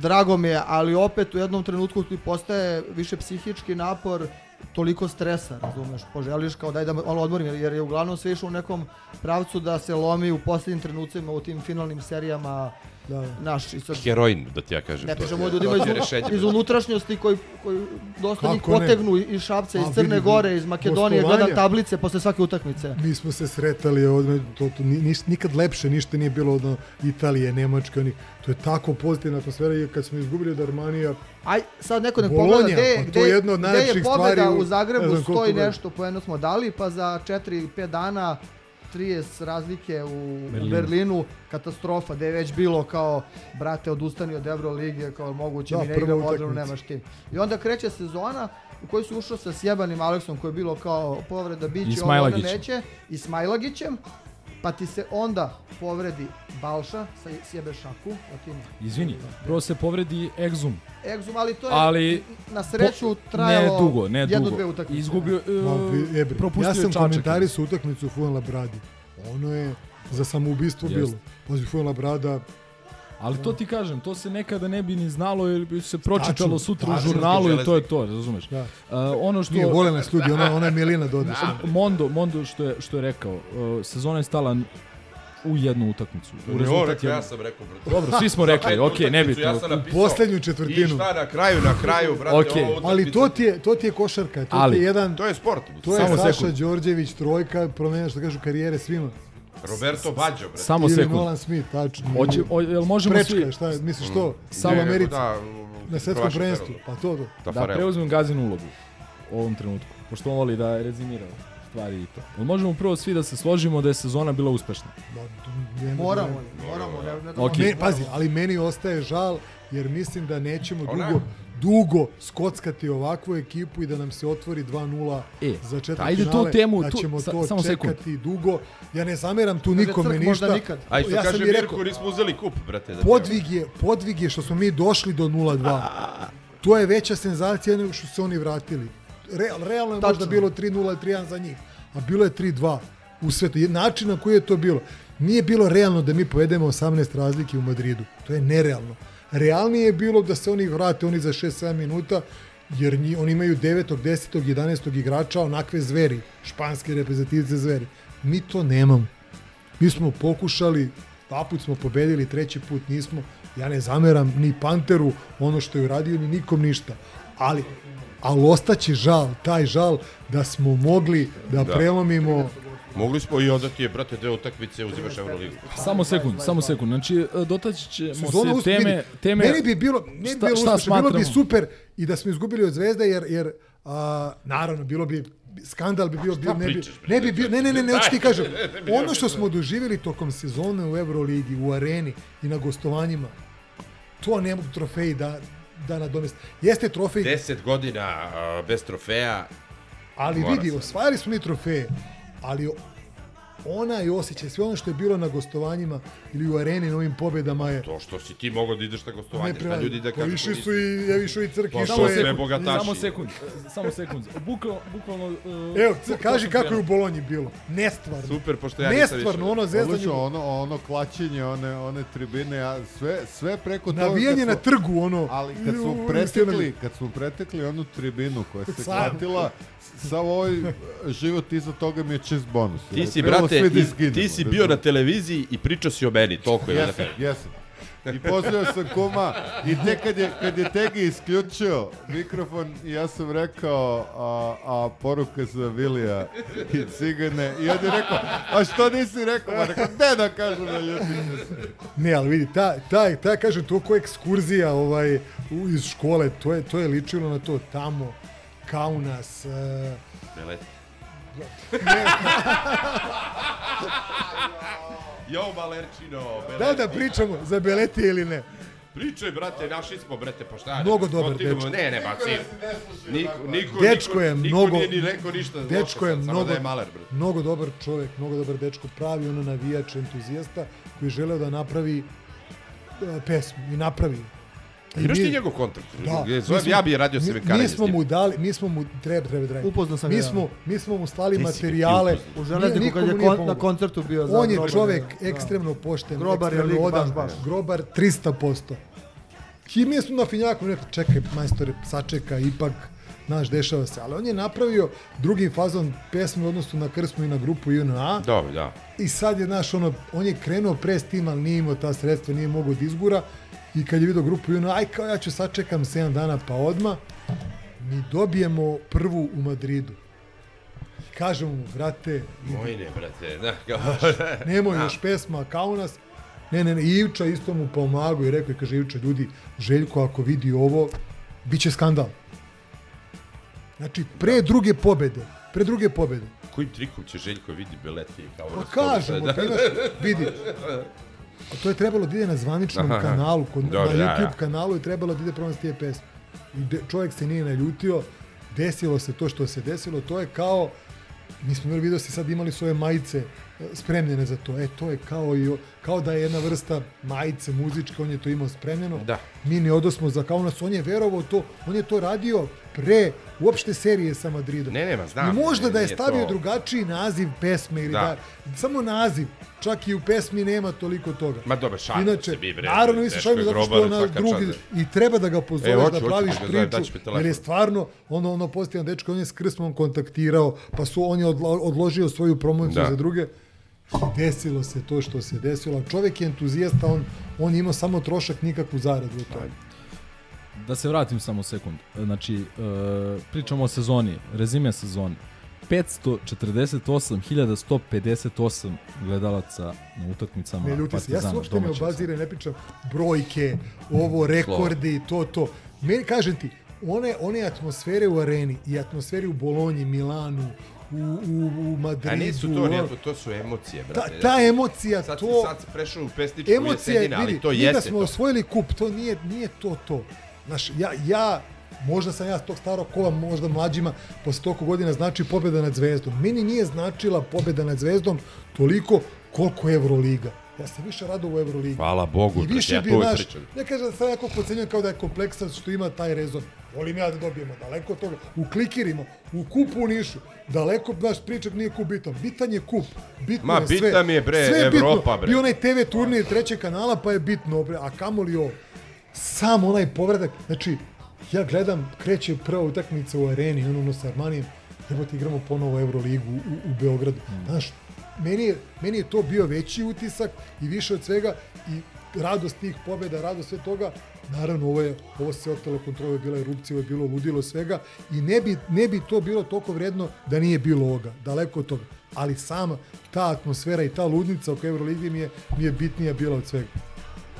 drago mi je, ali opet u jednom trenutku ti postaje više psihički napor, toliko stresa, razumeš, poželiš kao daj da malo odmorim, jer, je uglavnom sve išlo u nekom pravcu da se lomi u posljednjim trenucima u tim finalnim serijama Da. naš i sad, Heroin, da ti ja kažem. ne to pričamo o ljudima to je iz, rešenje, iz unutrašnjosti koji, koji dosta njih Kako ne? potegnu iz Šapca, iz A, Crne vidi, Gore, iz Makedonije, Gostovanja. gledam tablice posle svake utakmice. Mi smo se sretali ovdje, to, to ni, niš- nikad lepše ništa nije bilo od ono, Italije, Nemačke, onih, to je tako pozitivna atmosfera i kad smo izgubili od Armanija, Aj, sad neko nek Bolonja, pogleda gde, pa gde, to je jedno od gde je najlepših pobeda stvari u- u Zagrebu, ne znam koliko stoji godina. nešto, pojedno smo dali, pa za 4-5 dana 30 razlike u Berlinu. Berlinu. katastrofa, gde je već bilo kao, brate, odustani od Euroligije, kao moguće Da, mi ne igramo utakmica. nemaš tim. I onda kreće sezona u kojoj su ušao sa sjebanim Aleksom, koji je bilo kao povreda biće, ovo neće, i Smajlagićem, pa ti se onda povredi Balša, sa sjebe šaku, Latino. Izvini, prvo se povredi Exum, Egzum, ali to je ali na sreću po- trajalo ne dugo, ne jednu, dugo. dve utakmice. Izgubio, Ma, uh, vi- ebre, propustio ja sam Čačak. komentarisao utakmicu u Fuenla Bradi. Ono je za samoubistvo Jest. bilo. Pazi, Fuenla Brada, Ali to ti kažem, to se nekada ne bi ni znalo jer bi se pročitalo sutra u žurnalu i to je to, razumeš? Da. Uh, ono što nije vole nas ljudi, ona, ona je Milina Dodić. Mondo, Mondo što je što je rekao, uh, sezona je stala u jednu utakmicu. U rezultat rekao, je- ja sam rekao, brate. Dobro, svi smo rekli, okej, utakmicu, nebitno. Ja sam U napisao. posljednju četvrtinu. I šta na kraju, na kraju, brate, Okej. ovo Ali to ti je, to ti je košarka, to Ali- ti je jedan... To je sport. To je Samo Saša sekund. Đorđević, trojka, promenja što kažu karijere svima. Roberto Baggio, brate. Samo Ili sekund. Nolan Smith, tačno. Hoće, o, jel možemo Prečka, svi šta je, misliš to? Samo Ne, nego Americi, da, na svetskom prvenstvu, pa to to. da Tafarel. preuzmem gazinu ulogu u ovom trenutku, pošto on voli da rezimira stvari i to. Jel možemo prvo svi da se složimo da je sezona bila uspešna? Moramo, dileme. moramo. Ne, ne, Ok. Me, pazi, ali meni ostaje žal, jer mislim da nećemo Ona- dugo, dugo skockati ovakvu ekipu i da nam se otvori 2-0 E, za četvrt ajde tu finale, temu, da tu- ćemo sa- to samo sekund. čekati dugo. Ja ne zameram tu nikome Crk, ništa. možda nikad. A i što ja kaže i Mirko, rekao, nismo uzeli kup, brate. Da podvig je, podvig je što smo mi došli do 0-2. To je veća senzacija nego što su se oni vratili. Real, realno je možda Tačno. bilo 3-0 3-1 za njih, a bilo je 3-2 u svetu. Način na koji je to bilo. Nije bilo realno da mi povedemo 18 razlike u Madridu. To je nerealno. Realnije je bilo da se oni vrate oni za 6-7 minuta, jer nji, oni imaju 9. 10. 11. igrača, onakve zveri, španske reprezentativce zveri. Mi to nemamo. Mi smo pokušali, dva put smo pobedili, treći put nismo. Ja ne zameram ni Panteru ono što je uradio, ni nikom ništa. Ali, ali ostaće žal, taj žal da smo mogli da, Da. prelomimo Mogli smo i onda ti je, brate, dve utakmice, uzimaš Euroligu. Samo sekund, samo sekund. Znači, e, dotaći ćemo sezona se teme, vidi, teme... Meni bi bilo, ne bi bilo šta uspešno, bilo bi super i da smo izgubili od Zvezde, jer, jer a, naravno, bilo bi skandal bi bio, bio ne bi, ne bi bio, ne, ne, ne, ne, hoću ti kažem, ono što smo doživjeli tokom sezone u Euroligi, u areni i na gostovanjima, to ne mogu trofeji da, da nadomesti. Jeste trofej, Deset godina a, bez trofeja, Ali vidi, osvajali smo mi trofeje, ali onaj osjećaj, sve ono što je bilo na gostovanjima ili u areni na ovim pobedama je To što si ti mogao da ideš na gostovanje, šta neprevladno. ljudi da Pa kažu. išli ko su i, ja išao i crki, Pa je... sve bogataši. Samo sekund, e, samo sekund. Bukvalno, bukvalno... Uh, Evo, kaži kako je u Bolonji bilo. Nestvarno. Super, pošto ja nisam Nestvarno, ono zezanje. Ono, ono klačenje, one, one tribine, a sve, sve preko toga... Navijanje na trgu, ono. Ali kad smo pretekli, kad smo pretekli onu tribinu koja se klatila, sav ovaj život iza toga mi je čist bonus. Ti si, brate, da ti si da bio na televiziji i pričao si o meni, toliko je da Jesam, jesam. I pozdravio sam kuma i tek kad je, kad je Tegi isključio mikrofon i ja sam rekao a, a poruka za Vilija i Cigane i on je rekao a što nisi rekao? Ma rekao ne da kažem da ljutim se. Ne, ali vidi, ta, ta, ta kažem, to ko ekskurzija ovaj, u, iz škole, to je, to je ličilo na to tamo, Kaunas, uh, Beleti. Jo, Malerčino, Beleti. da da pričamo za Beleti ili ne? Pričaj, brate, našli smo, brate, pa šta? Mnogo ne, dobar dečko. Ne, ne, baci. Niko, niko, Dečko niko, je niko mnogo, nije ni rekao ništa dečko je samo mnogo, da je maler, brate. mnogo dobar čovjek, mnogo dobar dečko, pravi ono navijač, entuzijasta, koji je želeo da napravi uh, pesmu i napravi. A imaš mi- ti njegov kontakt? Da. Je, mi zovem, smo- ja bi radio mi- semenkarenje Mi smo mu dali, mi smo mu, treba, treba, treba. Upoznao sam mi ga. smo, mi smo mu slali materijale. U Železniku kad je kon- na koncertu bio za On je Grobar, čovek da. ekstremno pošten, Grobar je ekstremno lik, baš, odan, baš. Grobar 300%. I mi smo na finjaku rekli, čekaj, majstore, sačeka, ipak, znaš, dešava se. Ali on je napravio drugi fazon pesme u odnosu na Krsmu i na grupu JNA. Dobro, da. I sad je, znaš, ono, on je krenuo pre s tim, ali nije imao ta sredstva, nije mogao da izgura. I kad je vidio grupu JNA, aj kao ja ću sačekam 7 dana pa odma, mi dobijemo prvu u Madridu. Kažemo mu, brate, Moj ne, brate, da, kao... Nemoj Da. još pesma kao nas. Ne, ne, ne, Ivča isto mu pomagao i rekao je, kaže Ivča, ljudi, Željko ako vidi ovo, bit će skandal. Znači, pre druge pobede, pre druge pobede. Kojim trikom će Željko vidi Beleti? Kao Pa kažemo, ti imaš, vidi, a to je trebalo da ide na zvaničnom Aha. kanalu, kod, Dobro, na da, YouTube da. kanalu je trebalo da ide prvo tije pesme. I de, čovjek se nije naljutio, desilo se to što se desilo, to je kao, mi smo imali video si sad imali svoje majice e, spremljene za to. E, to je kao, i, kao da je jedna vrsta majice muzičke, on je to imao spremljeno. Da. Mi ne odosmo za Kaunas, on je verovao to, on je to radio pre uopšte serije sa Madridom. Ne, nema, znam. I možda ne, da je stavio to- drugačiji naziv pesme ili Da. da. samo naziv, čak i u pesmi nema toliko toga. Ma dobro, šalimo Inače, se mi, bre, naravno mi se teško šalimo je zato što grobar, je na svaka drugi i treba da ga pozoveš E, hoću, da praviš da zovem, priču, telefon. jer je stvarno ono ono postojan dečko, on je s Krsmom kontaktirao, pa su on je odlo- odložio svoju promociju Da. za druge. Desilo se to što se desilo. Čovjek je entuzijasta, on, on je imao samo trošak, nikakvu zaradu od toga. Da se vratim samo sekund. Znači, e, pričamo o sezoni, rezime sezoni. 548.158 gledalaca na utakmicama Ne ljuti se, ja se uopšte ne obazire, ne pričam brojke, ovo, rekordi, to, to. Meni, kažem ti, one, one atmosfere u areni i atmosfere u Bolonji, Milanu, u, u, u Madridu. A nisu to, nije, to su emocije, Ta, brate. ta emocija, sad, to... Sad si prešao u pesničku Emocija, jesenina, ali vidi, to mi da jeste smo to. osvojili kup, to nije, nije to to. Znaš, ja, ja, možda sam ja s tog starog kova, možda mlađima, posle toliko godina znači pobjeda nad Zvezdom. Meni nije značila pobjeda nad Zvezdom toliko koliko Euroliga. Ja sam više radao u Euroligi. Hvala Bogu, I brate, više ja bi, to pričam. ne kažem da sam jako pocenjujem kao da je kompleksan što ima taj rezon. Volim ja da dobijemo daleko od toga. U klikirima, u kupu u Nišu, daleko, znaš, pričak nije kup bitan. Bitan je kup. Bitno Ma, je sve. bitan mi je, bre, sve je bitno. Evropa, bre. I onaj TV turnir trećeg kanala, pa je bitno, bre. A kamoli ovo. Sam onaj povratak, znači, ja gledam, kreće prva utakmica u areni, ono, ono sa Armanijem, evo ti igramo ponovo Euroligu u, u Beogradu. Znaš, meni je, meni je to bio veći utisak i više od svega i radost tih pobjeda, radost sve toga, naravno ovo je, ovo se otelo kontrole, je bila erupcija, ovo je bilo ludilo svega i ne bi, ne bi to bilo toliko vredno da nije bilo ovoga, daleko od toga. Ali sama ta atmosfera i ta ludnica oko Euroligi mi je, mi je bitnija bila od svega.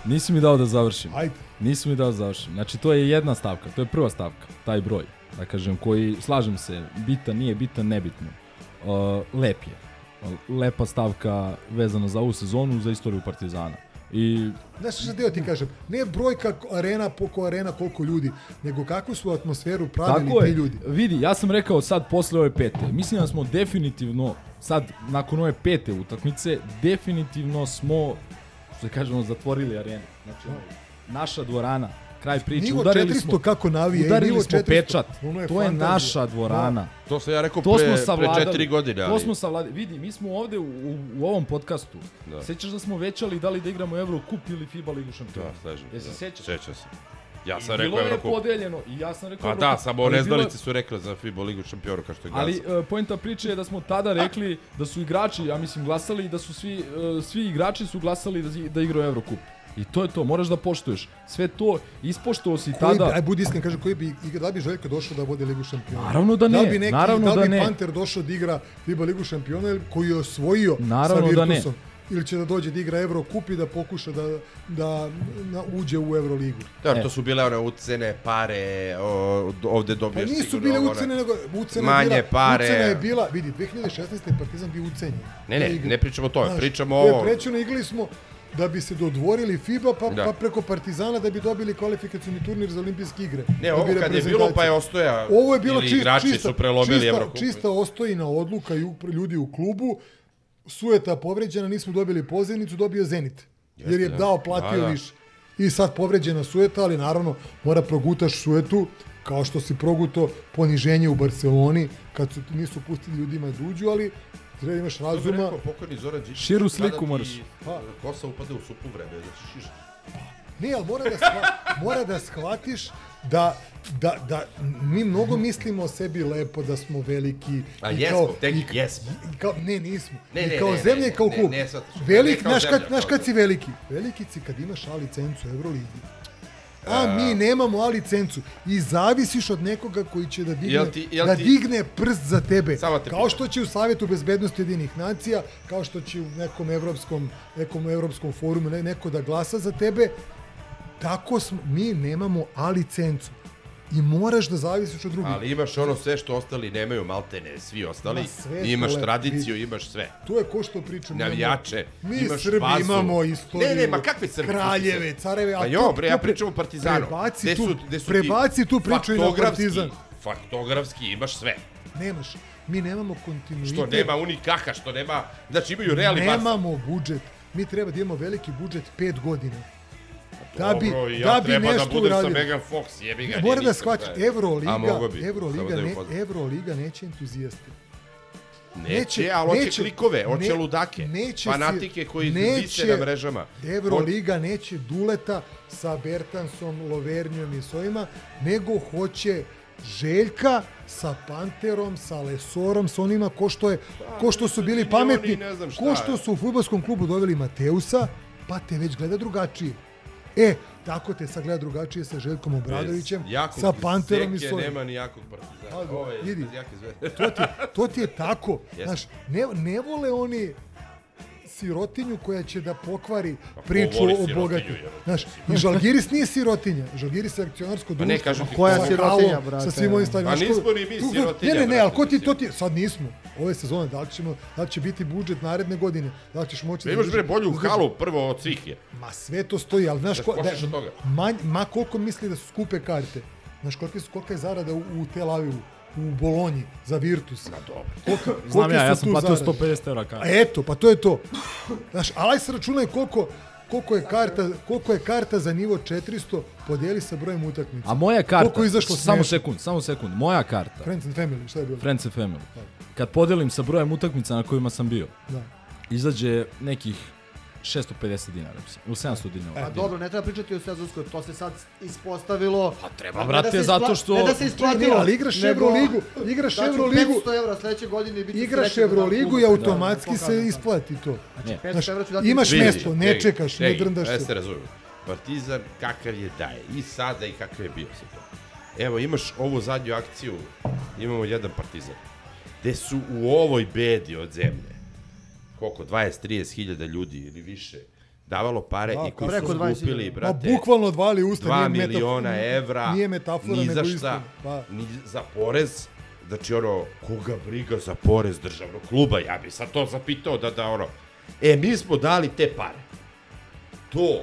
Nisi mi dao da završim. Ajde. Nisi mi dao da završim. Znači, to je jedna stavka, to je prva stavka, taj broj. Da kažem, koji, slažem se, bitan, nije bitan, nebitno. Uh, lep je. Lepa stavka vezana za ovu sezonu, za istoriju Partizana. I Znaš šta deo ti kažem? Ne brojka arena po ko arena koliko ljudi, nego kakvu su atmosferu pravili Tako ti je. ljudi. Vidi, ja sam rekao sad posle ove pete. Mislim da smo definitivno, sad nakon ove pete utakmice, definitivno smo, što se kažemo, zatvorili arenu. Znači, naša dvorana, kraj priče, Nivo udarili 400 smo, kako navija, i udarili nivo smo 400, pečat. ono je to je fantazija. naša dvorana. Da. To sam ja rekao To pre- smo pre četiri godine, To ali- smo savladali. Vidi, mi smo ovde u, u, u ovom podcastu. Da. Sećaš da smo većali da li da igramo Eurocup ili FIBA ligu šampiona? Da, slažem. Jesi da. sećaš? Sećam se. Ja I sam bilo rekao je Eurocup. podeljeno i ja sam rekao Pa da, samo ali bilo je- neznalice su rekle za FIBA ligu šampiona kao što je Ali Gaza. uh, poenta priče je da smo tada rekli da su igrači, ja mislim, glasali i da su svi, uh, svi igrači su glasali da, da igraju Eurocup. I to je to, moraš da poštuješ. Sve to ispoštovao si Koji bi, tada. aj budi iskren, kaže, koji bi, igra- da bi Željko došao da vodi Ligu šampiona? Naravno da Da ne, bi neki, naravno da da bi ne. Panter došao da igra FIBA Ligu šampiona koji je osvojio Naravno sa da ne. Ili će da dođe da igra Eurocup i da pokuša da, da, da uđe u Euroligu? Da, to su bile one ucene, pare, o, ovde Pa dobiješ nisu sigurno bile ucene, nego ucena Manje je bila, pare. Ucena je bila, vidi, 2016. je Partizan bio ucenjen. Ne, ne, Na ne pričamo o tome, Znaš, pričamo o ovo. Prećeno igrali smo da bi se dodvorili FIBA pa, Da. pa preko Partizana da bi dobili kvalifikacioni turnir za olimpijske igre. Ne, Da ovo bi kad je bilo pa je ostoja Ovo je bilo ili čist, igrači čista, su prelomili čista, Evrokup. čista ostojina odluka i ljudi u klubu. Sueta povređena, nismo dobili pozivnicu, dobio Zenit. jer je da. dao, platio Da, da. više. I sad povređena Sueta, ali naravno mora progutaš Suetu, kao što si proguto poniženje u Barceloni, kad su, nisu pustili ljudima da uđu, ali treba imaš Što razuma. rekao pokojni Zoran Đinđić, Širu sliku moraš. e, Kosa upade u supu vreme, znači šiš. Ne, ali mora da, shva, mora da shvatiš da, da, da mi mnogo mislimo o sebi lepo, da smo veliki. A i jesmo, tek i, jesmo. I kao, ne, nismo. Ne, I ne, kao ne, zemlja ne, i kao klub. ne. Velik, Ne kao znaš kad, kao kad si veliki? Veliki si kad imaš A licencu u Euroligi. A mi nemamo A licencu i zavisiš od nekoga koji će da digne, Jel ti- jel da ti- digne prst za tebe. Te Kao što će u Savjetu bezbednosti jedinih nacija, kao što će u nekom evropskom, nekom evropskom forumu ne, neko da glasa za tebe, tako smo, mi nemamo A licencu. I moraš da zavisiš od drugih. Ali imaš ono sve što ostali nemaju, maltene, svi ostali. Imaš lepo, tradiciju, vidi. imaš sve. To je ko što pričamo. Navijače, Mi imaš Srbi bazu. imamo istoriju. Ne, ne, ma kakvi Srbi? Kraljeve, careve. a Pa jo, bre, ja pričam o Partizanu. Prebaci, Gde su- gde su prebaci tu priču i na Partizan. Faktografski imaš sve. Nemaš. Mi nemamo kontinuitet. Što nema Unikaha, što nema... Znači imaju Real i Barca. Nemamo budžet. Mi treba da imamo veliki budžet pet godina. Da bi, Dobro, i da ja bi treba nešto da budem sa uradili. Megan Fox, jebi ga. Mora da shvatiš, je. Euroliga, Euroliga, da ne. Euroliga neće entuzijaste. Neće, ali hoće neće- klikove, hoće ne- ludake, neće fanatike koji neće na mrežama. Euroliga neće duleta sa Bertansom, Lovernijom i svojima, nego hoće Željka sa Panterom, sa Lesorom, sa onima ko što, je, ko što su bili Milioni, pametni, ko što su u futbolskom klubu doveli Mateusa, pa te već gleda drugačije. E, tako te sad gleda drugačije sa Željkom Obradovićem, jakog sa Panterom i svojim. nema ni jakog partizana. Pa, Ovo je vidi, to ti, to ti je tako. Jeste. Znaš, ne, ne vole oni sirotinju koja će da pokvari Pa priču o jebote, Znaš, i Žalgiris nije sirotinja. Žalgiris je akcionarsko Pa društvo. ne, kažem ti, koja sirotinja, brate? Sa svim ovim stvarima. Pa Znaš, nismo ni mi sirotinja, Ne, ne, ne, ali ko ti, to ti, sad nismo. Ove sezone, da li, ćemo, da li će biti budžet naredne godine? Da li ćeš moći Pa imaš bre bolju halu prvo od svih je. Ma sve to stoji, ali znaš, Da počneš od toga. manj, ma koliko misli da su skupe karte. Znaš, kolika je zarada u, u Tel Avivu, u Bolonji, za Virtus. Na dobro. Kolika, Znam ja, ja sam platio zarade? 150 evra karte. A eto, pa to je to. Znaš, ali aj se računaj koliko, koliko je karta, koliko je karta za nivo 400 podijeli sa brojem utakmica. A moja karta, Koliko izašlo samo smešno? sekund, samo sekund, moja karta, Friends and Family, šta je bilo? Friends and Family, kad podelim sa brojem utakmica na kojima sam bio, Da. izađe nekih 650 dinara, mislim, ili 700 dinara. Pa dobro, ne treba pričati o sezonskoj, to se sad ispostavilo. Pa treba, brate, zato što- Ne da se Ne, isplatilo. ali igraš nego- Evroligu, igraš daću Evroligu. 500 evra sledeće godine i bit ću Igraš da Evroligu klubu. i Da, automatski da, se isplati to. Ne. 500 evra ću dati. Imaš Vidi, mesto, ne ej, čekaš, ne ej, drndaš e, se. se razumem. Partizan kakav je daje. I sada i kakav je bio se to. Evo, imaš ovu zadnju akciju, imamo jedan partizan. Gde su u ovoj bedi od zemlje, koliko, 20-30 hiljada ljudi ili više, davalo pare Da, i koji su 20.000. skupili, Ma brate, bukvalno odvali usta, 2 nije miliona evra, Nije metafora, ni za šta. Pa, ni za porez, znači ono, koga briga za porez državnog kluba, ja bi sad to zapitao da da ono, e, mi smo dali te pare. to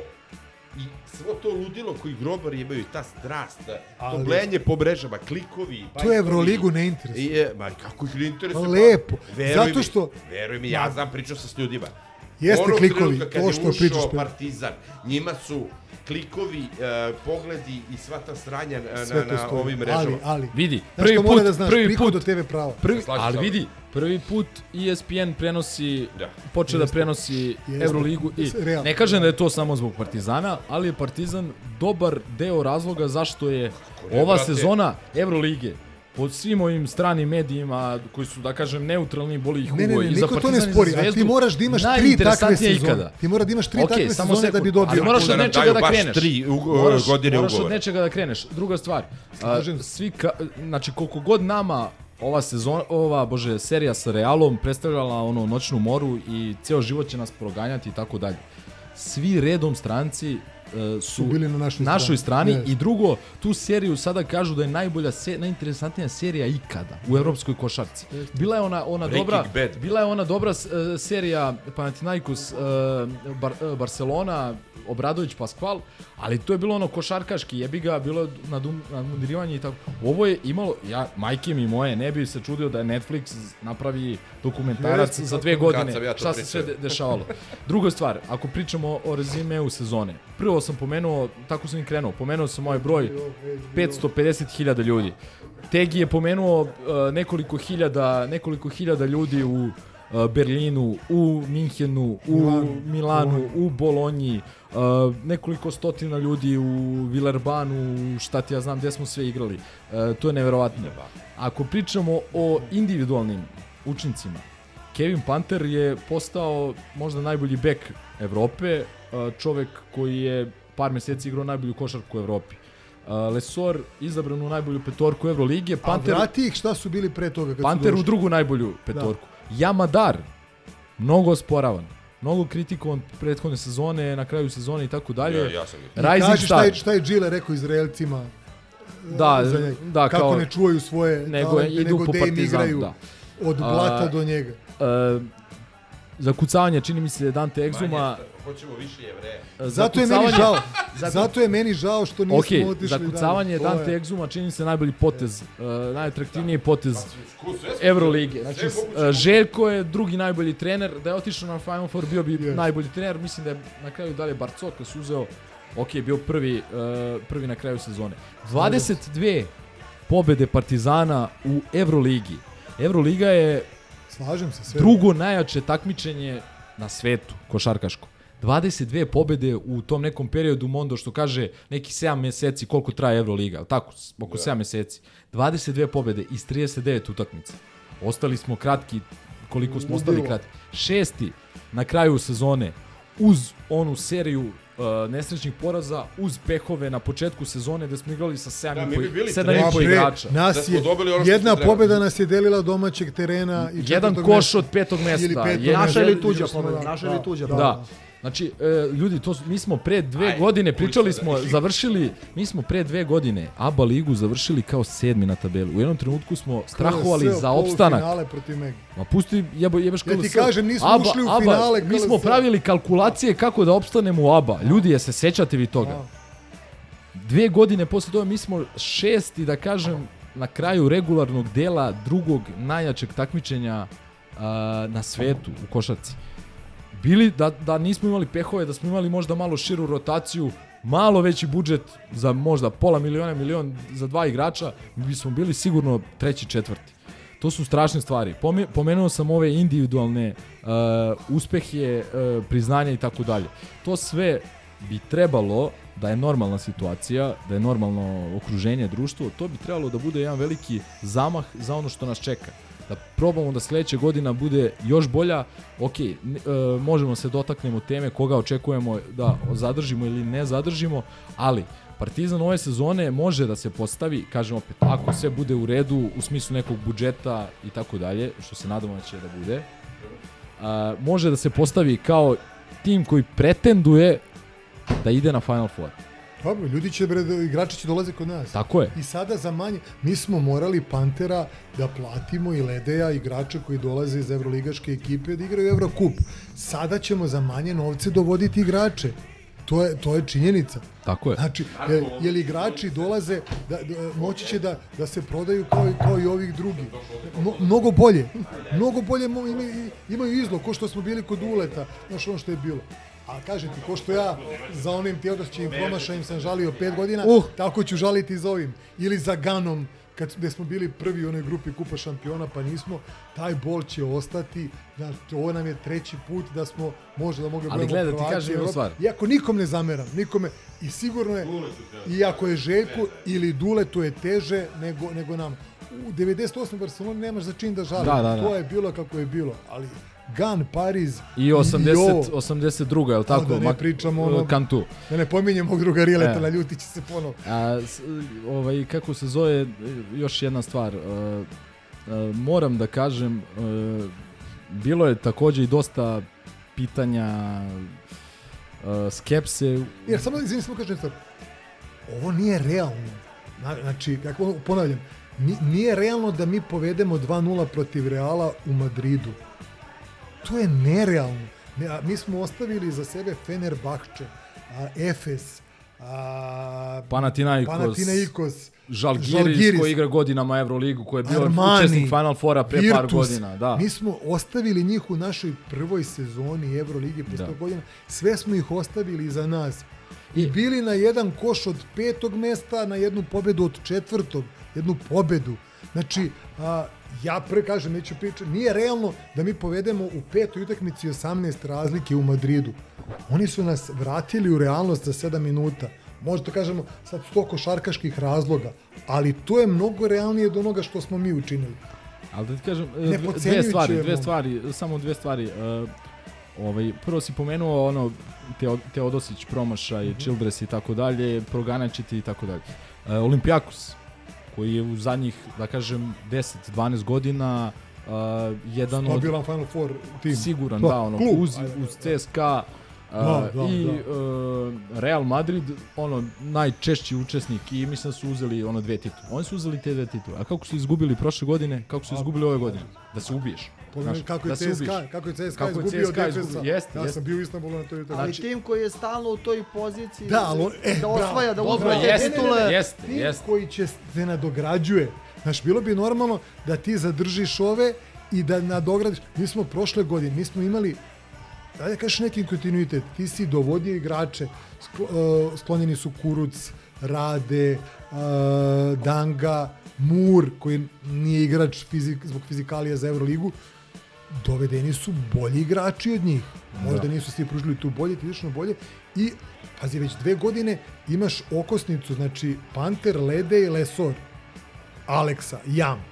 svo to ludilo koji grobari imaju, ta strast, Ali- to blenje po mrežama, klikovi, To bajkovi. Evroligu ne interesuje. Je, ma kako ih ne interesuje? Pa lepo, Veruj zato mi, što- Veruj mi, ja znam, pričao sam s ljudima. Jeste Onog klikovi, trenutka kad to je što ušao pričaš, pe- Partizan, njima su klikovi, e, pogledi i sva ta sranja na, Sve na, na stoji. ovim mrežama. Ali, ali, Vidi, prvi put, da znaš, prvi put, od TV prava. Prvi, ali vidi, prvi put ESPN prenosi, Da. počeo da prenosi Jeste. Euroligu i ne kažem da je to samo zbog Partizana, ali je Partizan dobar deo razloga zašto je ova sezona Eurolige po svim ovim stranim medijima koji su, da kažem, neutralni, boli ih Ne, ne, ne, i za niko to ne Partizan spori, ti moraš da imaš tri takve sezone. ikada. Ti mora da imaš tri Okej, takve samo sezone da bi dobio. Ali moraš Da od nečega da baš kreneš. tri moraš, godine moraš od nečega da kreneš. Druga stvar, a, svi ka, znači koliko god nama ova sezona, ova bože serija sa Realom predstavljala ono noćnu moru i ceo život će nas proganjati i tako dalje. Svi redom stranci e, su, Su bili na našoj našoj strani, strani. i drugo, tu seriju sada kažu da je najbolja, se, najinteresantnija serija ikada u evropskoj košarci. Bila je ona, ona Breaking dobra, Bad. bila je ona dobra e, serija Panathinaikos e, Bar, e, Barcelona, Obradović Pascual, ali to je bilo ono košarkaški, jebi ga, bilo je nadum- nadmudirivanje i tako. Ovo je imalo, ja, majke mi moje, ne bi se čudio da je Netflix napravi dokumentarac Jeste, za dve godine, ja šta se sve de- dešavalo. Druga stvar, ako pričamo o rezimeu sezone, prvo sam pomenuo, tako sam i krenuo, pomenuo sam ovaj broj 550.000 ljudi. Tegi je pomenuo uh, nekoliko hiljada, nekoliko hiljada ljudi u Berlinu, u Minhenu, u Milanu, Milanu, u Bolonji, uh, nekoliko stotina ljudi u Villerbanu, šta ti ja znam, gde smo sve igrali. Uh, to je neverovatno. Ako pričamo o individualnim učincima, Kevin Panter je postao možda najbolji bek Evrope, uh, čovek koji je par meseci igrao najbolju košarku u Evropi. Lesor izabran u najbolju petorku Evrolige, A Panter, vrati ih šta su bili pre toga kad Panter u drugu najbolju petorku. Jamadar, mnogo osporavan, mnogo kritikovan prethodne sezone, na kraju sezone i tako dalje. Ja, ja sam Rising kaži šta Star. je, šta je Gile rekao Izraelcima Da, za njega. da, Kako kao- ne čuvaju svoje nego talente, idu nego po da im Partizanu, igraju da. od blata A, do njega. Uh, za kucavanje čini mi se Dante Exuma. Hoćemo više jevreja. za Zato je meni žao. za- Zato je meni žao što nismo Ok, otišli za kucavanje dalje. Dante je- Exuma čini se najbolji potez, uh, najatraktivniji potez Sve smo- Evrolige. Znači, uh, Željko je drugi najbolji trener, da je otišao na Final Four bio bi Yes. najbolji trener, mislim da je na kraju dalje Barcoka su uzeo, ok, bio prvi, uh, prvi na kraju sezone. 22 pobede Partizana u Evroligi. Evroliga je Slažem se sve. drugo najjače takmičenje na svetu, košarkaško. 22 pobede u tom nekom periodu Mondo što kaže neki 7 meseci koliko traje Euroliga, al tako, oko 7 meseci. 22 pobede iz 39 utakmica. Ostali smo kratki, koliko smo ostali kratki. Šesti na kraju sezone uz onu seriju uh, nesrećnih poraza, uz pehove na početku sezone gde smo igrali sa 7 Da, i bi po, bili 7 i Ma po igrača. Da Nas je, dobili ono jedna pobeda nas je delila domaćeg terena i Jedan koš mesta. od petog mesta. Ili petog Je- Naša ili tuđa pobeda, da, naša da, ili tuđa da. pobeda. Da. Znači, e, ljudi, to, su- mi smo pre dve Ajde, godine, pričali da smo, završili, mi smo pre dve godine ABA ligu završili kao sedmi na tabeli. U jednom trenutku smo strahovali KLS, za opstanak. polufinale protiv Mega. Ma pusti, jebo, jebeš Ja ti KLS. kažem, nismo ABA, ušli u ABA, finale Mi smo KLS. pravili kalkulacije kako da opstanemo u ABA. Ljudi, je se sećate vi toga? Dve godine posle toga mi smo šesti, da kažem, na kraju regularnog dela drugog najjačeg takmičenja a, na svetu u košarci. Bili da, da nismo imali pehove, da smo imali možda malo širu rotaciju, malo veći budžet za možda pola miliona, milion za dva igrača, mi bismo bili sigurno treći, četvrti. To su strašne stvari. Pome- Pomenuo sam ove individualne uh, uspehe, uh, priznanja i tako dalje. To sve bi trebalo da je normalna situacija, da je normalno okruženje, društvo, to bi trebalo da bude jedan veliki zamah za ono što nas čeka. Da probamo da sledeća godina bude još bolja. Ok, e, možemo se dotaknemo teme koga očekujemo da zadržimo ili ne zadržimo, ali Partizan ove sezone može da se postavi, kažem opet, ako sve bude u redu u smislu nekog budžeta i tako dalje, što se nadamo da će da bude, a, može da se postavi kao tim koji pretenduje da ide na Final Four. Dobro, ljudi će, bre, igrači će dolaze kod nas. Tako je. I sada za manje, mi smo morali Pantera da platimo i Ledeja, igrača koji dolaze iz evroligaške ekipe da igraju Evrokup. Sada ćemo za manje novce dovoditi igrače. To je, to je činjenica. Tako je. Znači, je, je li igrači dolaze, da, da, moći će da, da se prodaju kao, kao i ovih drugih. Mnogo bolje. Mnogo bolje imaju, imaju izlog, ko što smo bili kod Uleta, znaš ono što je bilo. A kažem ti, ko što ja za onim Teodosćevim promašajem sam žalio pet godina, Uh. tako ću žaliti i za ovim. Ili za Ganom, kad, gde smo bili prvi u onoj grupi Kupa šampiona, pa nismo, taj bol će ostati. Znači, ovo nam je treći put da smo možda da mogli da Ali gledaj, ti kažem jednu stvar. Iako nikom ne zameram, nikome, i sigurno je, iako je Željku ili Duletu je teže nego, nego nam. U 98 Barcelona nemaš za čin da žali. Da, da, da. To je bilo kako je bilo, ali Gan, Pariz I 80, ovo. 82. je li tako? Da ne Mak- pričamo ono... Kantu. Da ne pominjem mog druga Rileta, E. naljutit će se ponovo. A, s- ovaj, kako se zove, još jedna stvar. e, e, moram da kažem, e, bilo je takođe i dosta pitanja e, skepse. Jer samo, izvini, samo kažem stvar. Ovo nije realno. Zna- Znači, kako ponavljam, ni- nije realno da mi povedemo 2-0 protiv Reala u Madridu. To je nerealno. Mi smo ostavili za sebe Fenerbahče, a, Efes, a, Panathinaikos, Panathinaikos, Žalgiris, Žalgiris. koji igra godinama Euroligu, koji je bio Armani, učesnik Final Fora pre par Virtus. godina. Da. Mi smo ostavili njih u našoj prvoj sezoni Evrolige pre 100 Da. godina. Sve smo ih ostavili iza nas. I bili na jedan koš od petog mesta, na jednu pobedu od četvrtog. Jednu pobedu. Znači, a, ja pre kažem, neću pričati, nije realno da mi povedemo u petoj utakmici 18 razlike u Madridu. Oni su nas vratili u realnost za 7 minuta. Možda kažemo sad sto košarkaških razloga, ali to je mnogo realnije od onoga što smo mi učinili. Ali da ti kažem, e, dve- stvari, dve stvari, samo dve stvari. Uh, ovaj, prvo si pomenuo ono Teo, Teodosić promaša Mhm. i Childress i tako dalje, proganačiti i tako dalje. Uh, Olimpijakos, koji je u zadnjih, da kažem, 10-12 godina uh, jedan od Stabilan Final Four tim. siguran, Da, da, ono, klub, uz, uz CSKA uh, Da, da, i da. uh, Real Madrid, ono, najčešći učesnik i mislim da su uzeli ono dve titule. Oni su uzeli te dve titule. A kako su izgubili prošle godine, kako su izgubili ove godine? Da se ubiješ. Pogledaj kako je da CSKA, kako je CSKA Kako je izgubio CSKA izgubio, jeste, ja jeste. sam bio u Istanbulu na toj utakmici. Ali Znači- tim koji je stalno u toj poziciji Da, ali e, da bravo. osvaja, da uzme te titule. jeste, tim jeste. koji će se nadograđuje. Znaš, bilo bi normalno da ti zadržiš ove i da nadogradiš. Mi smo prošle godine, mi smo imali da da kažeš neki kontinuitet, ti si dovodio igrače, sklo, uh, sklonjeni su Kuruc, Rade, uh, Danga, Mur, koji nije igrač fizik, zbog fizikalija za Euroligu, dovedeni su bolji igrači od njih. Možda Da. nisu svi pružili tu bolje, ti lično bolje. I, pazi, već dve godine imaš okosnicu, znači Panter, Lede i Lesor. Aleksa, Jam.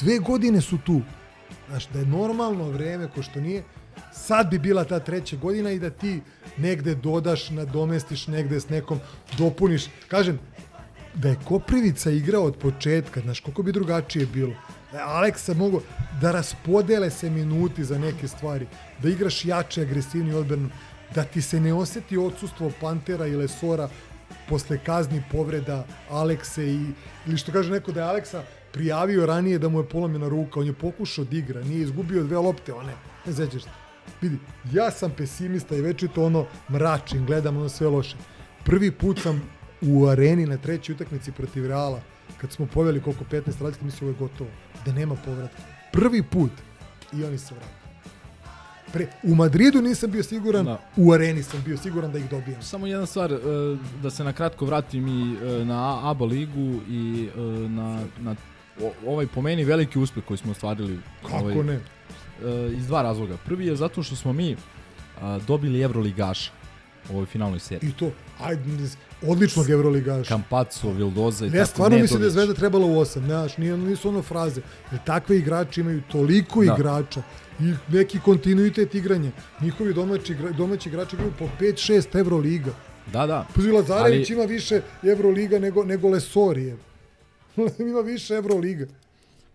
Dve godine su tu. Znaš, da je normalno vreme, ko što nije, sad bi bila ta treća godina i da ti negde dodaš, nadomestiš negde s nekom, dopuniš. Kažem, da je Koprivica igrao od početka, znaš, koliko bi drugačije bilo. Da Aleksa mogo da raspodele se minuti za neke stvari, da igraš jače, agresivniji odbranu, da ti se ne oseti odsustvo Pantera i Lesora posle kazni povreda Alekse i, ili što kaže neko da je Aleksa prijavio ranije da mu je polomljena ruka, on je pokušao da igra, nije izgubio dve lopte, one, ne zeđeš se. Vidi, ja sam pesimista i večito ono mračim, gledam ono sve loše. Prvi put sam u areni na trećoj utakmici protiv Reala, kad smo poveli koliko 15 razlika, mislim ovo je gotovo, da nema povratka. Prvi put i oni se vrati. Pre, u Madridu nisam bio siguran, Da. u areni sam bio siguran da ih dobijem. Samo jedna stvar, e, da se na kratko vratim i e, na ABA ligu i e, na, na ovaj po meni veliki uspeh koji smo ostvarili. Kako ovaj, ne? iz dva razloga. Prvi je zato što smo mi dobili Evroligaša u ovoj finalnoj seriji. I to, ajde, odličnog Evroligaša. Kampaco, Vildoza i Ne, tako stvarno mislim da je. Zvezda trebala u osam, znaš, nije, nisu ono fraze. Jer takve igrače imaju toliko Da. igrača i neki kontinuitet igranja. Njihovi domaći, domaći igrači igraju po 5-6 Evroliga. Da, da. Pazi, Lazarević Ali- ima više Evroliga nego, nego Lesorije. ima više Evroliga.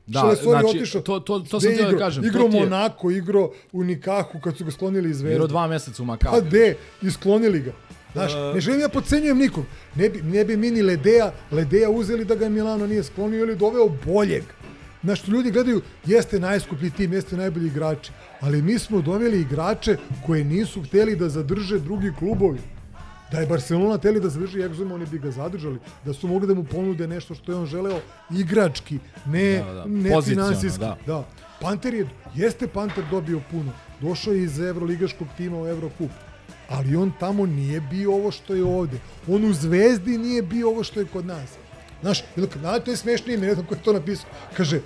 Da, Što Lesor je znači, otišao, to- to- to sam htio da kažem, ti je- Monako, igrao u Nikahu kad su ga sklonili iz Zvezde. Igrao dva meseca u Pa Makabi. de, isklonili ga. Znaš, ne želim ja podcenjujem nikog. Ne bi, ne bi mi ni Ledeja, Ledeja uzeli da ga Milano nije sklonio ili doveo boljeg. Znaš, što ljudi gledaju, jeste najskuplji tim, jeste najbolji igrači. Ali mi smo doveli igrače koje nisu hteli da zadrže drugi klubovi. Da je Barcelona teli da zadrži Egzuma, oni bi ga zadržali. Da su mogli da mu ponude nešto što je on želeo igrački, ne, Da, da, ne poziciono, finansijski. da. da. Panter je, jeste Panter dobio puno. Došao je iz Evroligaškog tima u Evrokup. Ali on tamo nije bio ovo što je ovde. On u Zvezdi nije bio ovo što je kod nas. Znaš, ili kad- to je smešnije, ne znam ko je to napisao. Kaže,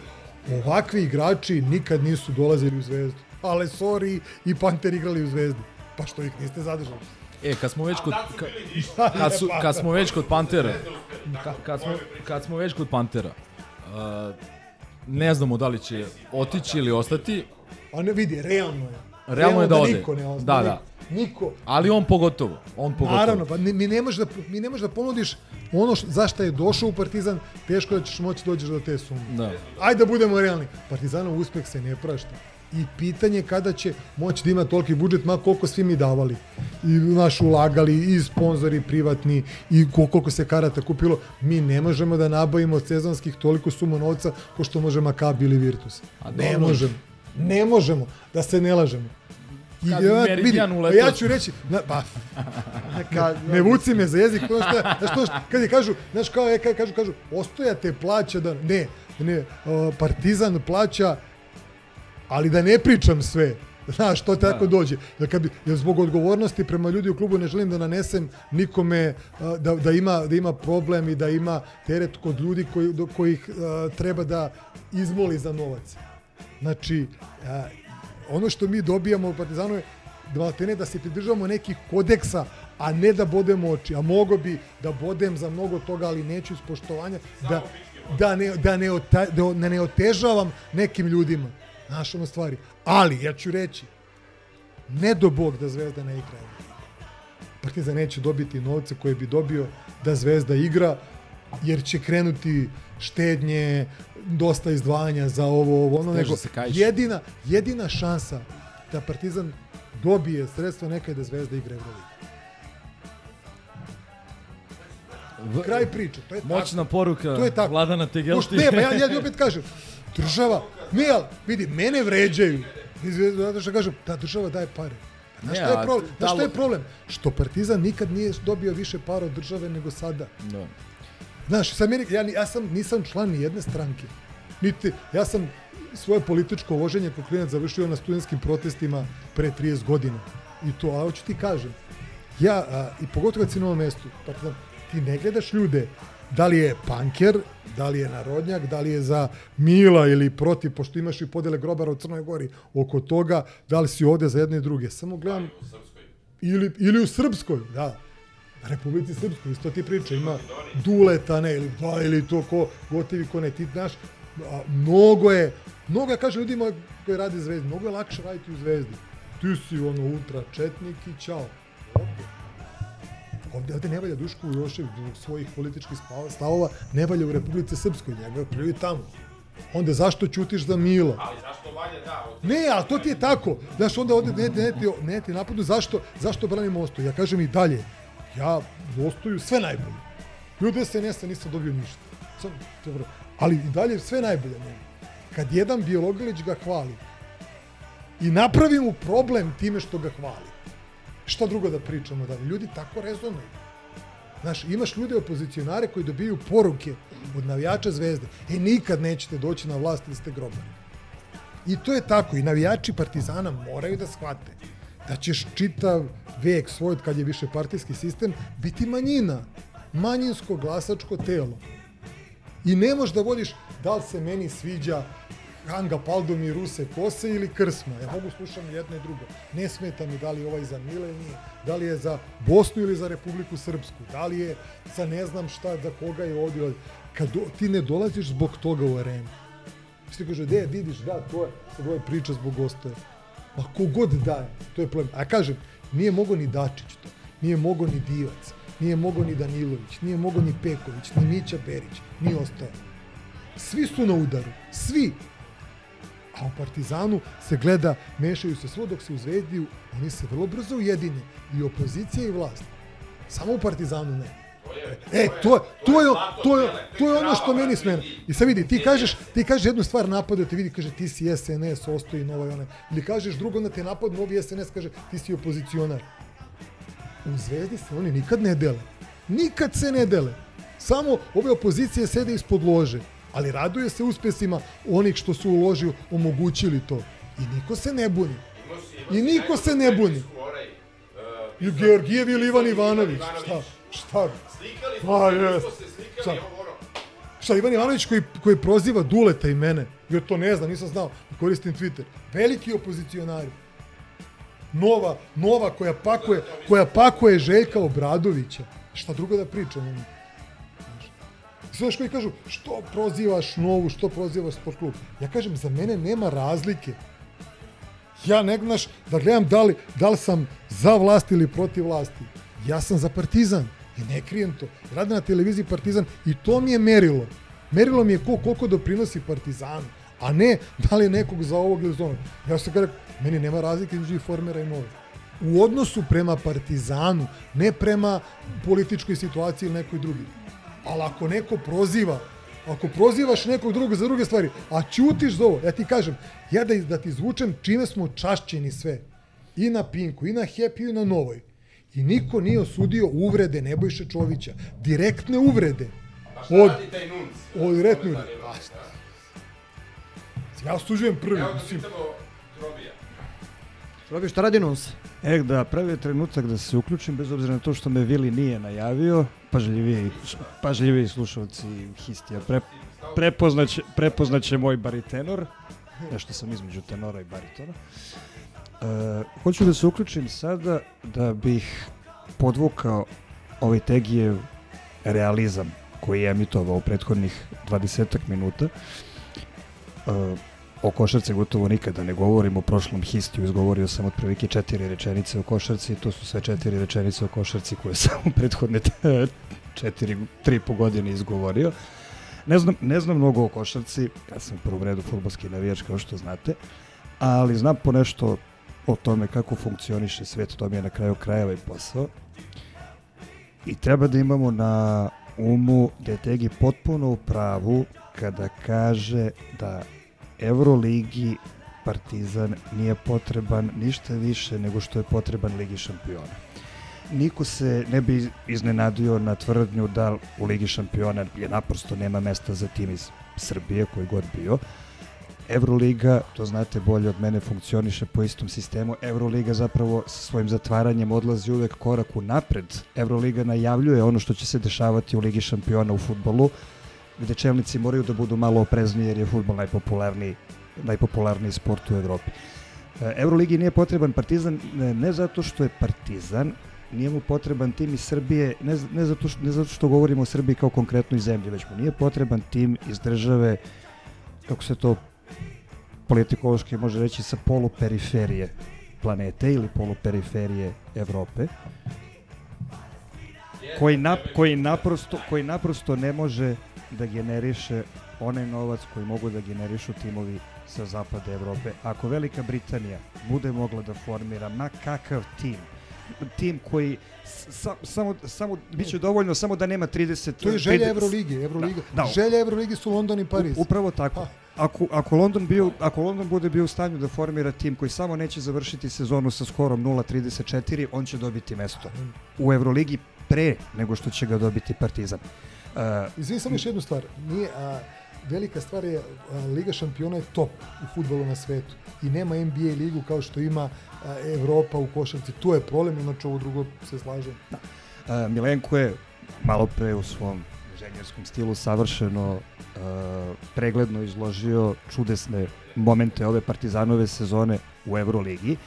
ovakvi igrači nikad nisu dolazili u Zvezdu. Ale Sori i Panter igrali u Zvezdi. Pa što ih niste zadržali? E, kad smo već kod ka, kad, su, kad smo već kod Pantera, ka, kad, smo, kad smo već kod Pantera, uh, ne znamo da li će otići ili ostati, A ne vidi, realno je. Realno je da ode. Niko ne ozna, Da, da. Niko. ali on pogotovo, on pogotovo. Naravno, pa mi, ne možeš da, mi ne možeš da ponudiš ono š, zašto je došao u Partizan, teško da ćeš moći dođeš do te sume. Da. Ajde da budemo realni. Partizanov uspeh se ne prašta. I pitanje je kada će moći da ima toliki budžet, ma koliko svi mi davali. I naš ulagali, i sponzori privatni, i ko- koliko se karata kupilo. Mi ne možemo da nabavimo od sezonskih toliko suma novca ko što može Makabi ili Virtus. A ne možemo. Ne možemo. Da se ne lažemo. I Kad ja, Meridian vidi, uleteo- ja ću reći, na, pa, Kad, ne vuci me za jezik, znaš šta, znaš što, kad je kažu, znaš kao, je, kažu, kažu, ostojate plaća da, ne, ne, uh, partizan plaća, ali da ne pričam sve, znaš, to tako dođe. Da kad bi, jer zbog odgovornosti prema ljudi u klubu ne želim da nanesem nikome uh, da, da, ima, da ima problem i da ima teret kod ljudi koji, do kojih uh, treba da izmoli za novac. Znači, a, ono što mi dobijamo u Partizanu je da da se pridržavamo nekih kodeksa, a ne da bodemo oči. A mogo bi da bodem za mnogo toga, ali neću iz poštovanja da, da, ne, da, ne, ota, da ne otežavam nekim ljudima. Znaš ono stvari. Ali, ja ću reći, ne do Bog da Zvezda ne igra. Partizan neće dobiti novce koje bi dobio da Zvezda igra, jer će krenuti štednje, dosta izdvajanja za ovo, ovo, ono, nego jedina, jedina šansa da Partizan dobije sredstva neka je da Zvezda igra Euroligu. V- Kraj priče, to je Moćna tako. poruka To je tako. Vladana Tegelti. Ne, pa ja, ja opet kažem, država, ne, ali, vidi, mene vređaju. Zato što kažem, da država daje pare. Pa Znaš šta je problem? Znaš da šta je problem? Što Partizan nikad nije dobio više para od države nego sada. Da. Znaš, sad meni, ja, ja sam, nisam član ni jedne stranke. Niti, ja sam svoje političko uloženje kao klinac završio na studentskim protestima pre 30 godina. I to, a hoću ti kažem, ja, a, i pogotovo kad si na ovom mestu, partizan, ti ne gledaš ljude da li je panker, da li je narodnjak, da li je za Mila ili protiv, pošto imaš i podele grobara u Crnoj Gori oko toga, da li si ovde za jedne i druge. Samo gledam... Ili, ili u Srpskoj, da. Republici Srpskoj, isto ti priča, ima Duleta, ne, ili da, ili to ko gotivi, ko ne, ti znaš, a, mnogo je, mnogo ja kažem ljudima koji rade u Zvezdi, mnogo je lakše raditi u Zvezdi. Ti si ono ultra četnik i čao. Ovde. Ovde, ovde ne valja Duško Ujošević zbog svojih političkih stavova, ne valja u Republici Srpskoj, njega pljuju tamo. Onda zašto ćutiš za Mila? Ali zašto valja da? Ne, ali to ti je tako. Znaš, onda ovde ne, ne, ti, ne ti napadu, zašto, zašto branim Ostoju? Ja kažem i dalje, ja u Ostoju sve najbolje. Ljudi SNS-a nisam dobio ništa. Sam, dobro. Ali i dalje sve najbolje. Ne. Kad jedan biologilić ga hvali i napravi mu problem time što ga hvali, šta drugo da pričamo dalje? Ljudi tako rezonuju. Znaš, imaš ljude opozicionare koji dobiju poruke od navijača zvezde. E, nikad nećete doći na vlast ili ste grobari. I to je tako. I navijači Partizana moraju da shvate da ćeš čitav vek svoj, kad je više partijski sistem, biti manjina. Manjinsko glasačko telo. I ne možeš da vodiš da li se meni sviđa Hanga Paldom i Ruse Kose ili Krsma. Ja mogu slušam jedno i drugo. Ne smeta mi da li ovaj za Mile ili nije. Da li je za Bosnu ili za Republiku Srpsku. Da li je za ne znam šta, za koga je ovdje. Kad do, ti ne dolaziš zbog toga u arenu. Svi kaže, de, vidiš, da, to je, sad je priča zbog ostaje. Ma kogod daje, to je problem. A kažem, nije mogo ni Dačić to, nije mogo ni Divac, nije mogo ni Danilović, nije mogo ni Peković, ni Mića Berić, ni ostao. Svi su na udaru, svi. A u Partizanu se gleda, mešaju se svo dok se u Zvezdi, oni se vrlo brzo ujedine. I opozicija i vlast. Samo u Partizanu ne. E, to, to, je, to, je, to je ono što meni smena. I sad vidi, ti kažeš, ti kažeš jednu stvar napada, te vidi, kaže ti si SNS, ostoji nova i ona. Ili kažeš drugo, onda te napad novi SNS, kaže ti si opozicionar. U Zvezdi se oni nikad ne dele. Nikad se ne dele. Samo ove opozicije sede ispod lože. Ali raduje se uspesima onih što su uložio omogućili to. I niko se ne buni. I niko se ne buni. I Georgijev ili Ivan Ivanović. Šta? Šta? Pa, jes. Šta? Šta, Ivan Ivanović koji, koji proziva Duleta i mene, ja to ne znam, nisam znao, koristim Twitter. Veliki opozicionari. Nova, nova koja pakuje, koja pakuje Željka Obradovića. Šta drugo da pričam? ono? Znaš koji kažu, što prozivaš novu, što prozivaš sport klub? Ja kažem, za mene nema razlike. Ja ne da gledam da li, da li sam za vlast ili protiv vlasti. Ja sam za partizan i ne krijem to. Radim na televiziji partizan i to mi je merilo. Merilo mi je ko, koliko doprinosi partizanu, a ne da li je nekog za ovog ili za onog. Ja sam kada, meni nema razlike između informera i nove. U odnosu prema partizanu, ne prema političkoj situaciji ili nekoj drugi. Ali ako neko proziva, ako prozivaš nekog drugog za druge stvari, a ćutiš za ovo, ja ti kažem, ja da, da ti zvučem čime smo čašćeni sve, i na Pinku, i na Happy, i na Novoj. I niko nije osudio uvrede Nebojše Čovića. Direktne uvrede. Od, od direktne uvrede. Pa šta? Ja osuđujem prvi. Mislim, Robi, šta radi Nuns? E, da, pravi je trenutak da se uključim, bez obzira na to što me Vili nije najavio, pažljiviji, pažljiviji slušalci Histija pre, prepoznaće, prepoznaće moj baritenor, nešto sam između tenora i baritona. E, hoću da se uključim sada da bih podvukao ovaj Tegijev realizam koji je emitovao u prethodnih 20 minuta. E, o košarci gotovo nikada ne govorim, o prošlom histiju izgovorio sam otprilike četiri rečenice o košarci to su sve četiri rečenice o košarci koje sam u prethodne četiri, tri po godine izgovorio. Ne znam, ne znam mnogo o košarci, ja sam u prvom redu futbolski navijač kao što znate, ali znam po nešto o tome kako funkcioniše svet, to mi je na kraju krajeva i posao. I treba da imamo na umu da je Tegi potpuno u pravu kada kaže da Euroligi Partizan nije potreban ništa više nego što je potreban Ligi šampiona. Niko se ne bi iznenadio na tvrdnju da u Ligi šampiona je naprosto nema mesta za tim iz Srbije, koji god bio. Euroliga, to znate bolje od mene, funkcioniše po istom sistemu. Euroliga zapravo sa svojim zatvaranjem odlazi uvek korak u napred. Euroliga najavljuje ono što će se dešavati u Ligi šampiona u futbolu, gde čelnici moraju da budu malo oprezniji jer je futbol najpopularniji, najpopularniji sport u Evropi. E, Euroligi nije potreban Partizan ne, zato što je Partizan, nije mu potreban tim iz Srbije, ne, ne, zato što, ne zato što govorimo o Srbiji kao konkretnoj zemlji, već mu nije potreban tim iz države, kako se to politikološki može reći, sa poluperiferije planete ili poluperiferije Evrope, koji, nap, koji, naprosto, koji naprosto ne može da generiše onaj novac koji mogu da generišu timovi sa zapada Evrope. Ako Velika Britanija bude mogla da formira ma kakav tim, tim koji sa, samo, samo bit će dovoljno samo da nema 30... to je želja 30 Evrolige. Evrolige. Da, da. Želja Evrolige su London i Pariz. U- Upravo tako. Ako, ako, London bio, ako London bude bio u stanju da formira tim koji samo neće završiti sezonu sa skorom 0.34, on će dobiti mesto u Euroligi pre nego što će ga dobiti Partizan. Uh, Izvini samo još jednu stvar. Nije, a, velika stvar je, a, Liga šampiona je top u futbolu na svetu. I nema NBA ligu kao što ima a, Evropa u košarci. Tu je problem, inače ovo drugo se slažem. Da. Uh, Milenko je malo pre u svom inženjerskom stilu savršeno uh, pregledno izložio čudesne momente ove partizanove sezone u Euroligi.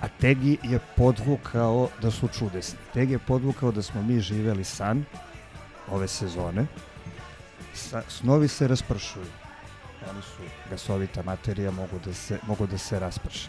A Tegi je podvukao da su čudesni. Tegi je podvukao da smo mi živeli san ove sezone. Sa, snovi se raspršuju. Oni su gasovita materija, mogu da se, mogu da se rasprše.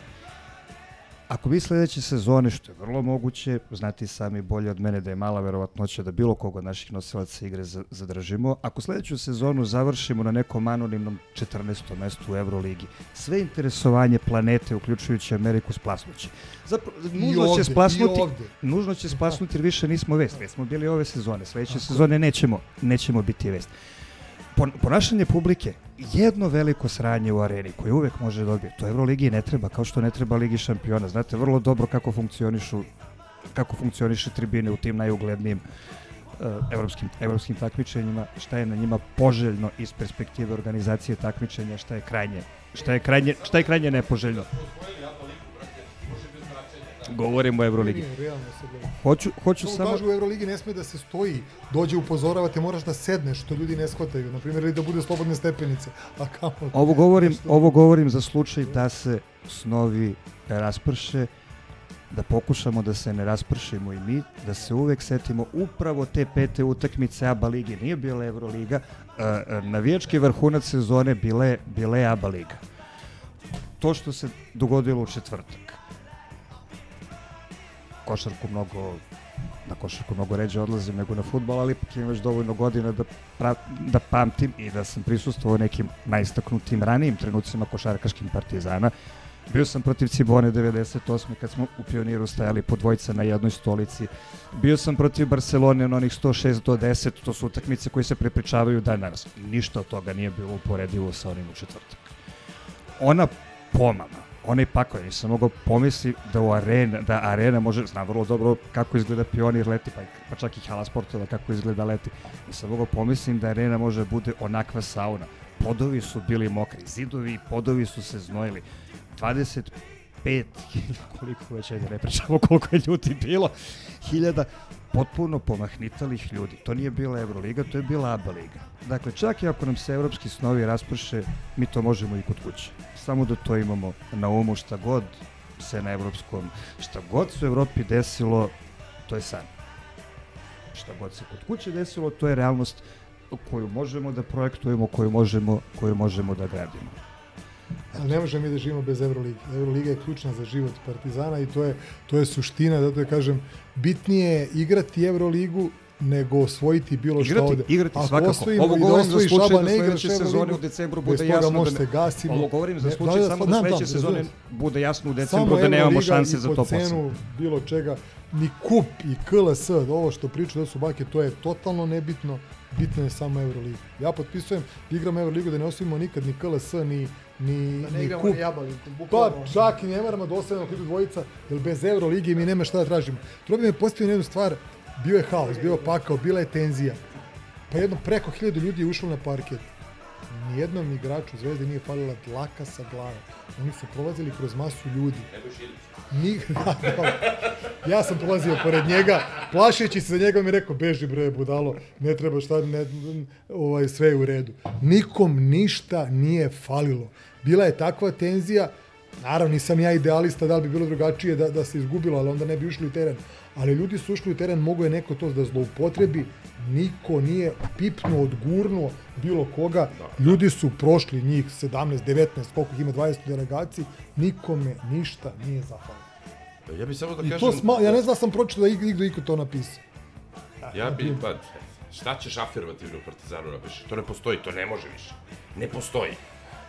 Ako vi sledeće sezone, što je vrlo moguće, znate i sami bolje od mene da je mala verovatnoća da bilo koga od naših nosilaca igre za- zadržimo, ako sledeću sezonu završimo na nekom anonimnom 14. mestu u Euroligi, sve interesovanje planete, uključujući Ameriku, splasnuće. Zapravo, nužno ovde, će splasnuti, nužno će splasnuti jer više nismo vest. Već smo bili ove sezone, sledeće sezone nećemo, nećemo biti vest. Pon, ponašanje publike, jedno veliko sranje u areni koje uvek može dobiti, to Euroligi ne treba, kao što ne treba Ligi šampiona. Znate vrlo dobro kako funkcionišu kako funkcioniše tribine u tim najuglednijim uh, evropskim, evropskim takmičenjima, šta je na njima poželjno iz perspektive organizacije takmičenja, šta je krajnje, šta je krajnje, šta je krajnje nepoželjno. Govorimo o Euroligi. Realno se gleda. Hoću, hoću Samo samo... kažu u Euroligi ne sme da se stoji, dođe upozoravate, moraš da sedneš, što ljudi ne shvataju. Na primjer, ili da bude slobodne stepenice. A kamo? Ovo govorim, ovo govorim za slučaj da se snovi rasprše, da pokušamo da se ne raspršimo i mi, da se uvek setimo upravo te pete utakmice ABA lige. Nije bila Euroliga, uh, navijački vrhunac sezone bile, bile ABA liga. To što se dogodilo u četvrtak. Košarku mnogo na košarku mnogo ređe odlazim nego na futbol, ali ipak imam već dovoljno godina da, pra, da pamtim i da sam prisustvovao nekim najistaknutim ranijim trenucima košarkaškim partizana. Bio sam protiv Cibone 98. kad smo u pioniru stajali po dvojca na jednoj stolici. Bio sam protiv Barcelone na onih 106 do 10. To su utakmice koje se prepričavaju dan danas. Ništa od toga nije bilo uporedivo sa onim u četvrtak. Ona pomama, onaj pakao, nisam mogao pomisli da u arena, da arena može, znam vrlo dobro kako izgleda pionir leti, pa, pa čak i hala sportova kako izgleda leti. Nisam mogao pomislim da arena može da bude onakva sauna. Podovi su bili mokri, zidovi i podovi su se znojili. 25 koliko već ajde ne pričamo koliko je ljudi bilo, hiljada potpuno pomahnitalih ljudi. To nije bila Euroliga, to je bila ABA liga. Dakle, čak i ako nam se evropski snovi rasprše, mi to možemo i kod kuće. Samo da to imamo na umu šta god se na evropskom, šta god se u Evropi desilo, to je san. Šta god se kod kuće desilo, to je realnost koju možemo da projektujemo, koju možemo, koju možemo da gradimo. Ali ne možemo mi da živimo bez Euroligi. Euroliga je ključna za život Partizana i to je, to je suština, zato je kažem, bitnije je igrati Euroligu nego osvojiti bilo šta Igrati, ovde. igrati Ako svakako. osvojimo Ovo i da govorim za slučaj Šaba, da sledeće sezone u decembru bude jasno da možete ne, gasimo. Ovo govorim za slučaj da, samo znam, da znam, sledeće sezone bude jasno u Samo decembru da nemamo šanse za po top 8. cenu bilo čega, ni kup i KLS, ovo što pričaju da su bake, to je totalno nebitno, bitno je samo Euroliga. Ja potpisujem da igram Euroligu, da ne osvojimo nikad ni KLS, ni, ni, Da ne ni igramo kup. jabalinku, Pa čak i ne moramo da ostavimo dvojica, jer bez Euroligi mi nema šta da tražimo. Trobi me postavio na jednu stvar, bio je haos, bio je pakao, bila je tenzija. Pa jedno preko hiljadu ljudi je ušlo na parket. Nijednom igraču Zvezde nije falila dlaka sa glave. Oni su prolazili kroz masu ljudi. Ni, da, da. Ja sam prolazio pored njega, plašeći se za njega mi rekao, beži bre budalo, ne treba šta, ne, ovaj, sve je u redu. Nikom ništa nije falilo. Bila je takva tenzija, naravno nisam ja idealista, da li bi bilo drugačije da, da se izgubilo, ali onda ne bi ušli u teren. Ali ljudi su ušli u teren, mogo je neko to da zloupotrebi, niko nije pipnuo, odgurnuo bilo koga. Ljudi su prošli njih 17, 19, koliko ih ima 20 delegaciji, nikome ništa nije zafalilo. Ja bih samo da I kažem... to sma, ja ne znam da sam pročitao da igdo iko to napisao. Ja bi, pa, šta ćeš afirmativno u Partizanu napiši? To ne postoji, to ne može više. Ne postoji.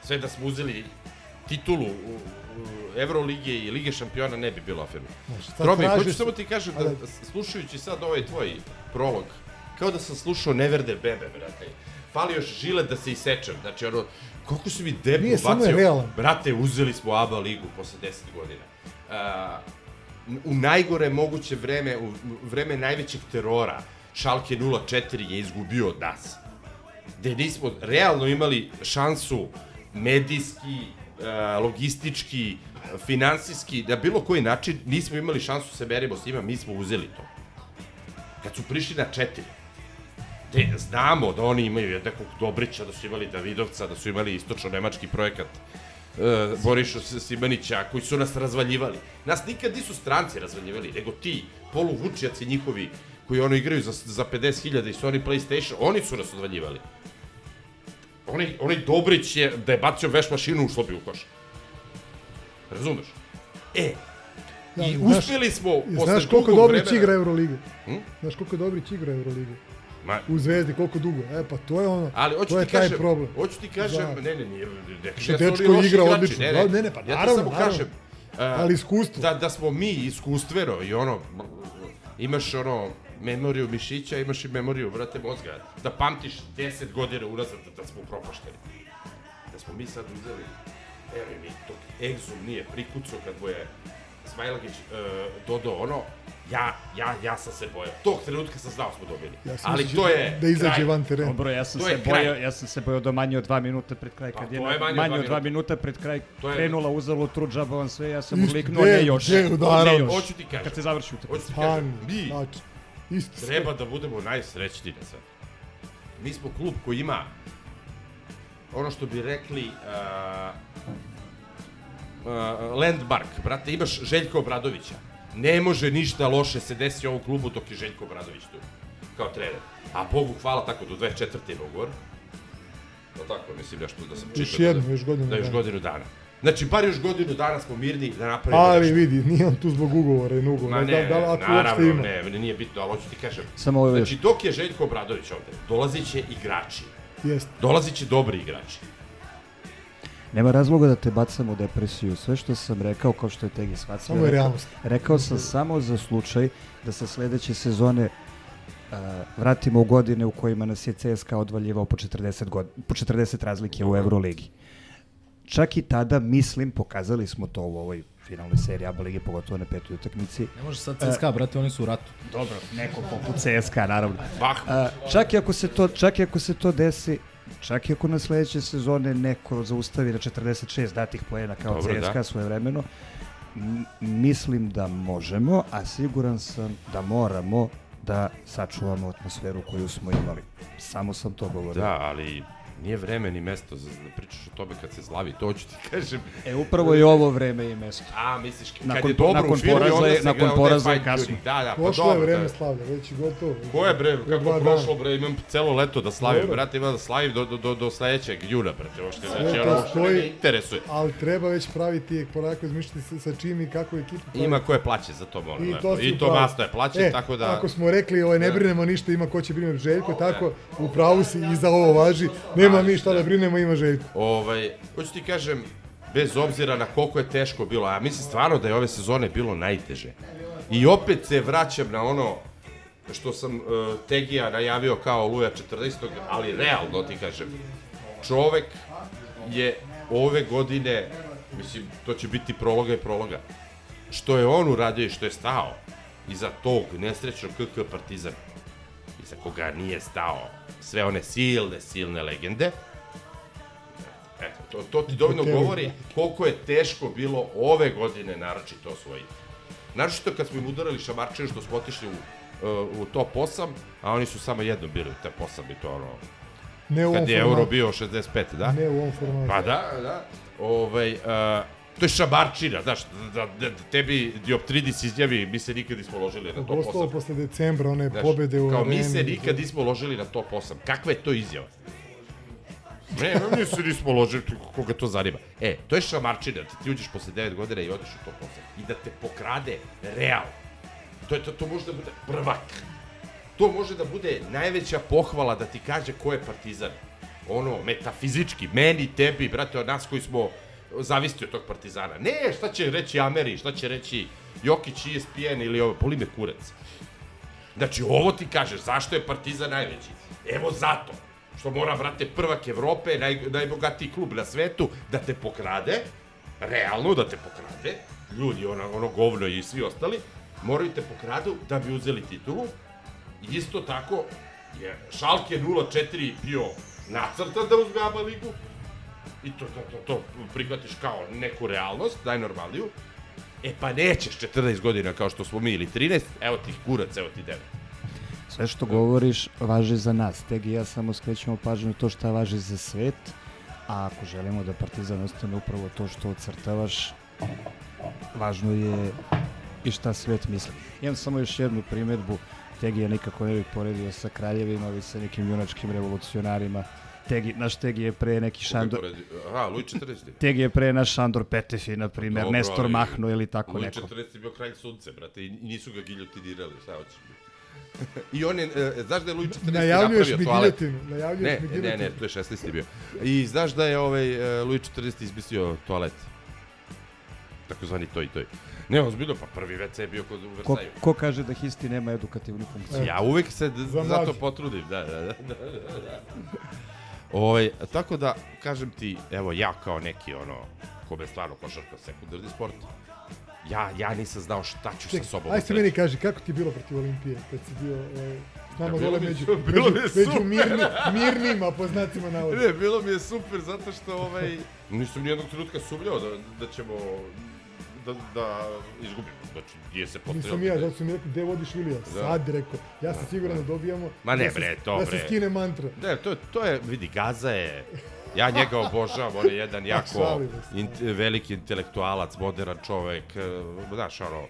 Sve da smo uzeli titulu u Evrolige i Lige šampiona ne bi bilo šta Trobi, hoću samo ti kažem da, slušajući sad ovaj tvoj prolog, kao da sam slušao Neverde Bebe, brate. Fali još žile da se isečem. Znači, ono, koliko su mi debu Nije, bacio. Brate, uzeli smo ABA ligu posle 10 godina. Uh, u najgore moguće vreme, u vreme najvećeg terora, Schalke 04 je izgubio od nas. Gde nismo realno imali šansu medijski, logistički, finansijski, na bilo koji način nismo imali šansu se merimo s njima, mi smo uzeli to. Kad su prišli na četiri, te znamo da oni imaju jednakog Dobrića, da su imali Davidovca, da su imali istočno-nemački projekat uh, Boriša Simanića, koji su nas razvaljivali. Nas nikad nisu stranci razvaljivali, nego ti poluvučjaci njihovi, koji ono igraju za, za 50.000 i Sony PlayStation, oni su nas odvaljivali. Onaj, onaj Dobrić je, da je bacio veš mašinu, ušlo bi u koš. Razumeš? E, Ja, i znaš- uspeli smo posle Znaš koliko Dobrić vremena- igra Eurolige? Hm? Znaš koliko Dobrić igra Eurolige? Ma, U Zvezdi, koliko dugo? E, pa to je ono, Ali hoću to je ti taj kažem, problem. hoću ti kažem, Da. ne, ne, ne, Što kažem da su dečko igra igrači, odlično. Ne, Da, ne, ne, ne, pa ja ti naravno, samo naravno. kažem, a, Ali iskustvo. Da, da smo mi iskustveno i ono, imaš ono, memoriju mišića, imaš i memoriju, vrate, mozga. Da pamtiš 10 godina unazad da, da smo propašteni. Da smo mi sad uzeli, evo mi, dok Exum nije prikucao kad mu je Smajlagić uh, dodao ono, Ja, ja, ja sam se bojao. Tog trenutka sam znao smo dobili. Ja sam Ali to je da izađe kraj. van terena. Dobro, ja sam To se bojao, ja sam se bojao do manje od dva minuta pred kraj, kad Pa, je, manje od manje od dva minuta. pred kraj To je- krenula uzalo tru džaba vam sve, ja sam uliknuo, ne još. Ne udaraš? još. Hoću ti kažem. Kad se završi utakmica. Hoću ti kažem, Pan, mi znači, isto treba da budemo najsrećniji na svetu. Mi smo klub koji ima ono što bi rekli uh, uh, landmark, brate, imaš Željka Obradovića. Ne može ništa loše se desiti u ovom klubu dok je Željko Obradović tu, kao trener. A Bogu hvala tako, do 24. ima ugovor. No tako, mislim nešto da sam Još čitao. jedno, da, još godinu Da, još dana. godinu dana. Znači, bar još godinu dana smo mirni da napravimo Ali nešto. vidi, nije on tu zbog ugovora i nugovora. Ma Ne ne, da ako uopšte naravno, ima. ne, ne, nije bitno, ali hoću ti kažem. Samo ovo još. Znači, dok je Željko Obradović ovde, dolazit će igrači. Jeste. Dolazit će dobri igrači. Nema razloga da te bacam u depresiju. Sve što sam rekao, kao što je Tegi shvatio, Samo je rekao, realnost. rekao sam samo za slučaj da se sledeće sezone uh, vratimo u godine u kojima nas je CSKA odvaljivao po 40, god, po 40 razlike u Euroligi. Čak i tada, mislim, pokazali smo to u ovoj finalnoj seriji ABA lige, pogotovo na petoj utakmici. Ne može sad CSKA, brate, oni su u ratu. Dobro, neko poput CSKA, naravno. A, čak, i ako se to, čak i ako se to desi, čak i ako na sledeće sezone neko zaustavi na 46 datih poena kao Dobro, CSKA da. svoje vremeno, m- mislim da možemo, a siguran sam da moramo da sačuvamo atmosferu koju smo imali. Samo sam to govorio. Da, ali nije vreme ni mesto za da pričaš o tome kad se zlavi, to ću ti kažem. E, upravo je ovo vreme i mesto. A, misliš, kad Nakon je dobro nakon u firmi, poraza onda je- se nakon poraza je kasno. Da, da, pa Prošlo je dobro, vreme da. slavlja, već je gotovo. Koje bre, Za kako prošlo bre, imam celo leto da slavim, Dobro. brate, ima da slavim do, do, do, do sledećeg juna, brate, uopšte, znači, ono uopšte me ne interesuje. Ali treba već praviti polako izmišljati sa, sa čim i kako ekipu pravi. Ima ko je plaće za to, molim, I to, I to pravu. Masta je plaće, e, tako da... Ako smo rekli, ovaj, ne Da. brinemo ništa, ima ko će brinuti Željko, tako, u pravu si i za ovo važi. Nema mi šta da brinemo, ima Željko. Ovaj, hoću ti kažem, bez obzira na koliko je teško bilo, a mislim stvarno da je ove sezone bilo najteže. I opet se vraćam na ono što sam uh, Tegija najavio kao Luja 14. ali realno ti kažem. Čovek je ove godine, mislim, to će biti prologa i prologa. Što je on uradio i što je stao iza tog nesrećnog KK Partizan, iza koga nije stao sve one silne, silne legende, Eto, to, to ti dovoljno govori koliko je teško bilo ove godine naročito osvojiti. Naročito kad smo im udarali šamarčine što smo otišli u, uh, u top 8, a oni su samo jednom bili u top 8 i to ono... Ne u ovom kad je euro formatu. bio 65, da? Ne u ovom formatu. Pa da, da. Ovaj, uh, to je šamarčina, znaš, da, da, da tebi Dioptridis izjavi, mi se nikad nismo ložili na top 8. Pogotovo posle decembra, one Znaš, pobede u Kao mi areni. se nikad nismo ložili na top 8. Kakva je to izjava? Ne, mi se nismo ložili, koga to zanima. E, to je šamarčina, ti, ti uđeš posle 9 godina i odeš u top 8. I da te pokrade Real. To, je, to, to može da bude prvak. To može da bude najveća pohvala da ti kaže ko je partizan. Ono, metafizički, meni, tebi, brate, od nas koji smo zavisti od tog partizana. Ne, šta će reći Ameri, šta će reći Jokić, ESPN ili ovo, boli me kurac. Znači, ovo ti kažeš, zašto je Partizan najveći? Evo zato. Što mora, brate, prvak Evrope, naj, najbogatiji klub na svetu, da te pokrade, realno da te pokrade, ljudi, ono, ono govno i svi ostali, moraju te pokradu da bi uzeli titulu. Isto tako je Šalke 0-4 bio nacrtan da uzme ABA ligu, i to, to, to, to prihvatiš kao neku realnost, najnormalniju, E pa nećeš 14 godina kao što smo mi ili 13, evo ti kurac, evo ti 9. Sve što govoriš važi za nas. Tegi i ja samo skrećemo pažnju to šta važi za svet, a ako želimo da Partizan ostane upravo to što ocrtavaš, važno je i šta svet misli. Imam samo još jednu primetbu, Tegi je nikako ne bih poredio sa kraljevima, ali sa nekim junačkim revolucionarima. Tegi, naš Tegi je pre neki Šandor... Aha, Luj 14. Tegi je pre naš Šandor Petefi, na primjer, Dobro, Nestor ali Mahno ili tako Luj neko. 14 je bio kralj sunce, brate, i nisu ga giljotinirali, šta hoćeš biti. I on je, e, znaš da je Luj 14 Najavljuješ napravio mi toalet? giljotinu, najavljuješ ne, mi Ne, ne, to je 16. bio. I znaš da je ovaj e, Luj 14 izmislio toalet? Takozvani toj toj. Ne, ozbiljno, pa prvi WC je bio kod u Ko, Versaju. ko kaže da histi nema edukativnu funkciju? Ja uvek se zato potrudim, da, da, da. da, da, da. Ovaj, tako da, kažem ti, evo ja kao neki ono, kome je stvarno košarka sekundarni sport, ja, ja nisam znao šta ću Ček, sa sobom. aj da se meni kaži, kako ti je bilo protiv Olimpije kad si bio ovaj, s nama Ja, dole među, bilo među, mi je među super. mirni, mirnima, po znacima navoda. Ne, bilo mi je super zato što ovaj nisam ni jednog trenutka sumnjao da da ćemo da da izgubimo. Znači, nije se postavilo. Nisam ja, zato sam mi rekao, gde vodiš Vilija? Da. Sad, rekao, ja sam siguran da dobijamo. Ma ne da bre, to Da bre. se skine mantra. Ne, to, to je, vidi, Gaza je, ja njega obožavam, on je jedan jako in, veliki intelektualac, modern čovek, e, znaš, ono,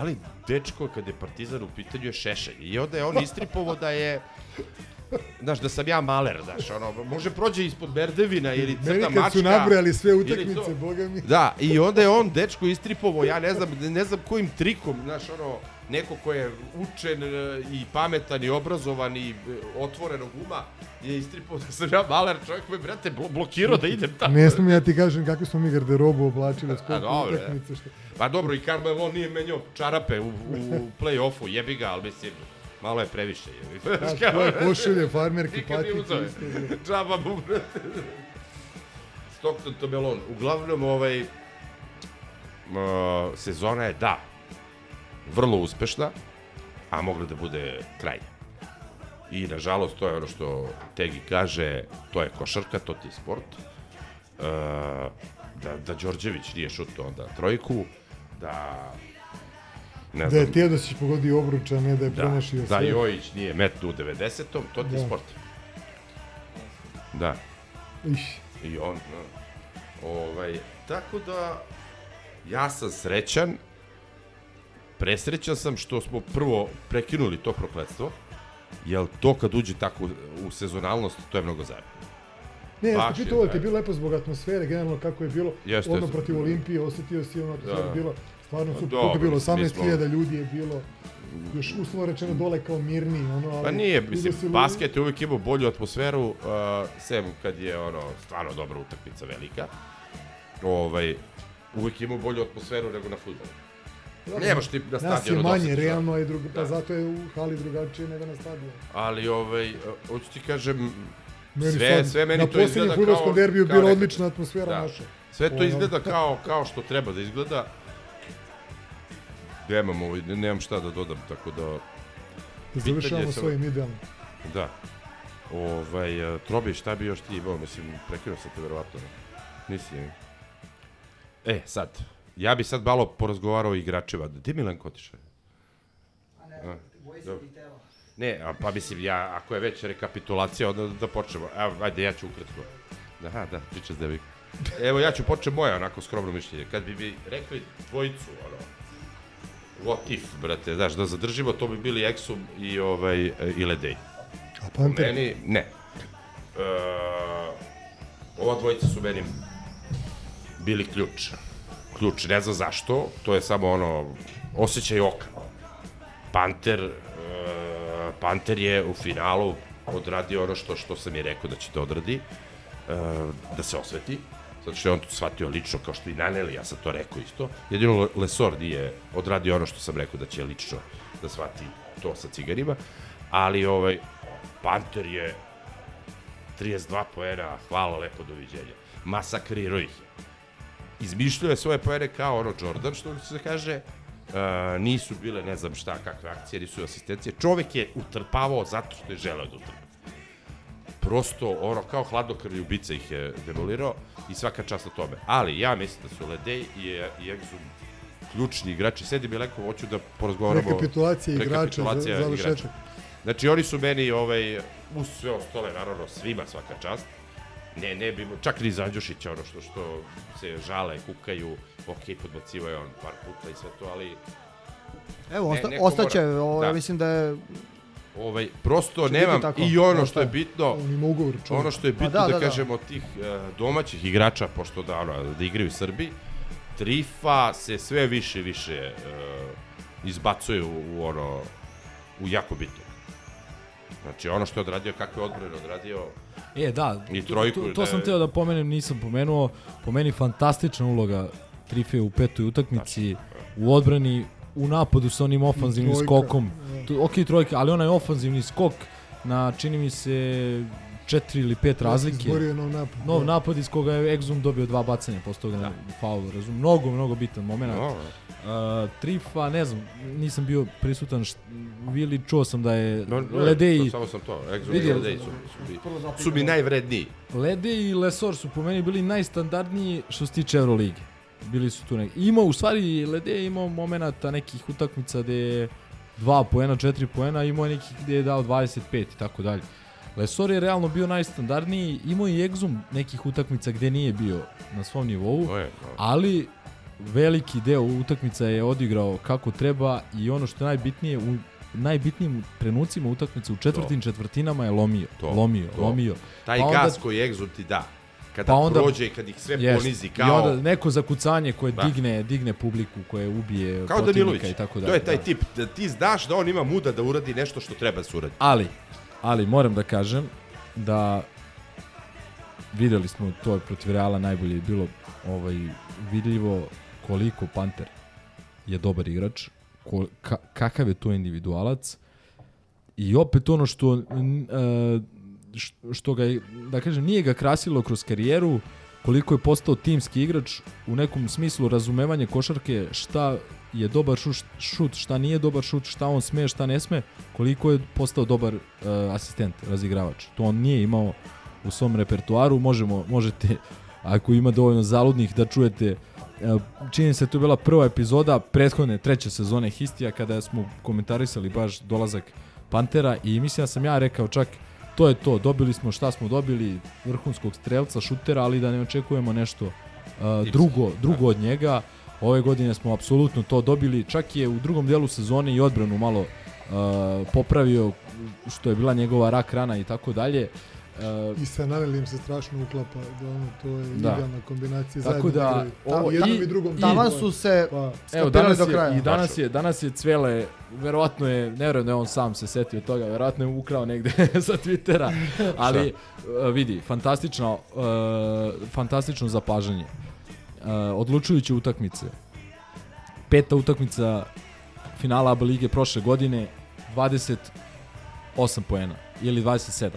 ali dečko kad je Partizan u pitanju je šešelj i onda je on istripovo da je Znaš, da sam ja maler, znaš, ono, može prođe ispod Berdevina ili crta Meni mačka. kad su nabrojali sve utakmice, to. boga mi. Da, i onda je on dečko istripovo, ja ne znam, ne znam kojim trikom, znaš, ono, neko ko je učen e, i pametan i obrazovan i e, otvorenog uma, je istripovao da sam ja maler, čovjek me, brate, blo blokirao da idem tamo. Ne smijem ja ti kažem kako smo mi garderobu oblačili skoliko dobro, utakmice. Što... Pa dobro, i Carmelo nije menjao čarape u, u play-offu, jebi ga, ali mislim, malo je previše. Jebi. A, tvoje košulje, farmerke, nije patike, je. Džaba mu, brate. Stockton to Melon. Uglavnom, ovaj, uh, sezona je, da, vrlo uspešna, a mogla da bude krajnja. I, nažalost, to je ono što Tegi kaže, to je košarka, to ti je sport. Uh, da, da Đorđević nije šutao onda trojku, da ne Da je Teodosić pogodio obruč, a ne da je da, promašio da sve. Jojić nije metnu u 90-om, to ti je Da. sport. Da. Iš. I on, da. Ovaj, tako da, ja sam srećan, presrećan sam što smo prvo prekinuli to prokletstvo, jer to kad uđe tako u, sezonalnost, to je mnogo zajedno. Ne, ja sam je pitao, ti je bilo lepo zbog atmosfere, generalno kako je bilo, Jeste, ono jeste. protiv Olimpije, osetio si ono atmosfera Da. bila, stvarno Pa dobro, koliko je bilo, mislim, mi 18.000 smo- ljudi je bilo, još uslovo rečeno dole kao mirni, ono, ali... Pa nije, mislim, ljudi- basket je uvijek imao bolju atmosferu, uh, sem kad je ono, stvarno dobra utakmica velika. Ovaj, uvijek imao bolju atmosferu nego na fudbalu. Dobro, Nemaš ti na Nas je stadionu manje, dosta, realno je drugo, pa Da. zato je u hali drugačije nego na stadionu. Ali, ovaj, hoću ti kažem, Meni sve, sad, sve meni na to posljednjem izgleda kao... fudbalskom derbiju kao bila odlična atmosfera naša. Sve to izgleda kao, kao što treba da izgleda. Nemam, ovaj, nemam šta da dodam, tako da... Da završavamo samo- svojim idealom. Da. Ovaj, uh, Trobi, šta bi još ti imao? Mislim, prekinuo sam te verovatno. Nisi. E, sad. Ja bi sad malo porazgovarao o igračima. Gde je Milenko otišao? A, dobro. Ne, a, pa mislim, ja, ako je već rekapitulacija, onda da počnemo. Evo, ajde, ja ću ukratko. Aha, da, priča s devik. Evo, ja ću početi moje onako skromno mišljenje. Kad bi mi rekli dvojicu, ono, what if, brate, znaš, da zadržimo, to bi bili Exum i, ovaj, i Ledej. A Panter? Meni, ne. E, ova dvojica su meni bili ključ. Ključ, ne znam zašto, to je samo ono, osjećaj oka. Panter, e, Panter je u finalu odradio ono što, što sam i rekao da će da odradi, e, da se osveti, zato što je on to shvatio lično, kao što i Naneli, ja sam to rekao isto. Jedino Le- Lesor nije odradio ono što sam rekao da će lično da shvati to sa cigarima, ali ovaj, Panter je 32 poena, hvala lepo, doviđenja. Masakrirao ih je. Izmišljao je svoje poene kao ono Jordan, što se kaže, Uh, nisu bile ne znam šta, kakve akcije, nisu asistencije. Čovek je utrpavao zato što je želeo da utrpa. Prosto, ono, kao hladnokrvni ubica ih je demolirao i svaka čast na tome. Ali ja mislim da su Ledej i, i Exum ključni igrači. Sedi mi leko, hoću da porazgovaramo. Rekapitulacija igrača, završetak. Znači, oni su meni, ovaj, uz sve ostale, naravno, svima svaka čast. Ne, ne bi, čak ni za Andjušića, ono što, što se žale, kukaju, ok, podbacivaju on par puta i sve to, ali... Evo, ne- osta, neko ostaće, mora- ovo, da. ja mislim da je Ovaj, prosto biti nemam, tako. i ono Da, što je da. bitno, On ima ugovor, ono što je bitno da, da, da, da. kažemo od tih eh, domaćih igrača, pošto da, ono, da igraju u Srbiji, Trifa se sve više više eh, izbacuje u, u ono, u jako bitno. Znači, ono što je odradio, kakve odbrane odradio, E, da, I to- trojku, to, da to je- sam teo da pomenem, nisam pomenuo. Po meni fantastična uloga Trife u petoj utakmici, u odbrani, u napadu sa onim ofanzivnim skokom. Da. Ok, trojka, ali onaj ofanzivni skok na, čini mi se, četiri ili pet razlike. Izborio nov napad. Nov da. napad iz koga je Exum dobio dva bacanja posle toga na faulu, razum. Mnogo, mnogo bitan moment. no, Uh, Trifa, ne znam, nisam bio prisutan, št, Vili, čuo sam da je No, ne, Ledeji... Samo sam to, Vidi, i Ledeji su, su, mi, su mi najvredniji. Lede i Lesor su po meni bili najstandardniji što se tiče Eurolige. Bili su tu neki. Imao, u stvari, Lede je imao momenata nekih utakmica gde je 2 poena, 4 poena, imao je nekih gde je dao 25 i tako dalje. Lesor je realno bio najstandardniji, imao i egzum nekih utakmica gde nije bio na svom nivou, To je, to. ali veliki deo utakmica je odigrao kako treba i ono što je najbitnije u najbitnijim trenucima utakmice u četvrtim četvrtinama je lomio, To, lomio, to. lomio. Taj Pa onda- gas koji Exo ti da, kada pa onda, prođe i kad ih sve Jest. ponizi I kao... onda neko zakucanje koje Da. digne, digne publiku, koje ubije Kao protivnika i tako dalje. To je taj da. tip, da ti znaš da on ima muda da uradi nešto što treba da se uradi. Ali, ali moram da kažem da videli smo to protiv Reala najbolje je bilo ovaj vidljivo koliko Panter je dobar igrač, ko, ka, kakav je to individualac i opet ono što š- što ga da kažem, nije ga krasilo kroz karijeru, koliko je postao timski igrač u nekom smislu razumevanje košarke, šta je dobar šut, šta nije dobar šut, šta on sme, šta ne sme, koliko je postao dobar uh, asistent, razigravač. To on nije imao u svom repertuaru, možemo, možete, ako ima dovoljno zaludnih, da čujete uh, čini se to je bila prva epizoda prethodne treće sezone Histija kada smo komentarisali baš dolazak Pantera i mislim da sam ja rekao čak to je to, dobili smo šta smo dobili, vrhunskog strelca, šutera, ali da ne očekujemo nešto uh, drugo, drugo od njega. Ove godine smo apsolutno to dobili, čak je u drugom delu sezone i odbranu malo uh, popravio, što je bila njegova rak rana i tako dalje. Uh, I sa Nanelim se strašno uklapa, da ono, to je Da. idealna kombinacija. Tako da, igraju. ovo- jednom i- i drugom. i- Taman su se Pa, Evo, danas do je, kraja. i danas je, danas je Cvele, verovatno je, ne vjerujem da je on sam se setio toga, verovatno je ukrao negde sa Twittera, ali uh, vidi, fantastično, uh, fantastično zapažanje. Uh, odlučujuće utakmice. Peta utakmica finala ABA lige prošle godine, 28 poena ili 27.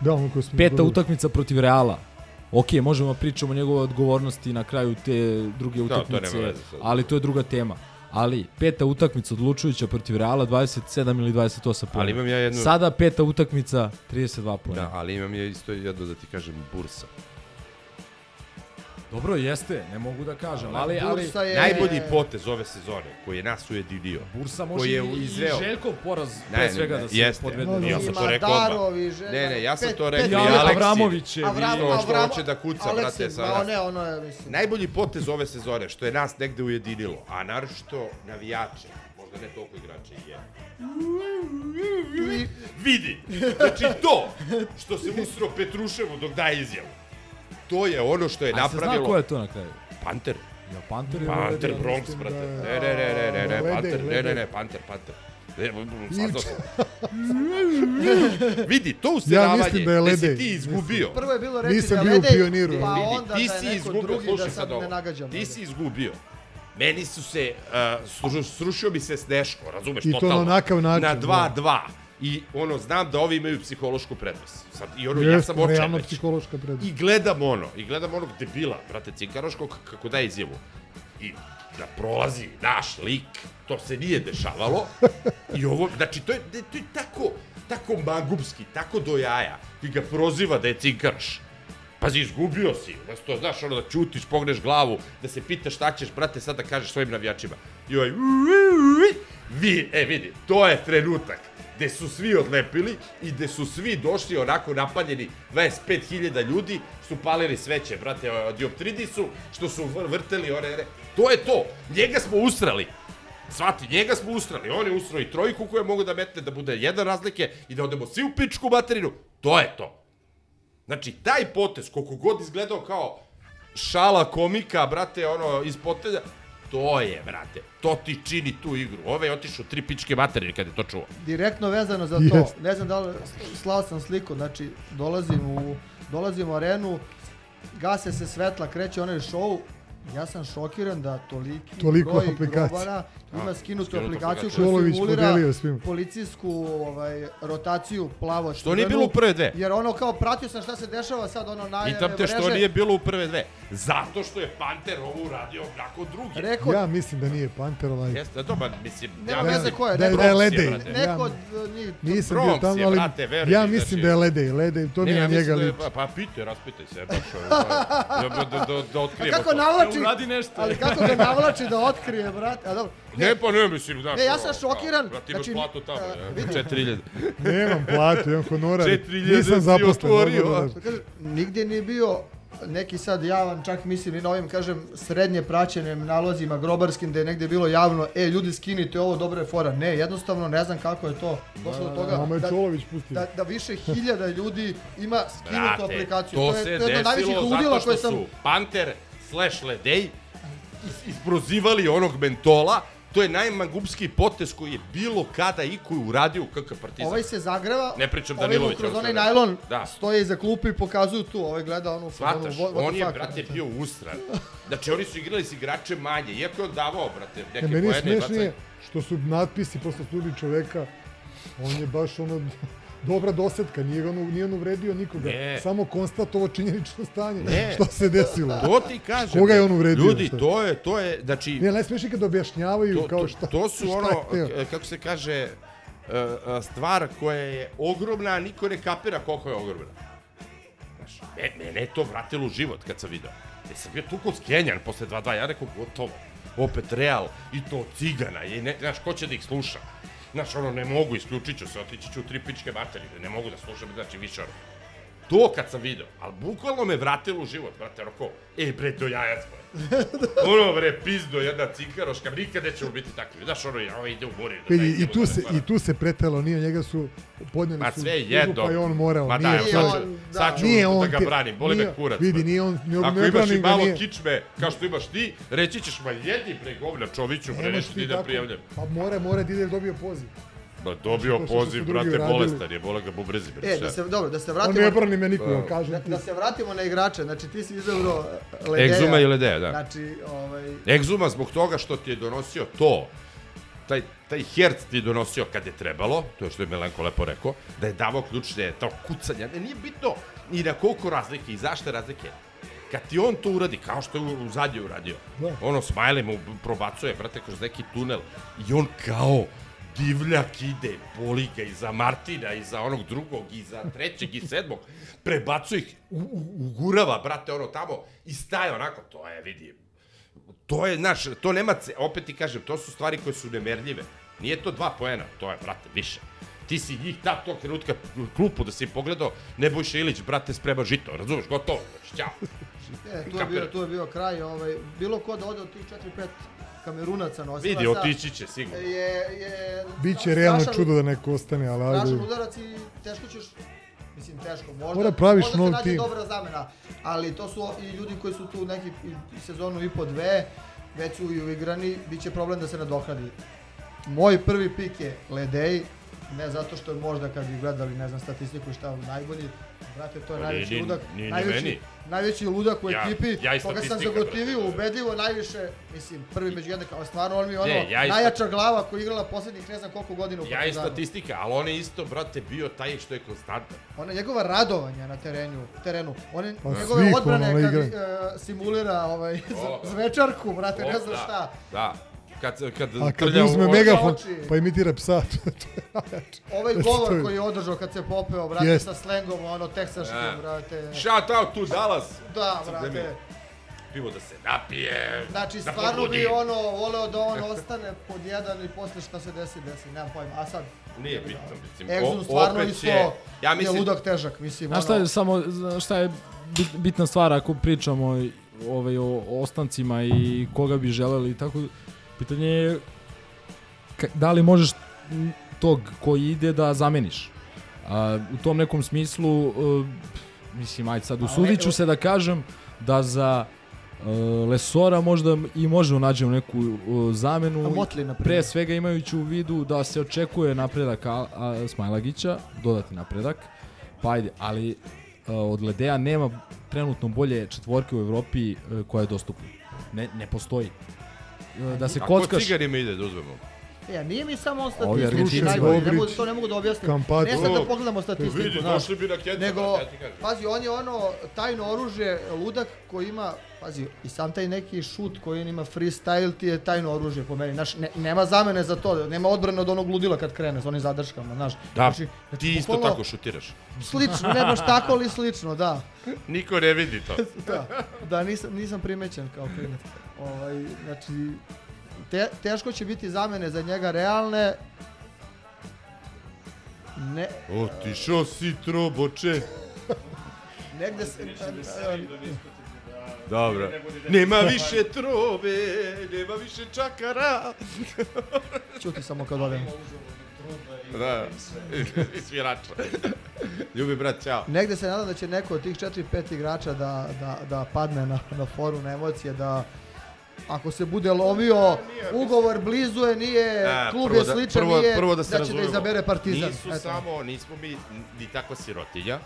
Da, ono koje smo Peta govorili. utakmica protiv Reala. Ok, možemo da pričamo o njegove odgovornosti na kraju te druge Da, to utakmice, veze sad. ali to je druga tema. Ali peta utakmica odlučujuća protiv Reala 27 ili 28 poena. Ali imam ja jednu- Sada peta utakmica 32 poena. Da, ali imam ja isto jedno da ti kažem bursa. Dobro jeste, ne mogu da kažem, ali ali Bursa je- Najbolji potez ove sezone koji je nas ujedinio. Bursa može koji je i, izveo. i Željkov poraz Ne, pre ne, svega ne, da se jeste. podvede. No, Ja sam to rekao odmah. Ne, ne, ja sam pet- to pet- rekao i Aleksi. Avramović je Avram, bio- što Avram, hoće da kuca, Aleksin, brate, sa ma nas. ne, ono je, mislim. Najbolji potez ove sezone, što je nas negde ujedinilo, a naročito navijače, možda ne toliko igrače, je. Vidi, znači to što se usro Petruševu dok daje izjavu, to je ono što je A se zna napravilo... ko je to na kraju? Panter. Ja, Panter je... Panter, ja Bronx, brate. da Ne, ne, ne, ne, ne, ne, Lede, Panter, ne, ne, Lede. ne, Panter, Panter. Ne, saznao sam. Vidi, to Ja useravanje, mislim da je Lede. ti izgubio. Prvo je bilo reći Nisam da bio Pioniru, pa onda ti da si je neko izgubio, drugi slušaj da sad ne nagađam. Ti si izgubio. Meni su se, uh, sru- srušio bi se Sneško, razumeš, I to totalno. na onakav način, Na da. 2-2. I ono, znam da ovi imaju psihološku prednost. Sad, I ono, ja Jeste, sam očen realno već. psihološka prednost. I gledam ono, i gledam onog debila, brate, Cinkaroškog, kako daje izjavu. I da prolazi naš lik, to se nije dešavalo. I ovo, znači, to je, to je tako, tako mangupski, tako do jaja. I ga proziva da je Cinkaroš. Pazi, izgubio si. Umesto, znaš, ono da ćutiš, pogneš glavu, da se pitaš šta ćeš, brate, sad da kažeš svojim navijačima. I ovaj, vi, e, vidi, to je trenutak gde su svi odlepili i gde su svi došli onako napaljeni 25.000 ljudi, su palili sveće, brate, dioptridisu, što su vr- vrteli one. To je to. Njega smo usrali. Svati, njega smo usrali. On je usrao i trojku koju mogu da metne, da bude jedan razlike i da odemo svi u pičku materinu. To je to. Znači, taj potez, koliko god izgledao kao šala komika, brate, ono, iz potelja, to je, brate, to ti čini tu igru. Ove je otišao tri pičke materine kad je to čuo. Direktno vezano za to. Jest. Ne znam da li slao sam sliku, znači dolazim u, dolazim u arenu, gase se svetla, kreće onaj show, ja sam šokiran da toliki Toliko broj aplikacija. grobara, ima skinutu aplikaciju koja simulira policijsku ovaj, rotaciju plavo Što nije bilo u prve dve? Jer ono kao pratio sam šta se dešava sad ono najave Pitam te što nije bilo u prve dve. Zato što je Panter ovo uradio nakon druge. Rekao, Ja mislim da nije Panter, ali... Jeste, dobar, mislim... Nema ja veze mislim- ko je, Da je, neko- da je Ledej. neko Ja od uh, njih. nisam bio tamo, ali ja mi, mislim znači- da je Ledej. Ledej, to mi Ne, njega da je, liči. pa, pa pitaj, raspitaj se, baš ovaj, da, da, da, da otkrijemo kako to. navlači, Uradi nešto. ali kako ga navlači da otkrije, brate, a dobro. Ne, pa ne, mislim, znaš... Ne, ja sam šokiran, kao, Brate, imaš znači, platu tamo, a, ja, vidi. 4000. Nemam platu, imam honorar. 4000 Nisam zaposlen. otvorio, da- a? Što kaže, nigdje nije bio neki sad javan, čak mislim i na ovim, kažem, srednje praćenim nalozima grobarskim, da je negdje bilo javno, e, ljudi skinite ovo, dobra je fora. Ne, jednostavno ne znam kako je to došlo do toga. Nama je da, Čolović pustio. da, da više hiljada ljudi ima skinutu aplikaciju. to je, se to je jedno od najvećih desilo ludila zato koje što sam... su Panter slash Ledej is- isprozivali onog mentola. To je najmangupski potez koji je bilo kada iko uradio u KK Partizan. Ovaj se zagreva, Ne pričam ovaj mu Danilović, kroz onaj najlon Da. stoje iza klupe i pokazuju tu, ovaj gleda onu fazonu, Svataš, what on je, brate, bio ustran. Znači, oni su igrali s igrače manje, iako je on davao, brate, neke Ne, meni je i smešnije bacanje. što su natpisi posle studi čoveka, on je baš ono dobra dosetka, nije on, nije on uvredio nikoga, Ne. samo konstatovao činjenično stanje, Ne. što se desilo. To ti kažem. Koga je on uvredio? Ljudi, šta? to je, to je, znači... Ne, najsmešnije kad objašnjavaju to, kao to, šta, to su šta ono, kako se kaže, e, e, stvar koja je ogromna, a niko ne kapira koliko je ogromna. Znaš, me, mene je to vratilo u život kad sam video. Ja sam bio tuko skenjan posle 2-2, ja rekao gotovo. Opet Real, i to cigana, i ne, znaš, ko će da ih sluša? Znaš, ono, ne mogu, isključit ću se, otići ću u tri pičke materije, ne mogu da slušam, znači, više ono. To kad sam video, ali bukvalno me vratilo u život, brate, ono ko, e bre, do jajac, bre. ono bre, pizdo, jedna cikaroška, nikad nećemo biti takvi. Znaš, ono, ovo ide u more. Vidi, i, tu se, I tu se pretelo, nije njega su podnijeli Ma su sve jedno. Pa je on morao. Ma nije da, to- sad ću, sad ću Nije da on ga ti- branim, boli nije- me kurac. Vidi, bre. nije on, ne, Ako ne imaš i ga, malo nije. kičme, kao što imaš ti, reći ćeš, ma jedni pre govna čoviću, bre, nešto ti da prijavljam. Pa mora, mora da ide da dobio poziv. Ba dobio Što- što su poziv, brate, bolestan je, bole ga bubrezi, bre. E, da se, dobro, da se On vratimo... ne brani me nikoga, Da. kažem Da, ti. da se vratimo na igrače, znači ti si izabrao Ledeja. Egzuma i Ledeja, da. Znači, ovaj, Egzuma zbog toga što ti je donosio to, taj, taj herc ti je donosio kad je trebalo, to je što je Melenko lepo rekao, da je davao ključne, to kucanje, ne, nije bitno ni na koliko razlike i zašto razlike. Kad ti on to uradi, kao što je u, u zadnje uradio, Da. ono smajle mu probacuje, brate, kroz neki tunel, i on kao divljak ide, boli ga i za Martina, i za onog drugog, i za trećeg, i sedmog, prebacuje ih, u, u, ugurava, brate, ono tamo, i staje onako, to je, vidi, to je, znaš, to nema, ce, opet ti kažem, to su stvari koje su nemerljive. Nije to dva poena, to je, brate, više. Ti si njih ta tog trenutka klupu da si im pogledao, Nebojša Ilić, brate, sprema žito, razumeš, gotovo, znači, ćao. e, tu, je bio, tu je bio kraj. Ovaj, bilo ko da ode od tih 4-5 kamerunaca nosilaca. Vidi, otići će, sigurno. Je, je Biće realno strašan- čudo da neko ostane, ali ajde. Strašan udarac i teško ćeš Mislim, teško. Možda, Mora praviš možda nov se nađe tim. dobra zamena. Ali to su i ljudi koji su tu neki sezonu i po dve, već su i uigrani, bit će problem da se nadoknadi. Moj prvi pik je Ledej, ne zato što je možda kad bi gledali, ne znam, statistiku šta najbolji, brate, to je najveći nije ni- ludak, nije ni najveći, meni. najveći ludak u Ja- ekipi, ja koga sam zagotivio, ubedljivo najviše, mislim, prvi među jednaka, ali stvarno on mi je ono, Ne, ja najjača glava koja je igrala poslednjih ne znam koliko godina u Ja i Partizanu. statistika, ali on je isto, brate, bio taj što je konstantan. Ona njegova radovanja na terenu, terenu. One Pa njegove odbrane kad e, simulira ovaj O. zvečarku, brate, ne O, znam da, šta. Da, kad, kad A kad u uzme megafon, oči. pa imitira psa, je. Ovaj Znači, govor je- koji je održao kad se popeo, brate, Jest. sa slengom, ono, teksaškim, Da. brate. Shout out to Dallas. Da, brate. Pivo da se napije. Znači, da stvarno bi ono, voleo da on ostane pod jedan i posle šta se desi, desi, nemam pojma. A sad, Nije bitno, mislim. Exum o- stvarno opet isto će- ja je mislim- ludak težak, mislim, Znaš šta je samo, šta je bit- bitna stvar ako pričamo i- ovaj, o, o ostancima i koga bi želeli i tako, pitanje je da li možeš tog koji ide da zameniš. A, u tom nekom smislu, uh, mislim, ajde sad, usudit ću se da kažem da za uh, Lesora možda i možemo nađemo neku uh, zamenu. A Motley, na primjer. Pre svega imajući u vidu da se očekuje napredak a, a, Smajlagića, dodatni napredak. Pa ajde, ali od Ledeja nema trenutno bolje četvorke u Evropi koja je dostupna. Ne, ne postoji. E, da se kockaš... cigarima ide da uzmemo? Ja, nije mi samo on Argentinci. najbolji, ne mogu, to ne mogu da objasnim. Kampaco. Ne sad da pogledamo statistiku, vidi, znaš. došli bi na keca, Nego, ja ti kažem. pazi, on je ono tajno oružje, ludak koji ima, pazi, i sam taj neki šut koji on ima freestyle ti je tajno oružje po meni. Znaš, ne, nema zamene za to, nema odbrane od onog ludila kad krene s onim zadrškama, znaš. Da, Znači, ti isto bukvalno tako šutiraš. Slično, ne baš tako, ali slično, da. Niko ne vidi to. da, da nisam, nisam primećen kao klinac. Ovaj, znači, te, teško će biti zamene za njega realne. Ne, Otišao si troboče. negde se... Dobro. Nema više trobe, nema više čakara. Čuti samo kad odem. Da, i svirača. Ljubi brat, čao. Negde se nadam da će neko od tih 4-5 igrača da, da, da padne na, na foru, na emocije, da ako se bude lomio, ugovor blizu je, nije, A, klub prvo je da- sličan, prvo, nije, prvo da, se da će da izabere Partizan. Nisu Eto. samo, nismo mi ni tako sirotinja.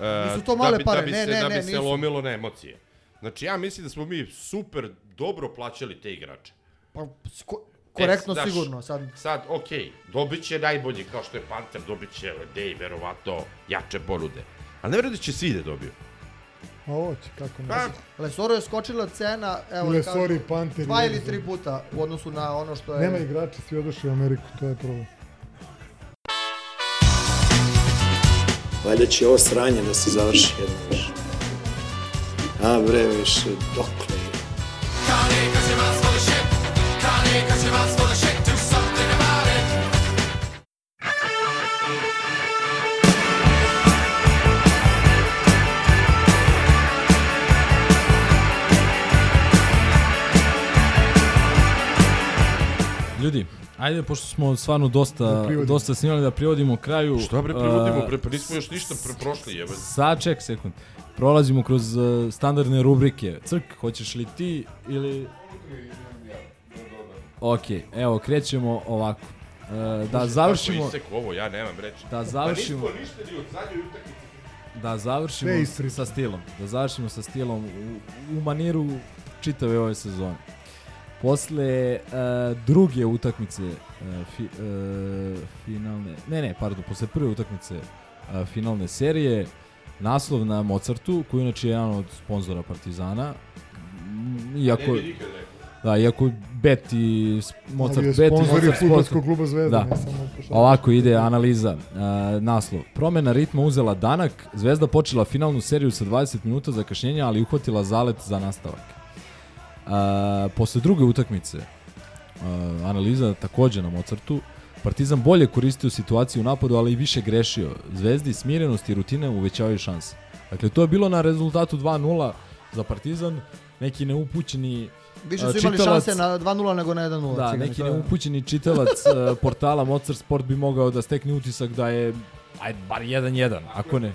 E, Nisu to male da bi, pare, da bi ne, se, ne, da ne, bi se nisu. lomilo na emocije. Znači, ja mislim da smo mi super dobro plaćali te igrače. Pa, ko- korektno E, znaš, sigurno, sad. Sad, okej, dobit će najbolji, kao što je Panter, dobit će Ledej, verovatno, jače ponude. Ali ne verujem da će svi da dobiju. A ovo će, kako ne znam. Lesoro je skočila cena, evo Lesori, kažem, Panter, dva ili tri puta u odnosu na ono što je... Nema igrača, svi odošli u Ameriku, to je problem. Valjda će ovo sranje da se završi jedno više. A bre, više, dokle Ljudi, ajde, pošto smo stvarno Da dosta, privodimo. dosta snimali da privodimo kraju. Šta bre, privodimo, uh, bre, pa nismo još ništa pre prošli, jebe. Sad ček sekund. Prolazimo kroz uh, standardne rubrike. Crk, hoćeš li ti ili... Ok, evo, krećemo ovako. Uh, da završimo... Isek ovo, ja nemam reći. Da završimo... Pa nismo ništa ni od zadnje utakmice. Da završimo sa stilom. Da završimo sa stilom u, u maniru čitave ove sezone. Posle e, druge utakmice e, fi, e, finalne, ne ne, pardon, posle prve utakmice e, finalne serije, naslov na Mozartu, koji inače je jedan od sponzora Partizana, iako, da, iako Bet i Mozart Ali je Bet i Mozart Sport- kluba Zvezda, da. Ovako ide analiza, uh, naslov. Promena ritma uzela danak, Zvezda počela finalnu seriju sa 20 minuta zakašnjenja, ali uhvatila zalet za nastavak. Uh, posle druge utakmice, uh, analiza takođe na Mozartu, Partizan bolje koristio situaciju u napadu, ali i više grešio. Zvezdi smirenost i rutine uvećavaju šanse. Dakle, to je bilo na rezultatu 2-0 za Partizan. Neki neupućeni Više su imali čitalac- šanse na 2-0 nego na 1-0. Da, cigani, neki to je- neupućeni čitalac portala Mozart Sport bi mogao da stekne utisak da je ajde, bar 1-1, ako ne.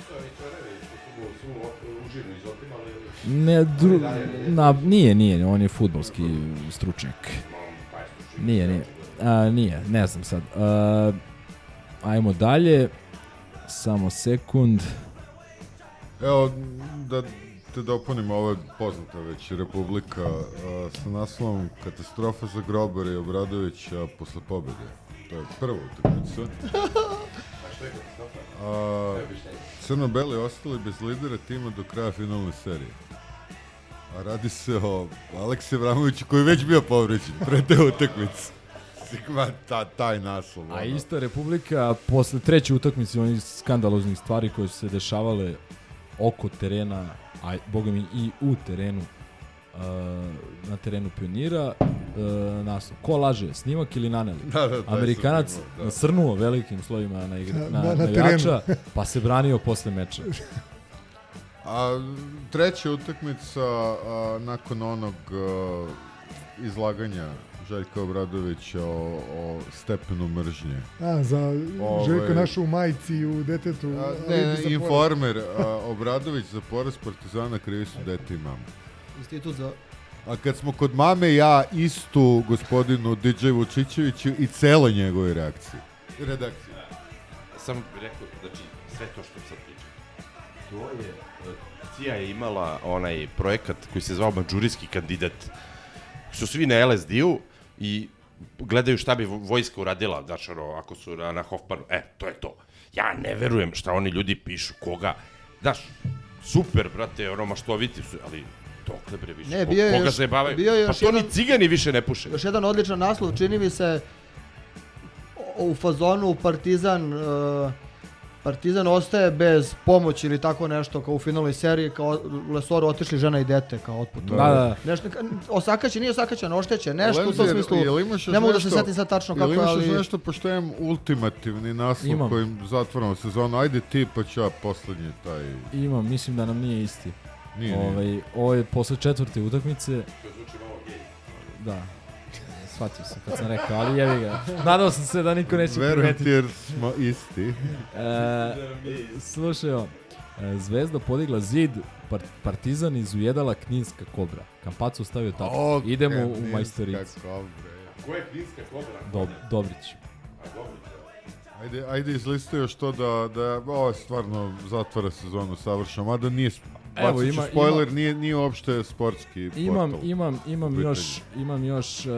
Ne, dru, na, nije, nije, on je futbolski stručnjak. Nije, nije. A, nije, ne znam sad. A, ajmo dalje. Samo sekund. Evo, da te dopunim, ovo je poznata već Republika a, sa naslovom Katastrofa za Grobara i Obradovića posle pobjede. To je prva utakmica. A, Crno-beli ostali bez lidera tima do kraja finalne serije. A radi se o Aleksi Vramoviću koji je već bio povređen pre te utakmice. Sigma, ta, taj naslov. A ista Republika posle treće utakmice onih skandaloznih stvari koje su se dešavale oko terena, a boga mi i u terenu uh, na terenu pionira uh, naslov. Ko laže, snimak ili naneli? Da, da, Amerikanac da. nasrnuo velikim slovima na, igra, na, Da, na, na navijača, terenu. pa se branio posle meča. A treća utakmica a, nakon onog a, izlaganja Željka Obradovića o, o stepenu mržnje. A, za Ovaj- Željko našu u majici i u detetu. A, ne, ne, informer, a, Obradović za poraz Partizana krivi su dete i mama. Institut za... A kad smo kod mame, ja istu gospodinu DJ Vučićeviću i celoj njegovoj reakciji. Redakciji. Sam rekao, znači, sve to što sad pričam. To je, CIA je imala onaj projekat koji se zvao Mađurijski kandidat. su svi na LSD-u i gledaju šta bi vo- vojska uradila, znaš, ono, ako su na, na Hofmanu, e, to je to. Ja ne verujem šta oni ljudi pišu, koga, znaš, super, brate, ono, maštoviti su, ali dokle bre više, Ne, bio je koga još- zajebavaju? bio je pa još to ni jedan- cigani više ne puše. Još jedan odličan naslov, čini mi se u fazonu Partizan uh, Partizan ostaje bez pomoći ili tako nešto kao u finalnoj seriji kao u Lesoru otišli žena i dete kao otput. Da, da. Nešto osakaćen, nije osakaćen, oštećen, nešto u tom smislu. imaš Ne mogu da se nešto- setim sad tačno kako je, imaš ali nešto, pošto imam ultimativni naslov Imam. kojim zatvoramo sezonu. Ajde ti, pa ću ja poslednji taj... Imam, mislim da nam nije isti. Nije, nije. ovaj, Ovo je posle četvrte utakmice. Da. Shvatio sam kad sam rekao, ali jevi ga. Nadao sam se da niko neće Verujem primetiti. ti jer smo isti. E, slušaj, ovo, e, Zvezda podigla zid, par, Partizan izujedala Kninska kobra. Kampacu stavio tako. O, Idemo u Kninska majstoricu. kobra. Ko je Kninska kobra? Dob, Dobrić. Ajde, ajde izlisti još to da, da ovo stvarno zatvara sezonu savršeno, mada nije, Evo, ima- spoiler, ima- nije, nije uopšte sportski Imam, portal. imam, imam u još, imam još, uh,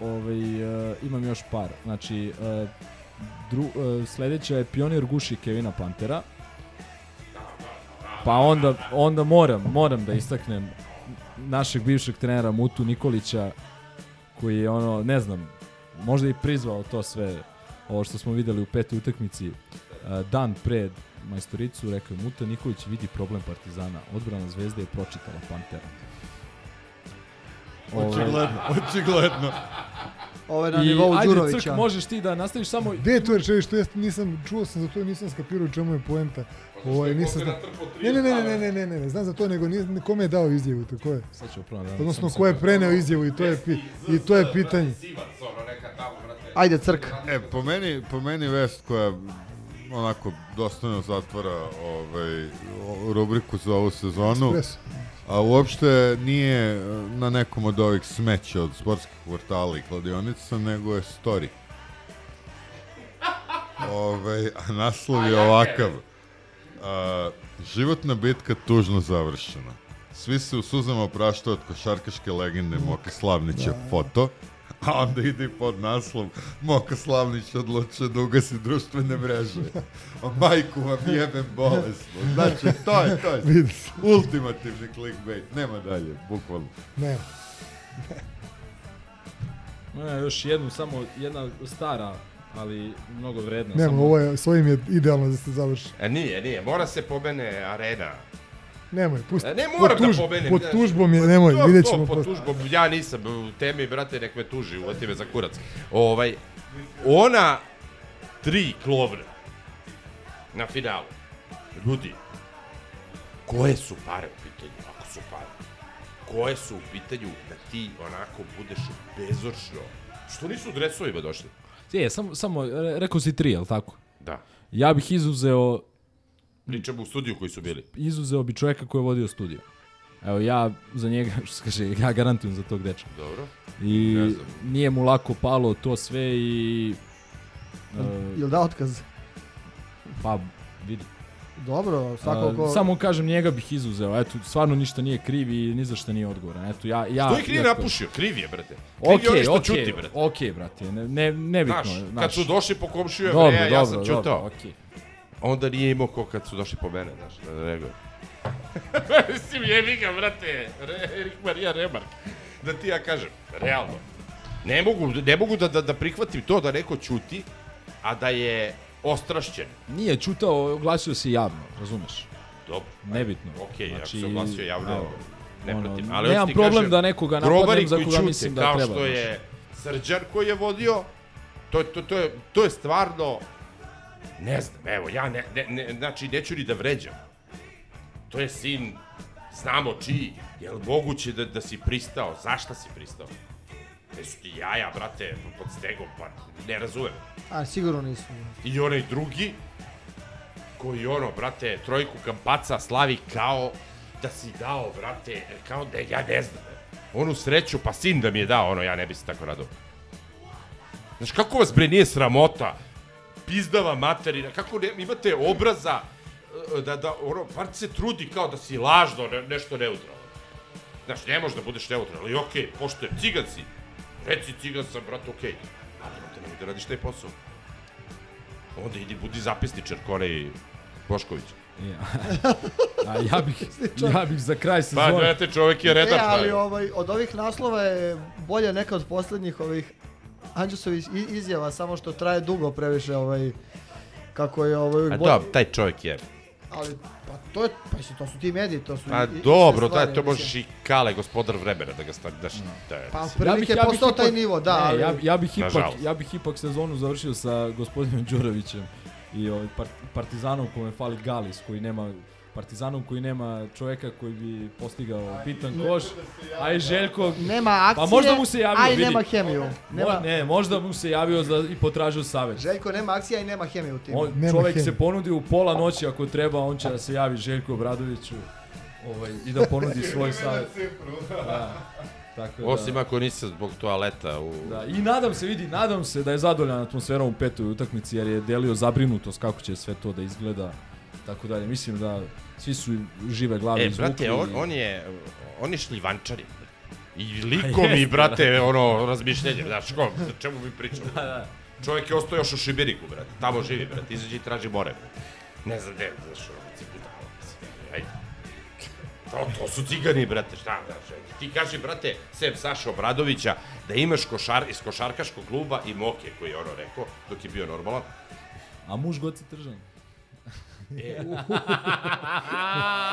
ovaj, uh, imam još par. Znači, uh, dru, uh, sledeća je Pionir guši Kevina Pantera. Pa onda, onda moram, moram da istaknem našeg bivšeg trenera Mutu Nikolića, koji je ono, ne znam, možda i prizvao to sve, ovo što smo videli u petoj utakmici, uh, dan pred majstoricu, rekao je Muta Nikolić vidi problem Partizana, odbrana Zvezde je pročitala Pantera. Očigledno, očigledno. ovo je na I nivou ajde, Đurovića. Crk, možeš ti da nastaviš samo... Gde je to rečeviš, to ja nisam, čuo sam za to, nisam skapirao čemu je poenta. Ovaj, nisam zna... Ne, ne, ne, ne, ne, ne, ne, ne, ne, znam za to, nego nisam, kome je dao izjavu, to ko je? Sad ću upravo da... Odnosno, ko je preneo izjavu i to je, pi, i to je pitanje. Ajde, Crk. E, po meni, po meni vest koja onako dostojno zatvara ovaj, rubriku za ovu sezonu. Espresso. A uopšte nije na nekom od ovih smeća od sportskih portala i kladionica, nego je story. Ovaj, a naslov je ovakav. A, životna bitka tužno završena. Svi se u suzama opraštaju od košarkaške legende Moka Slavnića foto, a onda ide pod naslov Moka Slavnić odlučuje da ugasi društvene mreže. O majku vam jebem bolesno. Znači, to je, to je ultimativni clickbait. Nema dalje, bukvalno. Ne. Ne, još jednu, samo jedna stara, ali mnogo vredna. Ne, samo... ovo je, s ovim je idealno da se završi. E, nije, nije, mora se pomene arena. Nemoj, pusti. E, ne Pod moram tuž- da pobenem. Pod tužbom je, nemoj, To- vidjet to ćemo. pod posle. tužbom, ja nisam u temi, brate, nek me tuži, uvati me za kurac. Ovaj, ona tri klovra na finalu. Ljudi, koje su pare u pitanju, ako su pare? Koje su u pitanju da ti onako budeš bezoršno? Što nisu u dresovima došli? Je, samo, samo, re- rekao si tri, jel tako? Da. Ja bih izuzeo, Pričamo u studiju koji su bili. izuzeo bi čovjeka koji je vodio studio. Evo, ja za njega, što se kaže, ja garantujem za tog dečka. Dobro. I Ne znam. nije mu lako palo to sve i... e, Jel da otkaz? pa, vidi. Dobro, svako ko... A, samo kažem, njega bih izuzeo. Eto, stvarno ništa nije kriv i ni za šta nije odgovoran. Eto, ja... ja Što nije iako- napušio? Kriv je, brate. Kriv Okej, je što okej, čuti, brate. okej, brate, ne, ne, nebitno. Znaš, je, kad su došli po komšiju Dobro, Evreja, ja dobro, sam čutao. dobro, okej. Onda nije imao ko kad su došli po mene, znaš, da reagujem. Mislim, jebi ga, brate, Re, Erik Marija Remark. Da ti ja kažem, realno. Ne mogu, ne mogu da, da, da prihvatim to da neko ćuti, a da je ostrašćen. Nije čutao, oglasio se javno, razumeš? Dobro. Nebitno. Okej, ako Znači, se oglasio javno, evo, ne ono. Ali nemam problem kažem, da nekoga napadnem za koga mislim da kao treba, što znaš. je Srđan koji je vodio, to, to, to, je, to je stvarno, ne znam, evo, ja ne, ne, ne, znači neću ni da vređam. To je sin, znamo čiji, je li moguće da, da si pristao, zašta si pristao? Jesu ti jaja, brate, pod stegom, pa ne razumem. A, sigurno nisu. I onaj drugi, koji ono, brate, trojku kampaca slavi kao da si dao, brate, kao da ja ne znam. Onu sreću, pa sin da mi je dao, ono, ja ne bi se tako radao. Znaš, kako vas bre nije sramota? Pizdava materina, kako ne, imate obraza e, da, da, ono, bar se trudi kao da si lažno ne, nešto neutralno. Znaš, ne možeš da budeš neutral, ali okej, okay, pošto je cigan si, reci cigan sam, brate, okej. Okay. Ali brate, nemoj da radiš taj posao. Onda idi, budi zapisničar, Korej Bošković. Ja. A ja bih, ja bih za kraj Pa, sezone... gledajte, čovek je redar. E, ali pa- ovaj, od ovih naslova je bolje neka od poslednjih ovih Anđusovih i- izjava, samo što traje dugo previše ovaj, kako je ovaj... A dobro, taj čovjek je. Ali, pa to je, pa mislim, to su ti mediji, to su... Pa i- dobro, stvari, da, to možeš i Kale, gospodar vremena, da ga stavi, daš, da, Pa, mislim. prilike je postao taj nivo, da, Ne, ali- ja, ja, bih ipak, Nažalost. ja bih ipak sezonu završio sa gospodinom Đurovićem i ovaj part, Partizanom kome fali Galis, koji nema Partizanom koji nema čoveka koji bi postigao bitan koš, a i Željko... Nema akcije, pa možda mu se javio, a i vidi. nema hemiju. Nema- ne, možda mu se javio za, i potražio savjet. Željko nema akcija i nema hemije u timu. On, čovjek se ponudi u pola noći ako treba, on će da se javi Željko Obradoviću ovaj, i da ponudi svoj savjet. Da. Tako da, Osim ako nisi zbog toaleta u... da, I nadam se, vidi, nadam se da je zadovoljan atmosferom u petoj utakmici jer je delio zabrinutost kako će sve to da izgleda. Tako dalje. Mislim da svi su žive glave E, izvukli. brate, on, on je, on je šljivančari. I likom i, brate, brate. ono, razmišljenje, znaš, ko, o čemu mi pričamo? Da, da. Čovjek je ostao još u Šibiriku, brate, tamo živi, brate, izađe i traži more. Ne znam gde, znaš, ono, ciputalo, ajde. To, to su cigani, brate, šta, znaš, ti kaži, brate, sem Saša Obradovića, da imaš košar, iz košarkaškog kluba i Moke, koji je ono rekao, dok je bio normalan. A muž Goci Tržan. E.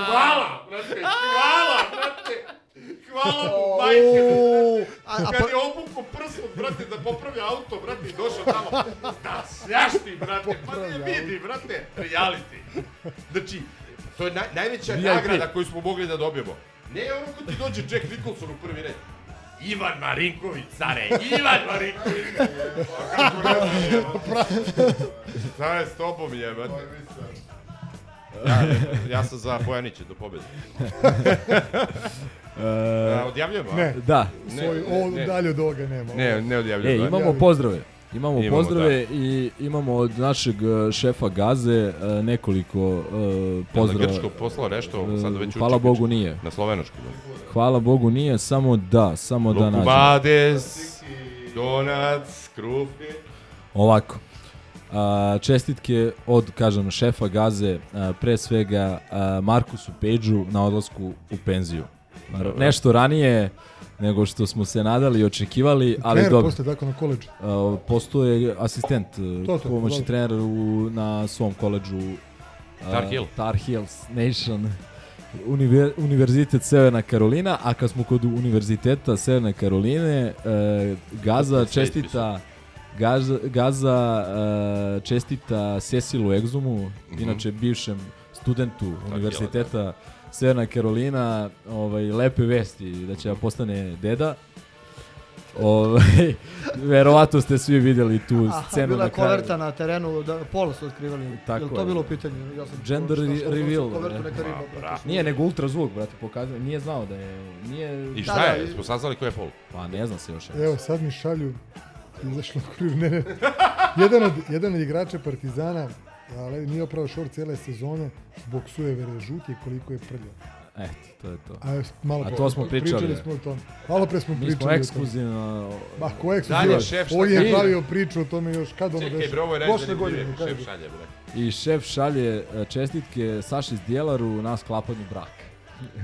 Hvala, brate, hvala, brate. Hvala mu, majke. Kad pa- je obukao prslom, brate, da popravi auto, brate, i došao tamo. Da, sljašti, brate, pa ne vidi, brate, reality. Znači, to je naj, najveća VIP. nagrada koju smo mogli da dobijemo. Ne ono ko ti dođe Jack Nicholson u prvi red. Ivan Marinković, care, Ivan Marinković. Pa kako ne znam, Šta je s tobom jebate? Ja, ja sam za Bojanića do pobjede. A, odjavljujemo? Ne. Da. Svoj, ovo dalje od ovoga nema. Ne, ne E, odjavljujemo. imamo pozdrave. Imamo, Imamo, pozdrave i imamo od našeg e, šefa Gaze e, nekoliko e, pozdrava. Grčko poslao nešto, sad već Hvala uči Bogu nije. Na slovenoškom. Hvala Bogu nije, samo da, samo da nađemo. Lukubades, Donac, Krufni. Ovako. A, čestitke od, kažem, šefa Gaze, a, pre svega a, Markusu Peđu na odlasku u penziju. Nešto ranije nego što smo se nadali i očekivali, ali Trener dobro. posle tako na koledžu. A, Postoje asistent, To, to, pomoćni trener u, na svom koledžu a, Tar Heel. Tar Heels Nation Univer, Univerzitet Severna Karolina, a kad smo kod Univerziteta Severne Karoline, e, Gaza čestita Gaza, Gaza e, čestita Cecilu Egzumu, Mhm. inače bivšem studentu Univerziteta Severna Karolina, ovaj, lepe vesti da će da postane deda. Ovaj, verovatno ste svi vidjeli tu Aha, scenu bila na je kraju. koverta na terenu, da, polo su otkrivali. Tako Jel to je. bilo u pitanju? Ja sam Gender što- što- reveal. Kovertu ne? riba. brate. Nije, nego ultrazvuk, brate, pokazuje. Nije znao da je... Nije... I šta Da, je? da, Smo saznali ko je pol? Pa ne znam se još. Evo, sad mi šalju, izašlo u kuriru, ne, ne. Jedan od, jedan od igrača Partizana, ali nije opravo šor cijele sezone, boksuje vere žuti koliko je prljao. Eto, to je to. A, malo A to smo pričali. Pričali smo o tom. Malo pre smo Mi pričali smo o tome. ekskluzivno... Ma, ko je Dalje, ekskluzivan? šef, On je pravio priču o tome još kad ono Čekaj, beše. bre, ovo je Prošle godine, najzanimljivije. kaže. Šef šalje, bre. I šef šalje e, čestitke Saši Zdjelaru na sklapanju braka.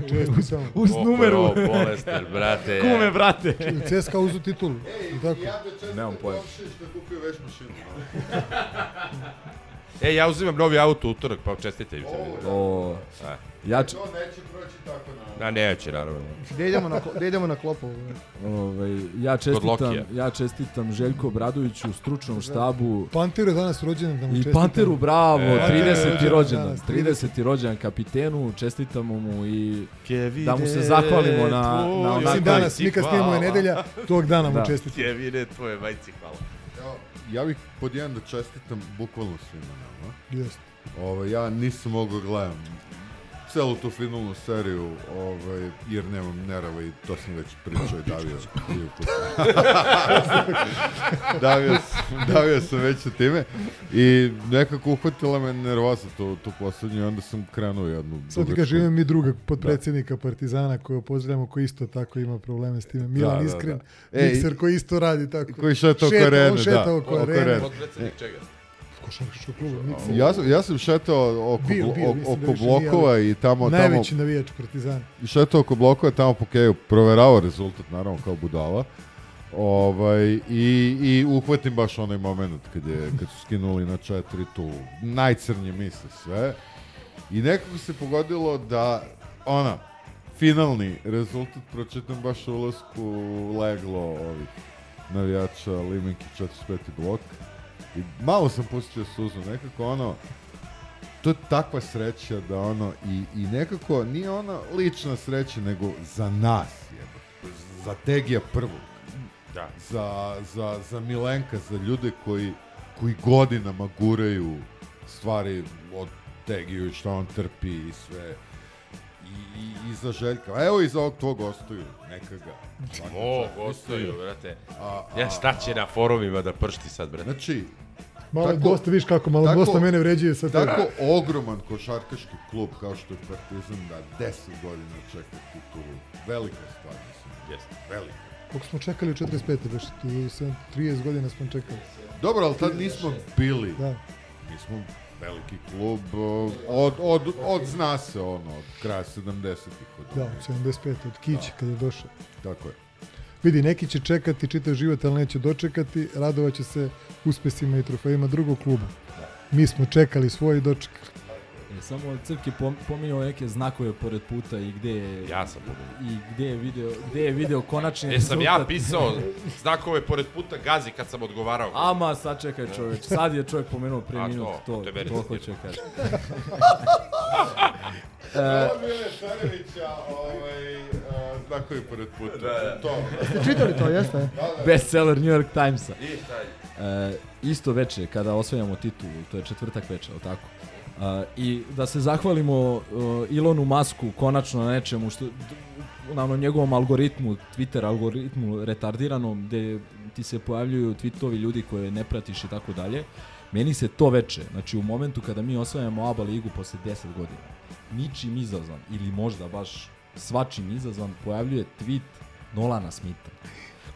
Čestitam. Uz numeru. ovo bolestan, brate. Kume, brate. CSKA uzu titulu. I tako. Nemam pojma. Što je kupio veš mašinu. E, ja uzimam novi auto utorak, pa čestitajte. O, A. ja č- To neće proći tako na... A neće, naravno. Gde idemo na, gde idemo na klopu? Ovaj, ja čestitam, ja čestitam Željko Bradoviću, stručnom štabu Panteru je danas rođendan da mu i čestitam. Panteru, bravo, E, 30. rođendan, danas, 30. rođendan kapitenu, čestitamo mu i da mu se zahvalimo na, na. Mislim danas, mi kad snimamo je nedelja, tog dana mu Da. čestitam. Kevine, tvoje majci, hvala. Evo, ja bih pod jedan da čestitam bukvalno svima nama. Jeste. Ovo, ja nisam mogao gledam celu tu finalnu seriju, ovaj, jer nemam nerava i to sam već pričao i davio. davio, sam- davio sam već sa time i nekako uhvatila me nervoza tu, tu poslednju i onda sam krenuo jednu Sad ti kažem, imam i druga podpredsjednika Partizana koga pozdravljamo, koji isto tako ima probleme s time. Milan Da, da, Iskren, da. Ej, mikser koji isto radi tako. koji šeta oko arene, on šeta da, oko arene. Potpredsjednik čega? Mikser. Ja sam, ja sam šetao oko, Bio, bio, oko, da oko nije, blokova i tamo... Najveći tamo, navijač Partizana. I šetao oko blokova tamo po keju, proveravao rezultat, naravno, kao budala. Ovaj, i, I uhvatim baš onaj moment kad, je, kad su skinuli na četiri tu najcrnje misle sve. I nekako se pogodilo da, ona, finalni rezultat pročitam baš u ulasku leglo ovih navijača Limenki 45. blok. I malo sam pustio suzu, nekako ono, to je takva sreća da ono, i, i nekako nije ona lična sreća, nego za nas, jebote. za Tegija prvog. Da. Za, za, za Milenka, za ljude koji, koji godinama guraju stvari od Tegiju i što on trpi i sve. I, i, i za Željka. A Evo i za ovog tvog ostaju, neka ga. O, čast. gostaju, brate. A, a, Ja šta će na forumima da pršti sad, brate? Znači, Malo je dosta, viš kako, malo dosta mene vređuje sa tebe. Tako ogroman košarkaški klub kao što je Partizan da 10 godina čeka titulu. Velika stvar, mislim. Jeste. Velika. Koliko smo čekali u 45. Baš, tu sam 30 godina smo čekali. Dobro, ali tad nismo bili. Da. Mi smo veliki klub od, od, od zna se ono, od kraja 70-ih. Od Da, 75. od Kića kad je došao. Tako je. Vidi, neki će čekati čitav život, ali neće dočekati, radovaće se uspesima i trofejima drugog kluba. Mi smo čekali svoj i dočekali. E, samo Crk je pom- pominjao neke znakove pored puta i gde je... Ja sam pominjao. I gde je video, gde je video konačni E, sam ja rezultat. pisao znakove pored puta gazi kad sam odgovarao. Ama, sad čekaj čoveč, sad je čovjek pomenuo pre A, minut, to, to, to je hoće kaže. Ovo Mile Carevića, ovaj, uh, znakovi pored puta. Da, da. To. Ste čitali to, jeste? Da, da. Bestseller New York Timesa. I šta E, isto veče, kada osvajamo titulu, to je četvrtak veče, al tako? E, I da se zahvalimo e, Ilonu Masku konačno na nečemu što na onom njegovom algoritmu, Twitter algoritmu retardiranom, gde ti se pojavljuju tweetovi ljudi koje ne pratiš i tako dalje. Meni se to veče, znači u momentu kada mi osvajamo ABA ligu posle 10 godina, ničim izazvan ili možda baš svačim izazvan pojavljuje tweet Nolana Smitha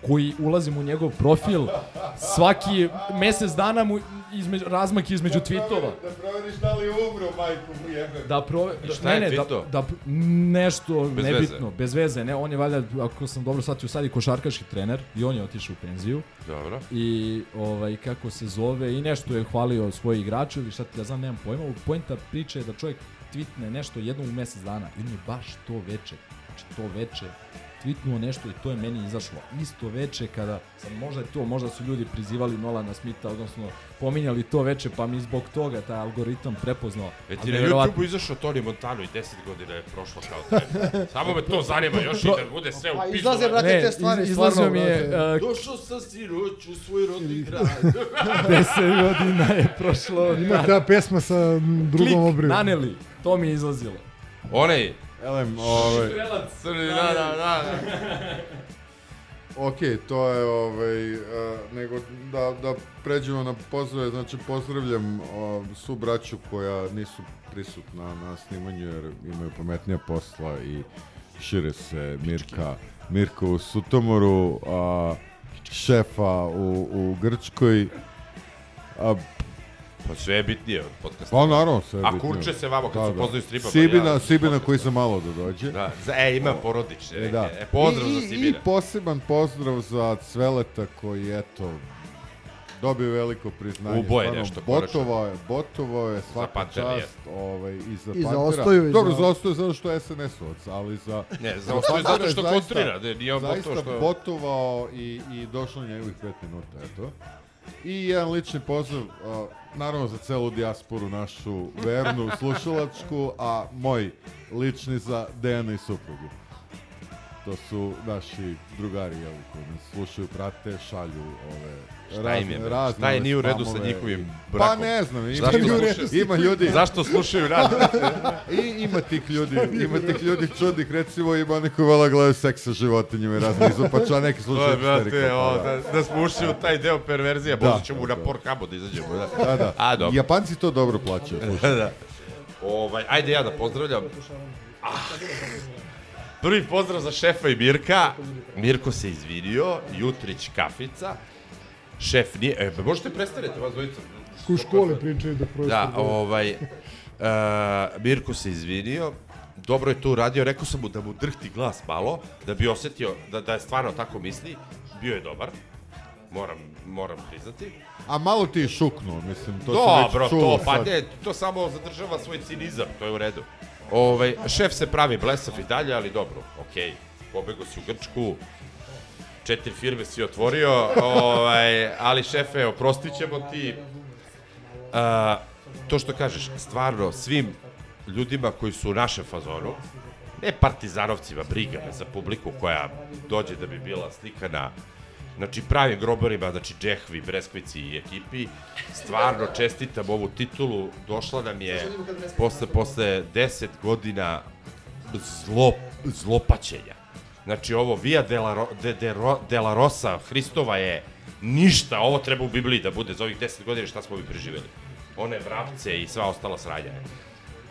koji ulazim u njegov profil svaki mesec dana mu između, razmak između tweetova Da proveriš da li umro, majku mu jebem. da prove da, šta je ne, ne, da, da nešto Bez nebitno, veze. bez veze, ne, on je valjda ako sam dobro shvatio sad i košarkaški trener i on je otišao u penziju Dobro. i ovaj kako se zove i nešto je hvalio svoje igrače ili šta ti ja znam, nemam pojma. Poenta priče je da čovjek tweetne nešto jednom u mjesec dana i on je baš to veče, znači to veče tweetnuo nešto i to je meni izašlo isto veče kada sam možda to, možda su ljudi prizivali Nolana Smitha, odnosno pominjali to veče pa mi zbog toga taj algoritam prepoznao. E ti na nevjerovatno- YouTube-u izašao Toni Montano i 10 godina je prošlo kao trener. Samo me to zanima još i da bude sve u Pa pizdu. izlaze, brate, te stvari, iz- izlazio mi je, uh, Došao sam siroć u svoj rodni grad. 10 godina je prošlo. Ima ta pesma sa drugom Klik, obrivom. naneli, to mi je izlazilo. Onaj, Elem, ovaj... crni, da, da, da. Ok, to je ovaj, uh, nego da, da pređemo na pozdrave, znači pozdravljam uh, svu braću koja nisu prisutna na snimanju jer imaju pametnija posla i šire se Mirka, Mirka u Sutomoru, a šefa u, u Grčkoj, a Pa sve je bitnije od podcasta. Pa naravno, sve je A bitnije. kurče se vamo kad Da, se da. poznaju stripa. Sibina, Sibina koji sam malo da dođe. Da, za, e, ima porodične. E, da. E, pozdrav I, za Sibina. I poseban pozdrav za Cveleta koji, eto, dobio veliko priznanje. Ubo je Stvarno, nešto. Botovao je, botovao je svaka čast ovaj, i za I za i Dobro, za- Ostoju zato što je SNS-ovac, ali za... Ne, za Ostoju zato što kontrira, ne, nije on Zaista botovao što- botovao i, i došlo njegovih pet minuta, eto. I jedan lični pozdrav, a, naravno za celu dijasporu našu vernu slušalačku, a moj lični za Dejana i suprugu. To su naši drugari, jel, koji nas slušaju, prate, šalju ove... Šta im je, razne- Šta je nije u redu sa njihovim i- brakom? Pa ne znam, ima, ljudi, ima ljudi... Zašto slušaju rad? I ima tih ljudi, ima tih ljudi čudnih, recimo ima oni koji vola gledaju seks sa životinjama i razne izopača, neki slušaju histerika, o, pa da, da smo ušli u taj deo perverzije, Da. možda ćemo na Pornhubu da izađemo. Da, Da, da. A, dobro. Japanci to dobro plaćaju. slušaj. da. Ovaj, ajde ja da pozdravljam. Ah. Prvi pozdrav za šefa i Mirka. Mirko se izvinio, Jutrić kafica. Šef nije... E, ba, možete prestanete, vas dvojica. U škole pričaju da prosto... Da, ovaj... Uh, Mirko se izvinio, dobro je to uradio, rekao sam mu da mu drhti glas malo, da bi osetio da, da je stvarno tako misli, bio je dobar, moram, moram priznati. A malo ti je šuknuo, mislim, to Dobro, se već čulo to, pa sad. ne, to samo zadržava svoj cinizam, to je u redu. Ovaj, šef se pravi blesav i dalje, ali dobro, okej, pobego si u Grčku, četiri firme si otvorio, ovaj, ali šefe, oprostit ćemo ti. A, to što kažeš, stvarno, svim ljudima koji su u našem fazonu, ne partizanovcima, briga me za publiku koja dođe da bi bila slikana Znači, pravim grobarima, znači Džehvi, Breskvici i ekipi, stvarno čestitam ovu titulu, došla nam je posle, posle 10 godina zlo, zlopaćenja. Znači, ovo Via della, de, de, della Rosa Hristova je ništa, ovo treba u Bibliji da bude za ovih 10 godina šta smo bi preživeli. One vrapce i sva ostala sranja.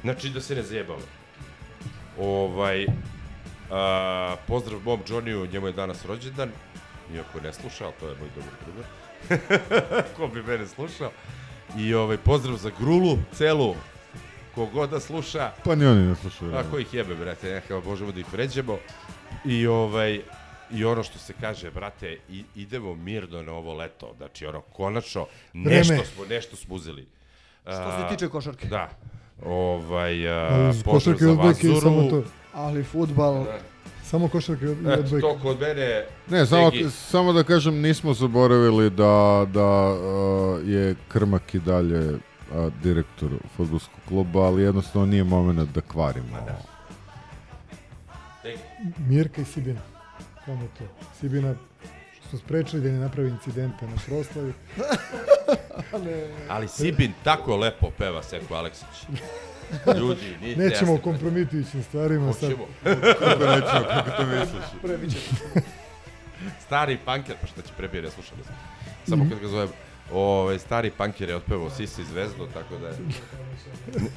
Znači, da se ne zajebamo. Ovaj, a, pozdrav mom Johnny-u, njemu je danas rođendan, iako ne sluša, ali to je moj dobar drugar. Ko bi mene slušao. I ovaj, pozdrav za Grulu, celu, kogod da sluša. Pa ni oni ne slušaju. A ko ih jebe, brate, neka možemo da ih pređemo. I ovaj, i ono što se kaže, brate, i, idemo mirno na ovo leto. Znači, ono, konačno, nešto Vreme. smo, nešto smo uzeli. Što se tiče košarke. Da. Ovaj, a, Ali pozdrav košarke za odbojke i Vazuru. samo to. Ali futbal... Samo košarke i Eto, odbojke. to kod mene... Ne, samo, samo da kažem, nismo zaboravili da, da uh, je Krmak i dalje uh, direktor fudbalskog kluba, ali jednostavno nije moment da kvarimo. Mirka i Sibina. Samo to. Sibina što smo sprečili da ne napravi incidenta na proslavi. Ale... Ali Sibin tako lepo peva Seko Aleksić. Ljudi, niti Nećemo o kompromitujućim stvarima sad. Hoćemo. Kako nećemo, kako to misliš? Prebiće. Stari punker, pa šta će prebije, ne slušam. Samo kad ga zovem. Ove, stari punker je otpevao Sisi zvezdu, tako da je...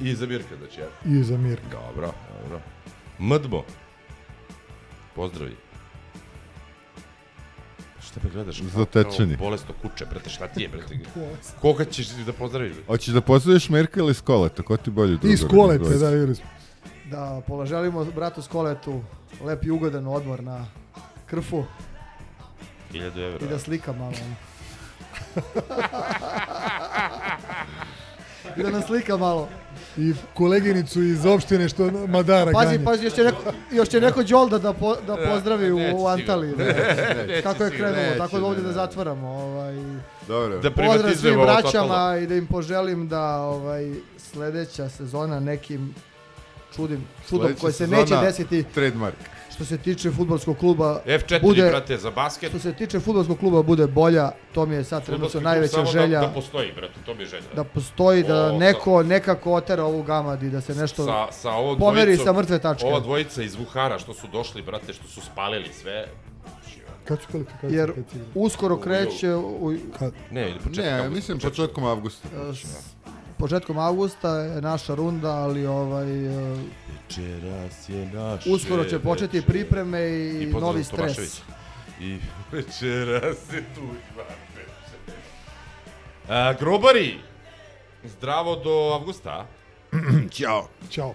I za Mirka, znači ja. I za Mirka. Dobro, dobro. Mdmo. Pozdravi. Šta me gledaš? kao- Zatečeni. kao Bolesno kuće, brate, šta ti je, brate? Koga ćeš da pozdraviš? Hoćeš da pozdraviš Mirka ili Skoleta? Ko ti bolji drugar? I Skolete, da, ili smo. Da poželimo bratu Skoletu lep i ugodan odmor na krfu 1000 evra. i da slika malo. I da nas slika malo. I koleginicu iz opštine što Madara Pazi, ganja. pazi, još će neko, još će neko Đolda da, po, da Ne, pozdravi u, u Antaliji. Da. Neće Kako je krenulo, neće, tako da ovdje ne, da ne. zatvaramo. Ovaj, Dobro. Da Pozdrav svim braćama totalno. i da im poželim da ovaj, sledeća sezona nekim čudim, čudom Sledeća koje se sezona, neće desiti Trademark. Što se tiče futbolskog kluba F4, bude, brate, za basket. što se tiče futbolskog kluba bude bolja, to mi je sad trenutno najveća samo želja Da, da postoji, brate, to mi je želja. da postoji, da O, neko nekako otera ovu gamad i da se nešto sa, sa ovom pomeri dvojicom- sa mrtve tačke. Ova dvojica iz Vuhara što su došli, brate, što su spalili sve. Kad su kvalifikacije? Jer Kad uskoro kreće u, Kad? Ne, ili početak Ne, mislim početkom avgusta. Početkom avgusta je naša runda, ali ovaj e, Večeras je naše uskoro će početi večer. pripreme i, pozdrav novi Tomašević. stres. I večeras je tu A, grobari! Zdravo do avgusta. Ćao. Ćao.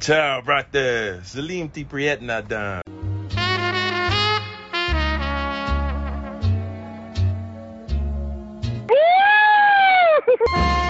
Ciao, brate. Salim ti prijetna dan. Bye.